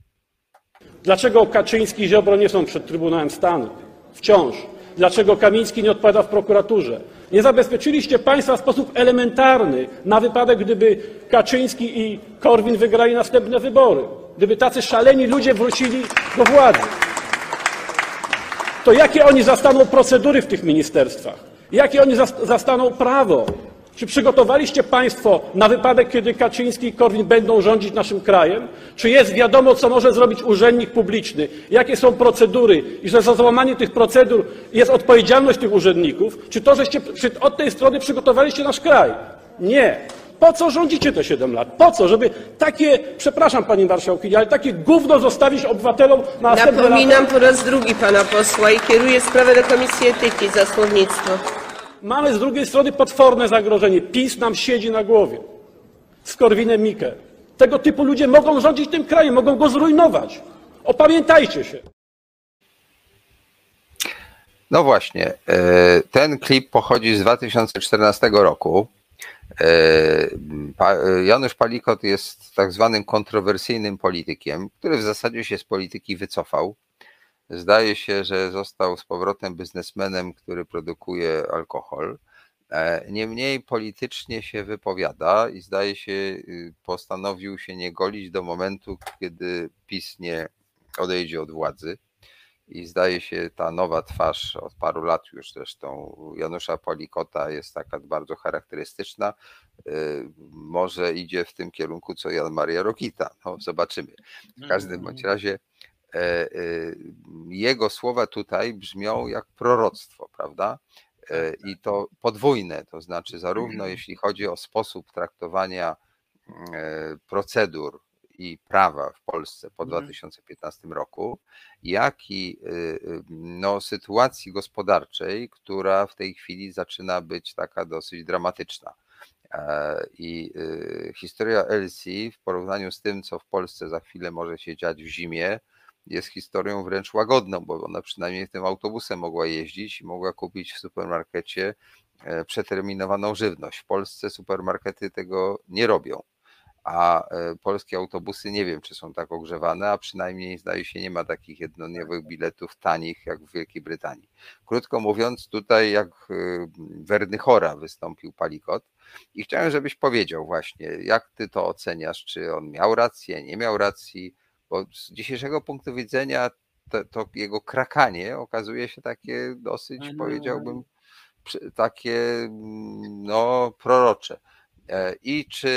O: Dlaczego Kaczyński i Ziobro nie są przed Trybunałem Stanu? Wciąż. Dlaczego Kamiński nie odpowiada w prokuraturze? Nie zabezpieczyliście państwa w sposób elementarny na wypadek, gdyby Kaczyński i Korwin wygrali następne wybory. Gdyby tacy szaleni ludzie wrócili do władzy to jakie oni zastaną procedury w tych ministerstwach? Jakie oni zastaną prawo? Czy przygotowaliście Państwo na wypadek, kiedy Kaczyński i Korwin będą rządzić naszym krajem? Czy jest wiadomo, co może zrobić urzędnik publiczny? Jakie są procedury? I że za złamanie tych procedur jest odpowiedzialność tych urzędników? Czy to, żeście od tej strony przygotowaliście nasz kraj? Nie. Po co rządzicie te 7 lat? Po co? Żeby takie, przepraszam Pani Marszałkini, ale takie gówno zostawić obywatelom na następne
P: Napominam lata? po raz drugi Pana posła i kieruję sprawę do Komisji Etyki za słownictwo.
O: Mamy z drugiej strony potworne zagrożenie. PiS nam siedzi na głowie. Z Korwinem. Tego typu ludzie mogą rządzić tym krajem, mogą go zrujnować. Opamiętajcie się.
A: No właśnie, e, ten klip pochodzi z 2014 roku. E, Janusz Palikot jest tak zwanym kontrowersyjnym politykiem, który w zasadzie się z polityki wycofał. Zdaje się, że został z powrotem biznesmenem, który produkuje alkohol. E, niemniej politycznie się wypowiada i zdaje się, y, postanowił się nie golić do momentu, kiedy PiS nie odejdzie od władzy i zdaje się ta nowa twarz od paru lat już zresztą Janusza Polikota jest taka bardzo charakterystyczna. Y, może idzie w tym kierunku co Jan Maria Rokita. No, zobaczymy. W każdym bądź razie Jego słowa tutaj brzmią jak proroctwo, prawda? I to podwójne, to znaczy zarówno jeśli chodzi o sposób traktowania procedur i prawa w Polsce po
B: Mhm.
A: 2015 roku, jak i no, sytuacji gospodarczej, która w tej chwili zaczyna być taka dosyć dramatyczna. E, I historia Elsie w porównaniu z tym, co w Polsce za chwilę może się dziać w zimie, jest historią wręcz łagodną, bo ona przynajmniej tym autobusem mogła jeździć i mogła kupić w supermarkecie e, przeterminowaną żywność. W Polsce supermarkety tego nie robią a e, polskie autobusy nie wiem, czy są tak ogrzewane, a przynajmniej zdaje się nie ma takich jednodniowych biletów tanich jak w Wielkiej Brytanii. Krótko mówiąc, tutaj jak e, Wernychora wystąpił Palikot i chciałem, żebyś powiedział właśnie, jak ty to oceniasz, czy on miał rację, nie miał racji, bo z dzisiejszego punktu widzenia to, to jego krakanie okazuje się takie dosyć, powiedziałbym, przy- takie no prorocze. E, I czy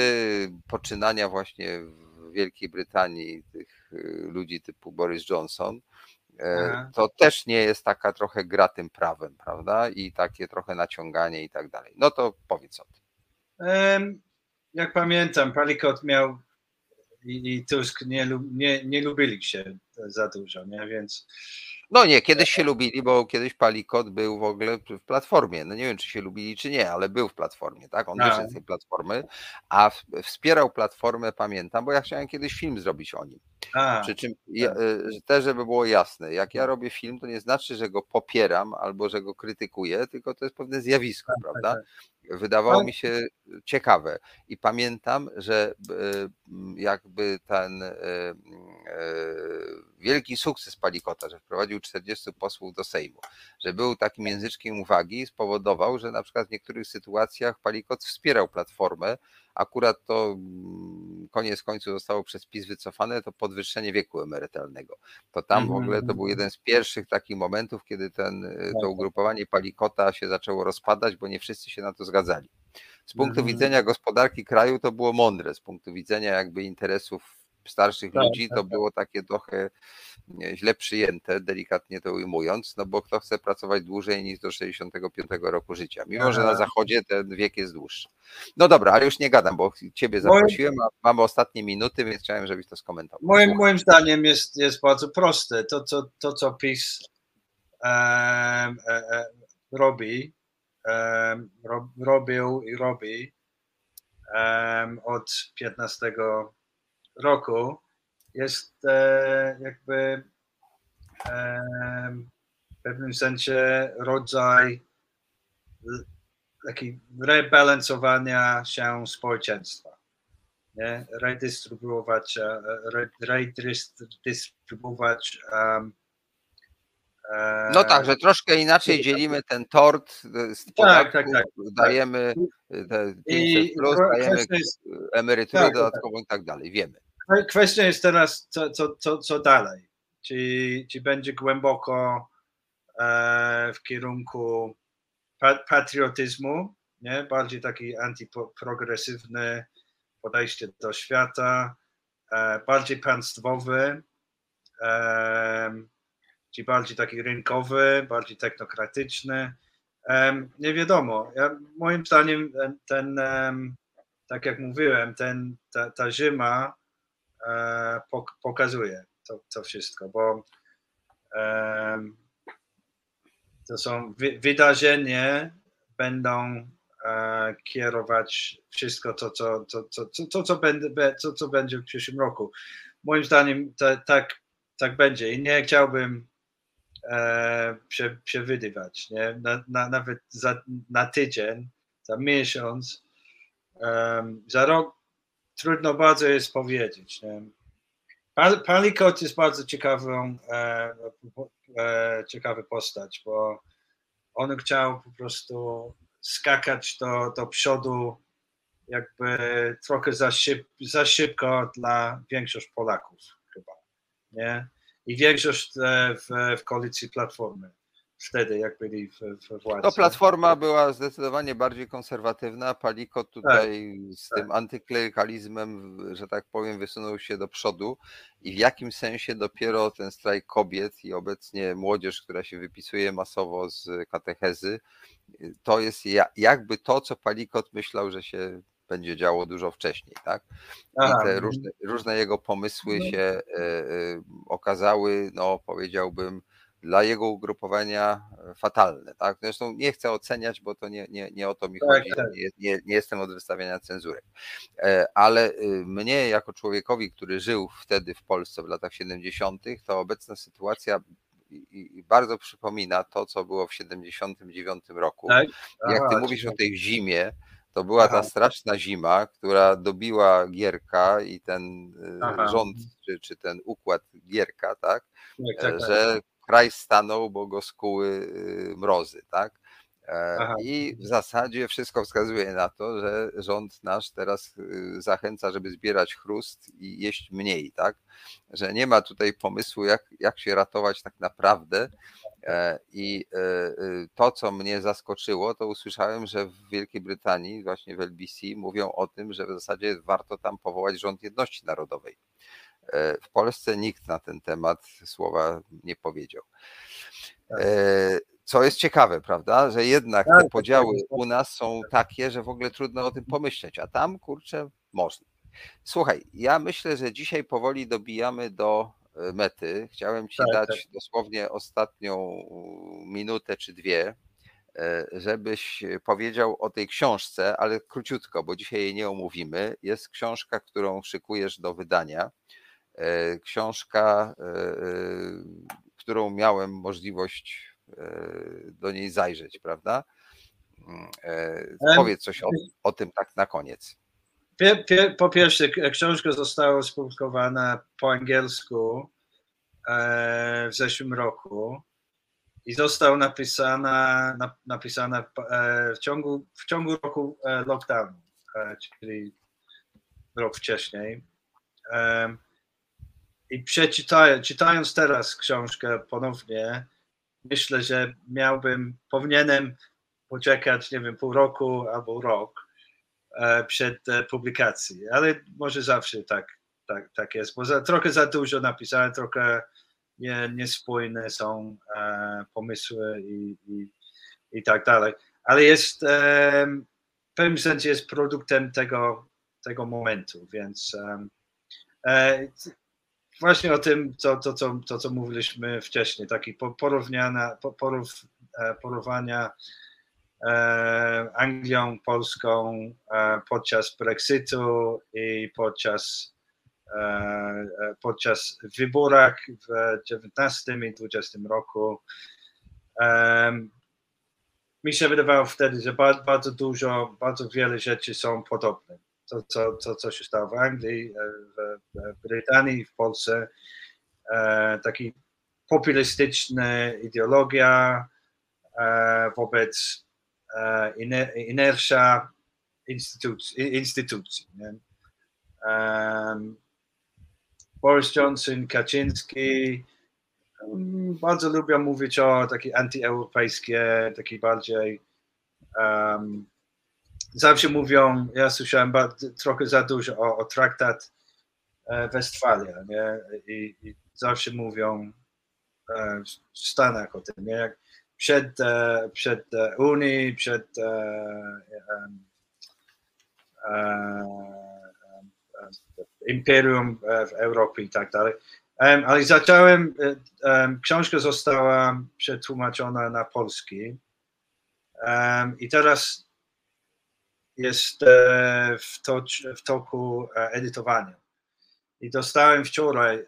A: poczynania właśnie w Wielkiej Brytanii tych y, ludzi typu Boris Johnson, e, to też nie jest taka trochę gra tym prawem, prawda? I takie trochę naciąganie i tak dalej. No to powiedz o tym.
B: Jak pamiętam, Palikot miał i, i Tusk nie, nie, nie lubili się za dużo, nie? Więc
A: No nie, kiedyś się lubili, bo kiedyś Palikot był w ogóle w Platformie. No nie wiem, czy się lubili, czy nie, ale był w Platformie, tak? On wyszedł z tej Platformy, a wspierał Platformę, pamiętam, bo ja chciałem kiedyś film zrobić o nim.
B: A,
A: Przy czym ja, y, też, żeby było jasne, jak ja robię film, to nie znaczy, że go popieram albo że go krytykuję, tylko to jest pewne zjawisko, prawda? Wydawało mi się ciekawe i pamiętam, że y, jakby ten y, y, wielki sukces Palikota, że wprowadził 40 posłów do Sejmu, że był takim języczkiem uwagi, spowodował, że na przykład w niektórych sytuacjach Palikot wspierał Platformę, akurat to mm, koniec końców zostało przez PiS wycofane, to podwyższenie wieku emerytalnego. To tam w
B: Mhm,
A: ogóle to był jeden z pierwszych takich momentów, kiedy ten, y, to ugrupowanie Palikota się zaczęło rozpadać, bo nie wszyscy się na to zgadzali. Z punktu
B: Mhm.
A: widzenia gospodarki kraju to było mądre, z punktu widzenia jakby interesów starszych
B: Tak,
A: ludzi
B: tak,
A: to
B: tak.
A: było takie trochę źle przyjęte, delikatnie to ujmując, no bo kto chce pracować dłużej niż do 65 roku życia, mimo że na
B: Aha.
A: zachodzie ten wiek jest dłuższy. No dobra, ale już nie gadam, bo ciebie zaprosiłem, a mamy ostatnie minuty, więc chciałem, żebyś to skomentował.
B: Moim, moim zdaniem jest, jest bardzo proste. To, co, to, co PiS e, e, robi, ro, robił i robi od 15 roku, jest e, jakby em, w pewnym sensie rodzaj taki rebalansowania się społeczeństwa nie? redystrybuować, e, re- redystrybuować um, e,
A: No tak, że troszkę inaczej dzielimy ten tort e, z
B: Tak,
A: podatków,
B: tak, tak,
A: dajemy e, te 500
B: I
A: plus, dajemy emeryturę
B: tak, tak.
A: dodatkową i tak dalej, wiemy.
B: Kwe- Kwestia jest teraz, co, co, co, co dalej. Czy, czy będzie głęboko e, w kierunku pa, patriotyzmu, nie? bardziej taki antyprogresywny podejście do świata, e, bardziej państwowy, e, czy bardziej taki rynkowy, bardziej technokratyczny. Em, nie wiadomo. Ja, moim zdaniem ten, ten em, tak jak mówiłem, ten, ta, ta zima e, pokazuje to, to wszystko, bo to są wy, wydarzenia, będą e, kierować wszystko to, co, co, co, co, co, co, będzie, be- co, będzie w przyszłym roku. Moim zdaniem ta, tak, tak będzie i nie chciałbym e, prze, przewidywać, nie? Na, na, nawet za, na tydzień, za miesiąc, za rok trudno bardzo jest powiedzieć. Palikot jest bardzo ciekawą, e, e, ciekawy postać, bo on chciał po prostu skakać do, do przodu jakby trochę za, szyb, za szybko dla większość Polaków chyba, nie? I większość e, w, w koalicji Platformy. Wtedy, jak byli w, w władzy.
A: To Platforma była zdecydowanie bardziej konserwatywna. Palikot tutaj
B: Tak,
A: z tym antyklerykalizmem, że tak powiem, wysunął się do przodu i w jakim sensie dopiero ten strajk kobiet i obecnie młodzież, która się wypisuje masowo z katechezy, to jest ja- jakby to, co Palikot myślał, że się będzie działo dużo wcześniej, tak? I te różne, różne jego pomysły
B: No.
A: się e, e, okazały, no powiedziałbym, dla jego ugrupowania fatalne, tak? Zresztą nie chcę oceniać, bo to nie, nie, nie o to mi
B: Tak,
A: chodzi,
B: tak.
A: nie, nie, nie jestem od wystawiania cenzurek. E, Ale y, mnie jako człowiekowi, który żył wtedy w Polsce w latach 70., to obecna sytuacja i- bardzo przypomina to, co było w 79 roku.
B: Tak?
A: Jak ty mówisz o
B: czyli-
A: tej zimie, to była ta
B: Aha.
A: straszna zima, która dobiła Gierka i ten y,
B: Aha.
A: rząd, czy, czy ten układ Gierka, tak?
B: Tak,
A: E,
B: tak, tak.
A: że kraj stanął, bo go skuły y, mrozy, tak? E,
B: Aha.
A: I w zasadzie wszystko wskazuje na to, że rząd nasz teraz y, zachęca, żeby zbierać chrust i jeść mniej, tak? Że nie ma tutaj pomysłu, jak, jak się ratować tak naprawdę. E, I e, e, to, co mnie zaskoczyło, to usłyszałem, że w Wielkiej Brytanii, właśnie w LBC, mówią o tym, że w zasadzie warto tam powołać rząd jedności narodowej. E, W Polsce nikt na ten temat słowa nie powiedział. E, Co jest ciekawe, prawda, że jednak
B: Tak,
A: te
B: tak,
A: podziały
B: tak.
A: u nas są takie, że w ogóle trudno o tym pomyśleć, a tam kurczę można. Słuchaj, ja myślę, że dzisiaj powoli dobijamy do e, mety. Chciałem Ci
B: Tak,
A: dać dosłownie ostatnią minutę czy dwie, żebyś powiedział o tej książce, ale króciutko, bo dzisiaj jej nie omówimy. Jest książka, którą szykujesz do wydania. E, Książka, e, e, którą miałem możliwość do niej zajrzeć, prawda? Mm, Powiedz coś o, o tym tak na koniec.
B: Po pierwsze, książka została opublikowana po angielsku w zeszłym roku i została napisana, na, napisana w, ciągu, w ciągu roku lockdownu, czyli rok wcześniej. I przeczytając, czytając teraz książkę ponownie, myślę, że miałbym, powinienem poczekać, nie wiem, pół roku albo rok, e, przed e, publikacją, ale może zawsze tak, tak, tak jest, bo za, trochę za dużo napisałem, trochę nie, niespójne są e, pomysły i, i, i tak dalej, ale jest w pewnym sensie jest produktem tego, tego momentu, więc właśnie o tym, co, to, co, to, co mówiliśmy wcześniej, taki po- porównania, po- porów, e, porównia e, Anglią, Polską e, podczas Brexitu i podczas, e, e, podczas wyborach w 19 i 20 roku. Mi się wydawało wtedy, że bardzo, bardzo dużo, bardzo wiele rzeczy są podobne. To, co, to, co się stało w Anglii, e, w, Brytanii, w Polsce, e, taki populistyczna ideologia e, wobec iner- inertia instytucji. instytucji Boris Johnson, Kaczyński bardzo lubią mówić o takie antyeuropejskie, takie bardziej em, zawsze mówią, ja słyszałem trochę za dużo o, o traktat e, Westfalia, nie? I, I zawsze mówią e, w Stanach o tym, nie? Jak przed, e, przed Unii, przed imperium w Europie i tak dalej. Ale zacząłem, em, książka została przetłumaczona na polski i teraz jest e, w, w toku e, edytowania. I dostałem wczoraj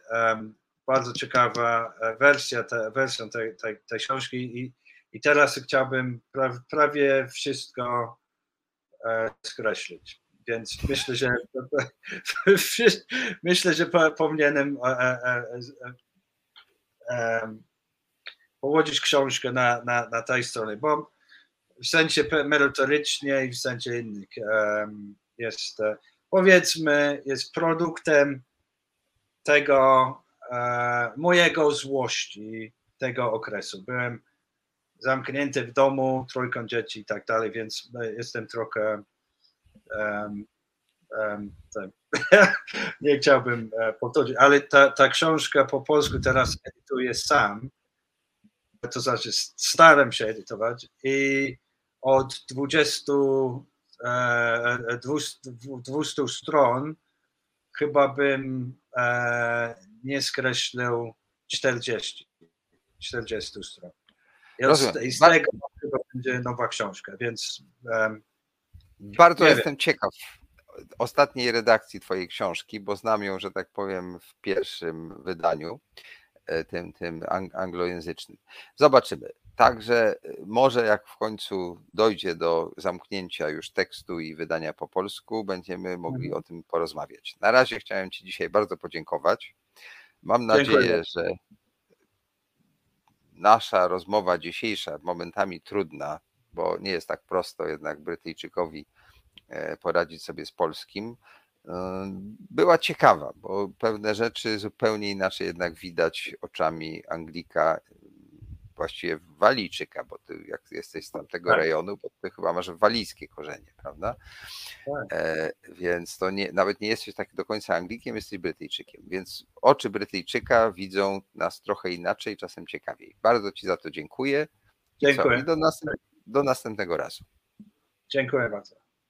B: bardzo ciekawa e, wersja, te, wersję tej, tej, tej książki i, i teraz chciałbym pra, prawie wszystko skreślić. Więc myślę, że [LAUGHS] myślę, że po- powinienem em, położyć książkę na, na, na tej stronie, bo w sensie merytorycznie i w sensie innych jest, e, powiedzmy, jest produktem tego e, mojego złości tego okresu. Byłem zamknięty w domu, trójką dzieci i tak dalej, więc e, jestem trochę um, um, tak, nie chciałbym powtórzyć, ale ta, ta książka po polsku teraz edytuję sam, to znaczy staram się edytować i od 20, e, 200, 200 stron chyba bym e, nie skreślił 40, 40 stron. I. I z tego chyba będzie nowa książka, więc
A: Bardzo jestem
B: wiem.
A: ciekaw ostatniej redakcji Twojej książki, bo znam ją, że tak powiem, w pierwszym wydaniu, e, tym, tym ang- anglojęzycznym. Zobaczymy. Także e, może jak w końcu dojdzie do zamknięcia już tekstu i wydania po polsku, będziemy mogli
B: Mhm.
A: o tym porozmawiać. Na razie chciałem Ci dzisiaj bardzo podziękować. Mam
B: Dziękuję
A: nadzieję,
B: bardzo.
A: że nasza rozmowa dzisiejsza, momentami trudna, bo nie jest tak prosto jednak Brytyjczykowi e, poradzić sobie z polskim, e, była ciekawa, bo pewne rzeczy zupełnie inaczej jednak widać oczami Anglika, właściwie Walijczyka, bo ty jak jesteś z tamtego
B: Tak.
A: rejonu, bo ty chyba masz walijskie korzenie, prawda?
B: Tak.
A: E, więc to nie, nawet nie jesteś tak do końca Anglikiem, jesteś Brytyjczykiem, więc oczy Brytyjczyka widzą nas trochę inaczej, czasem ciekawiej. Bardzo Ci za to dziękuję. Co?
B: Dziękuję.
A: I do, następ, do następnego razu.
B: Dziękuję bardzo.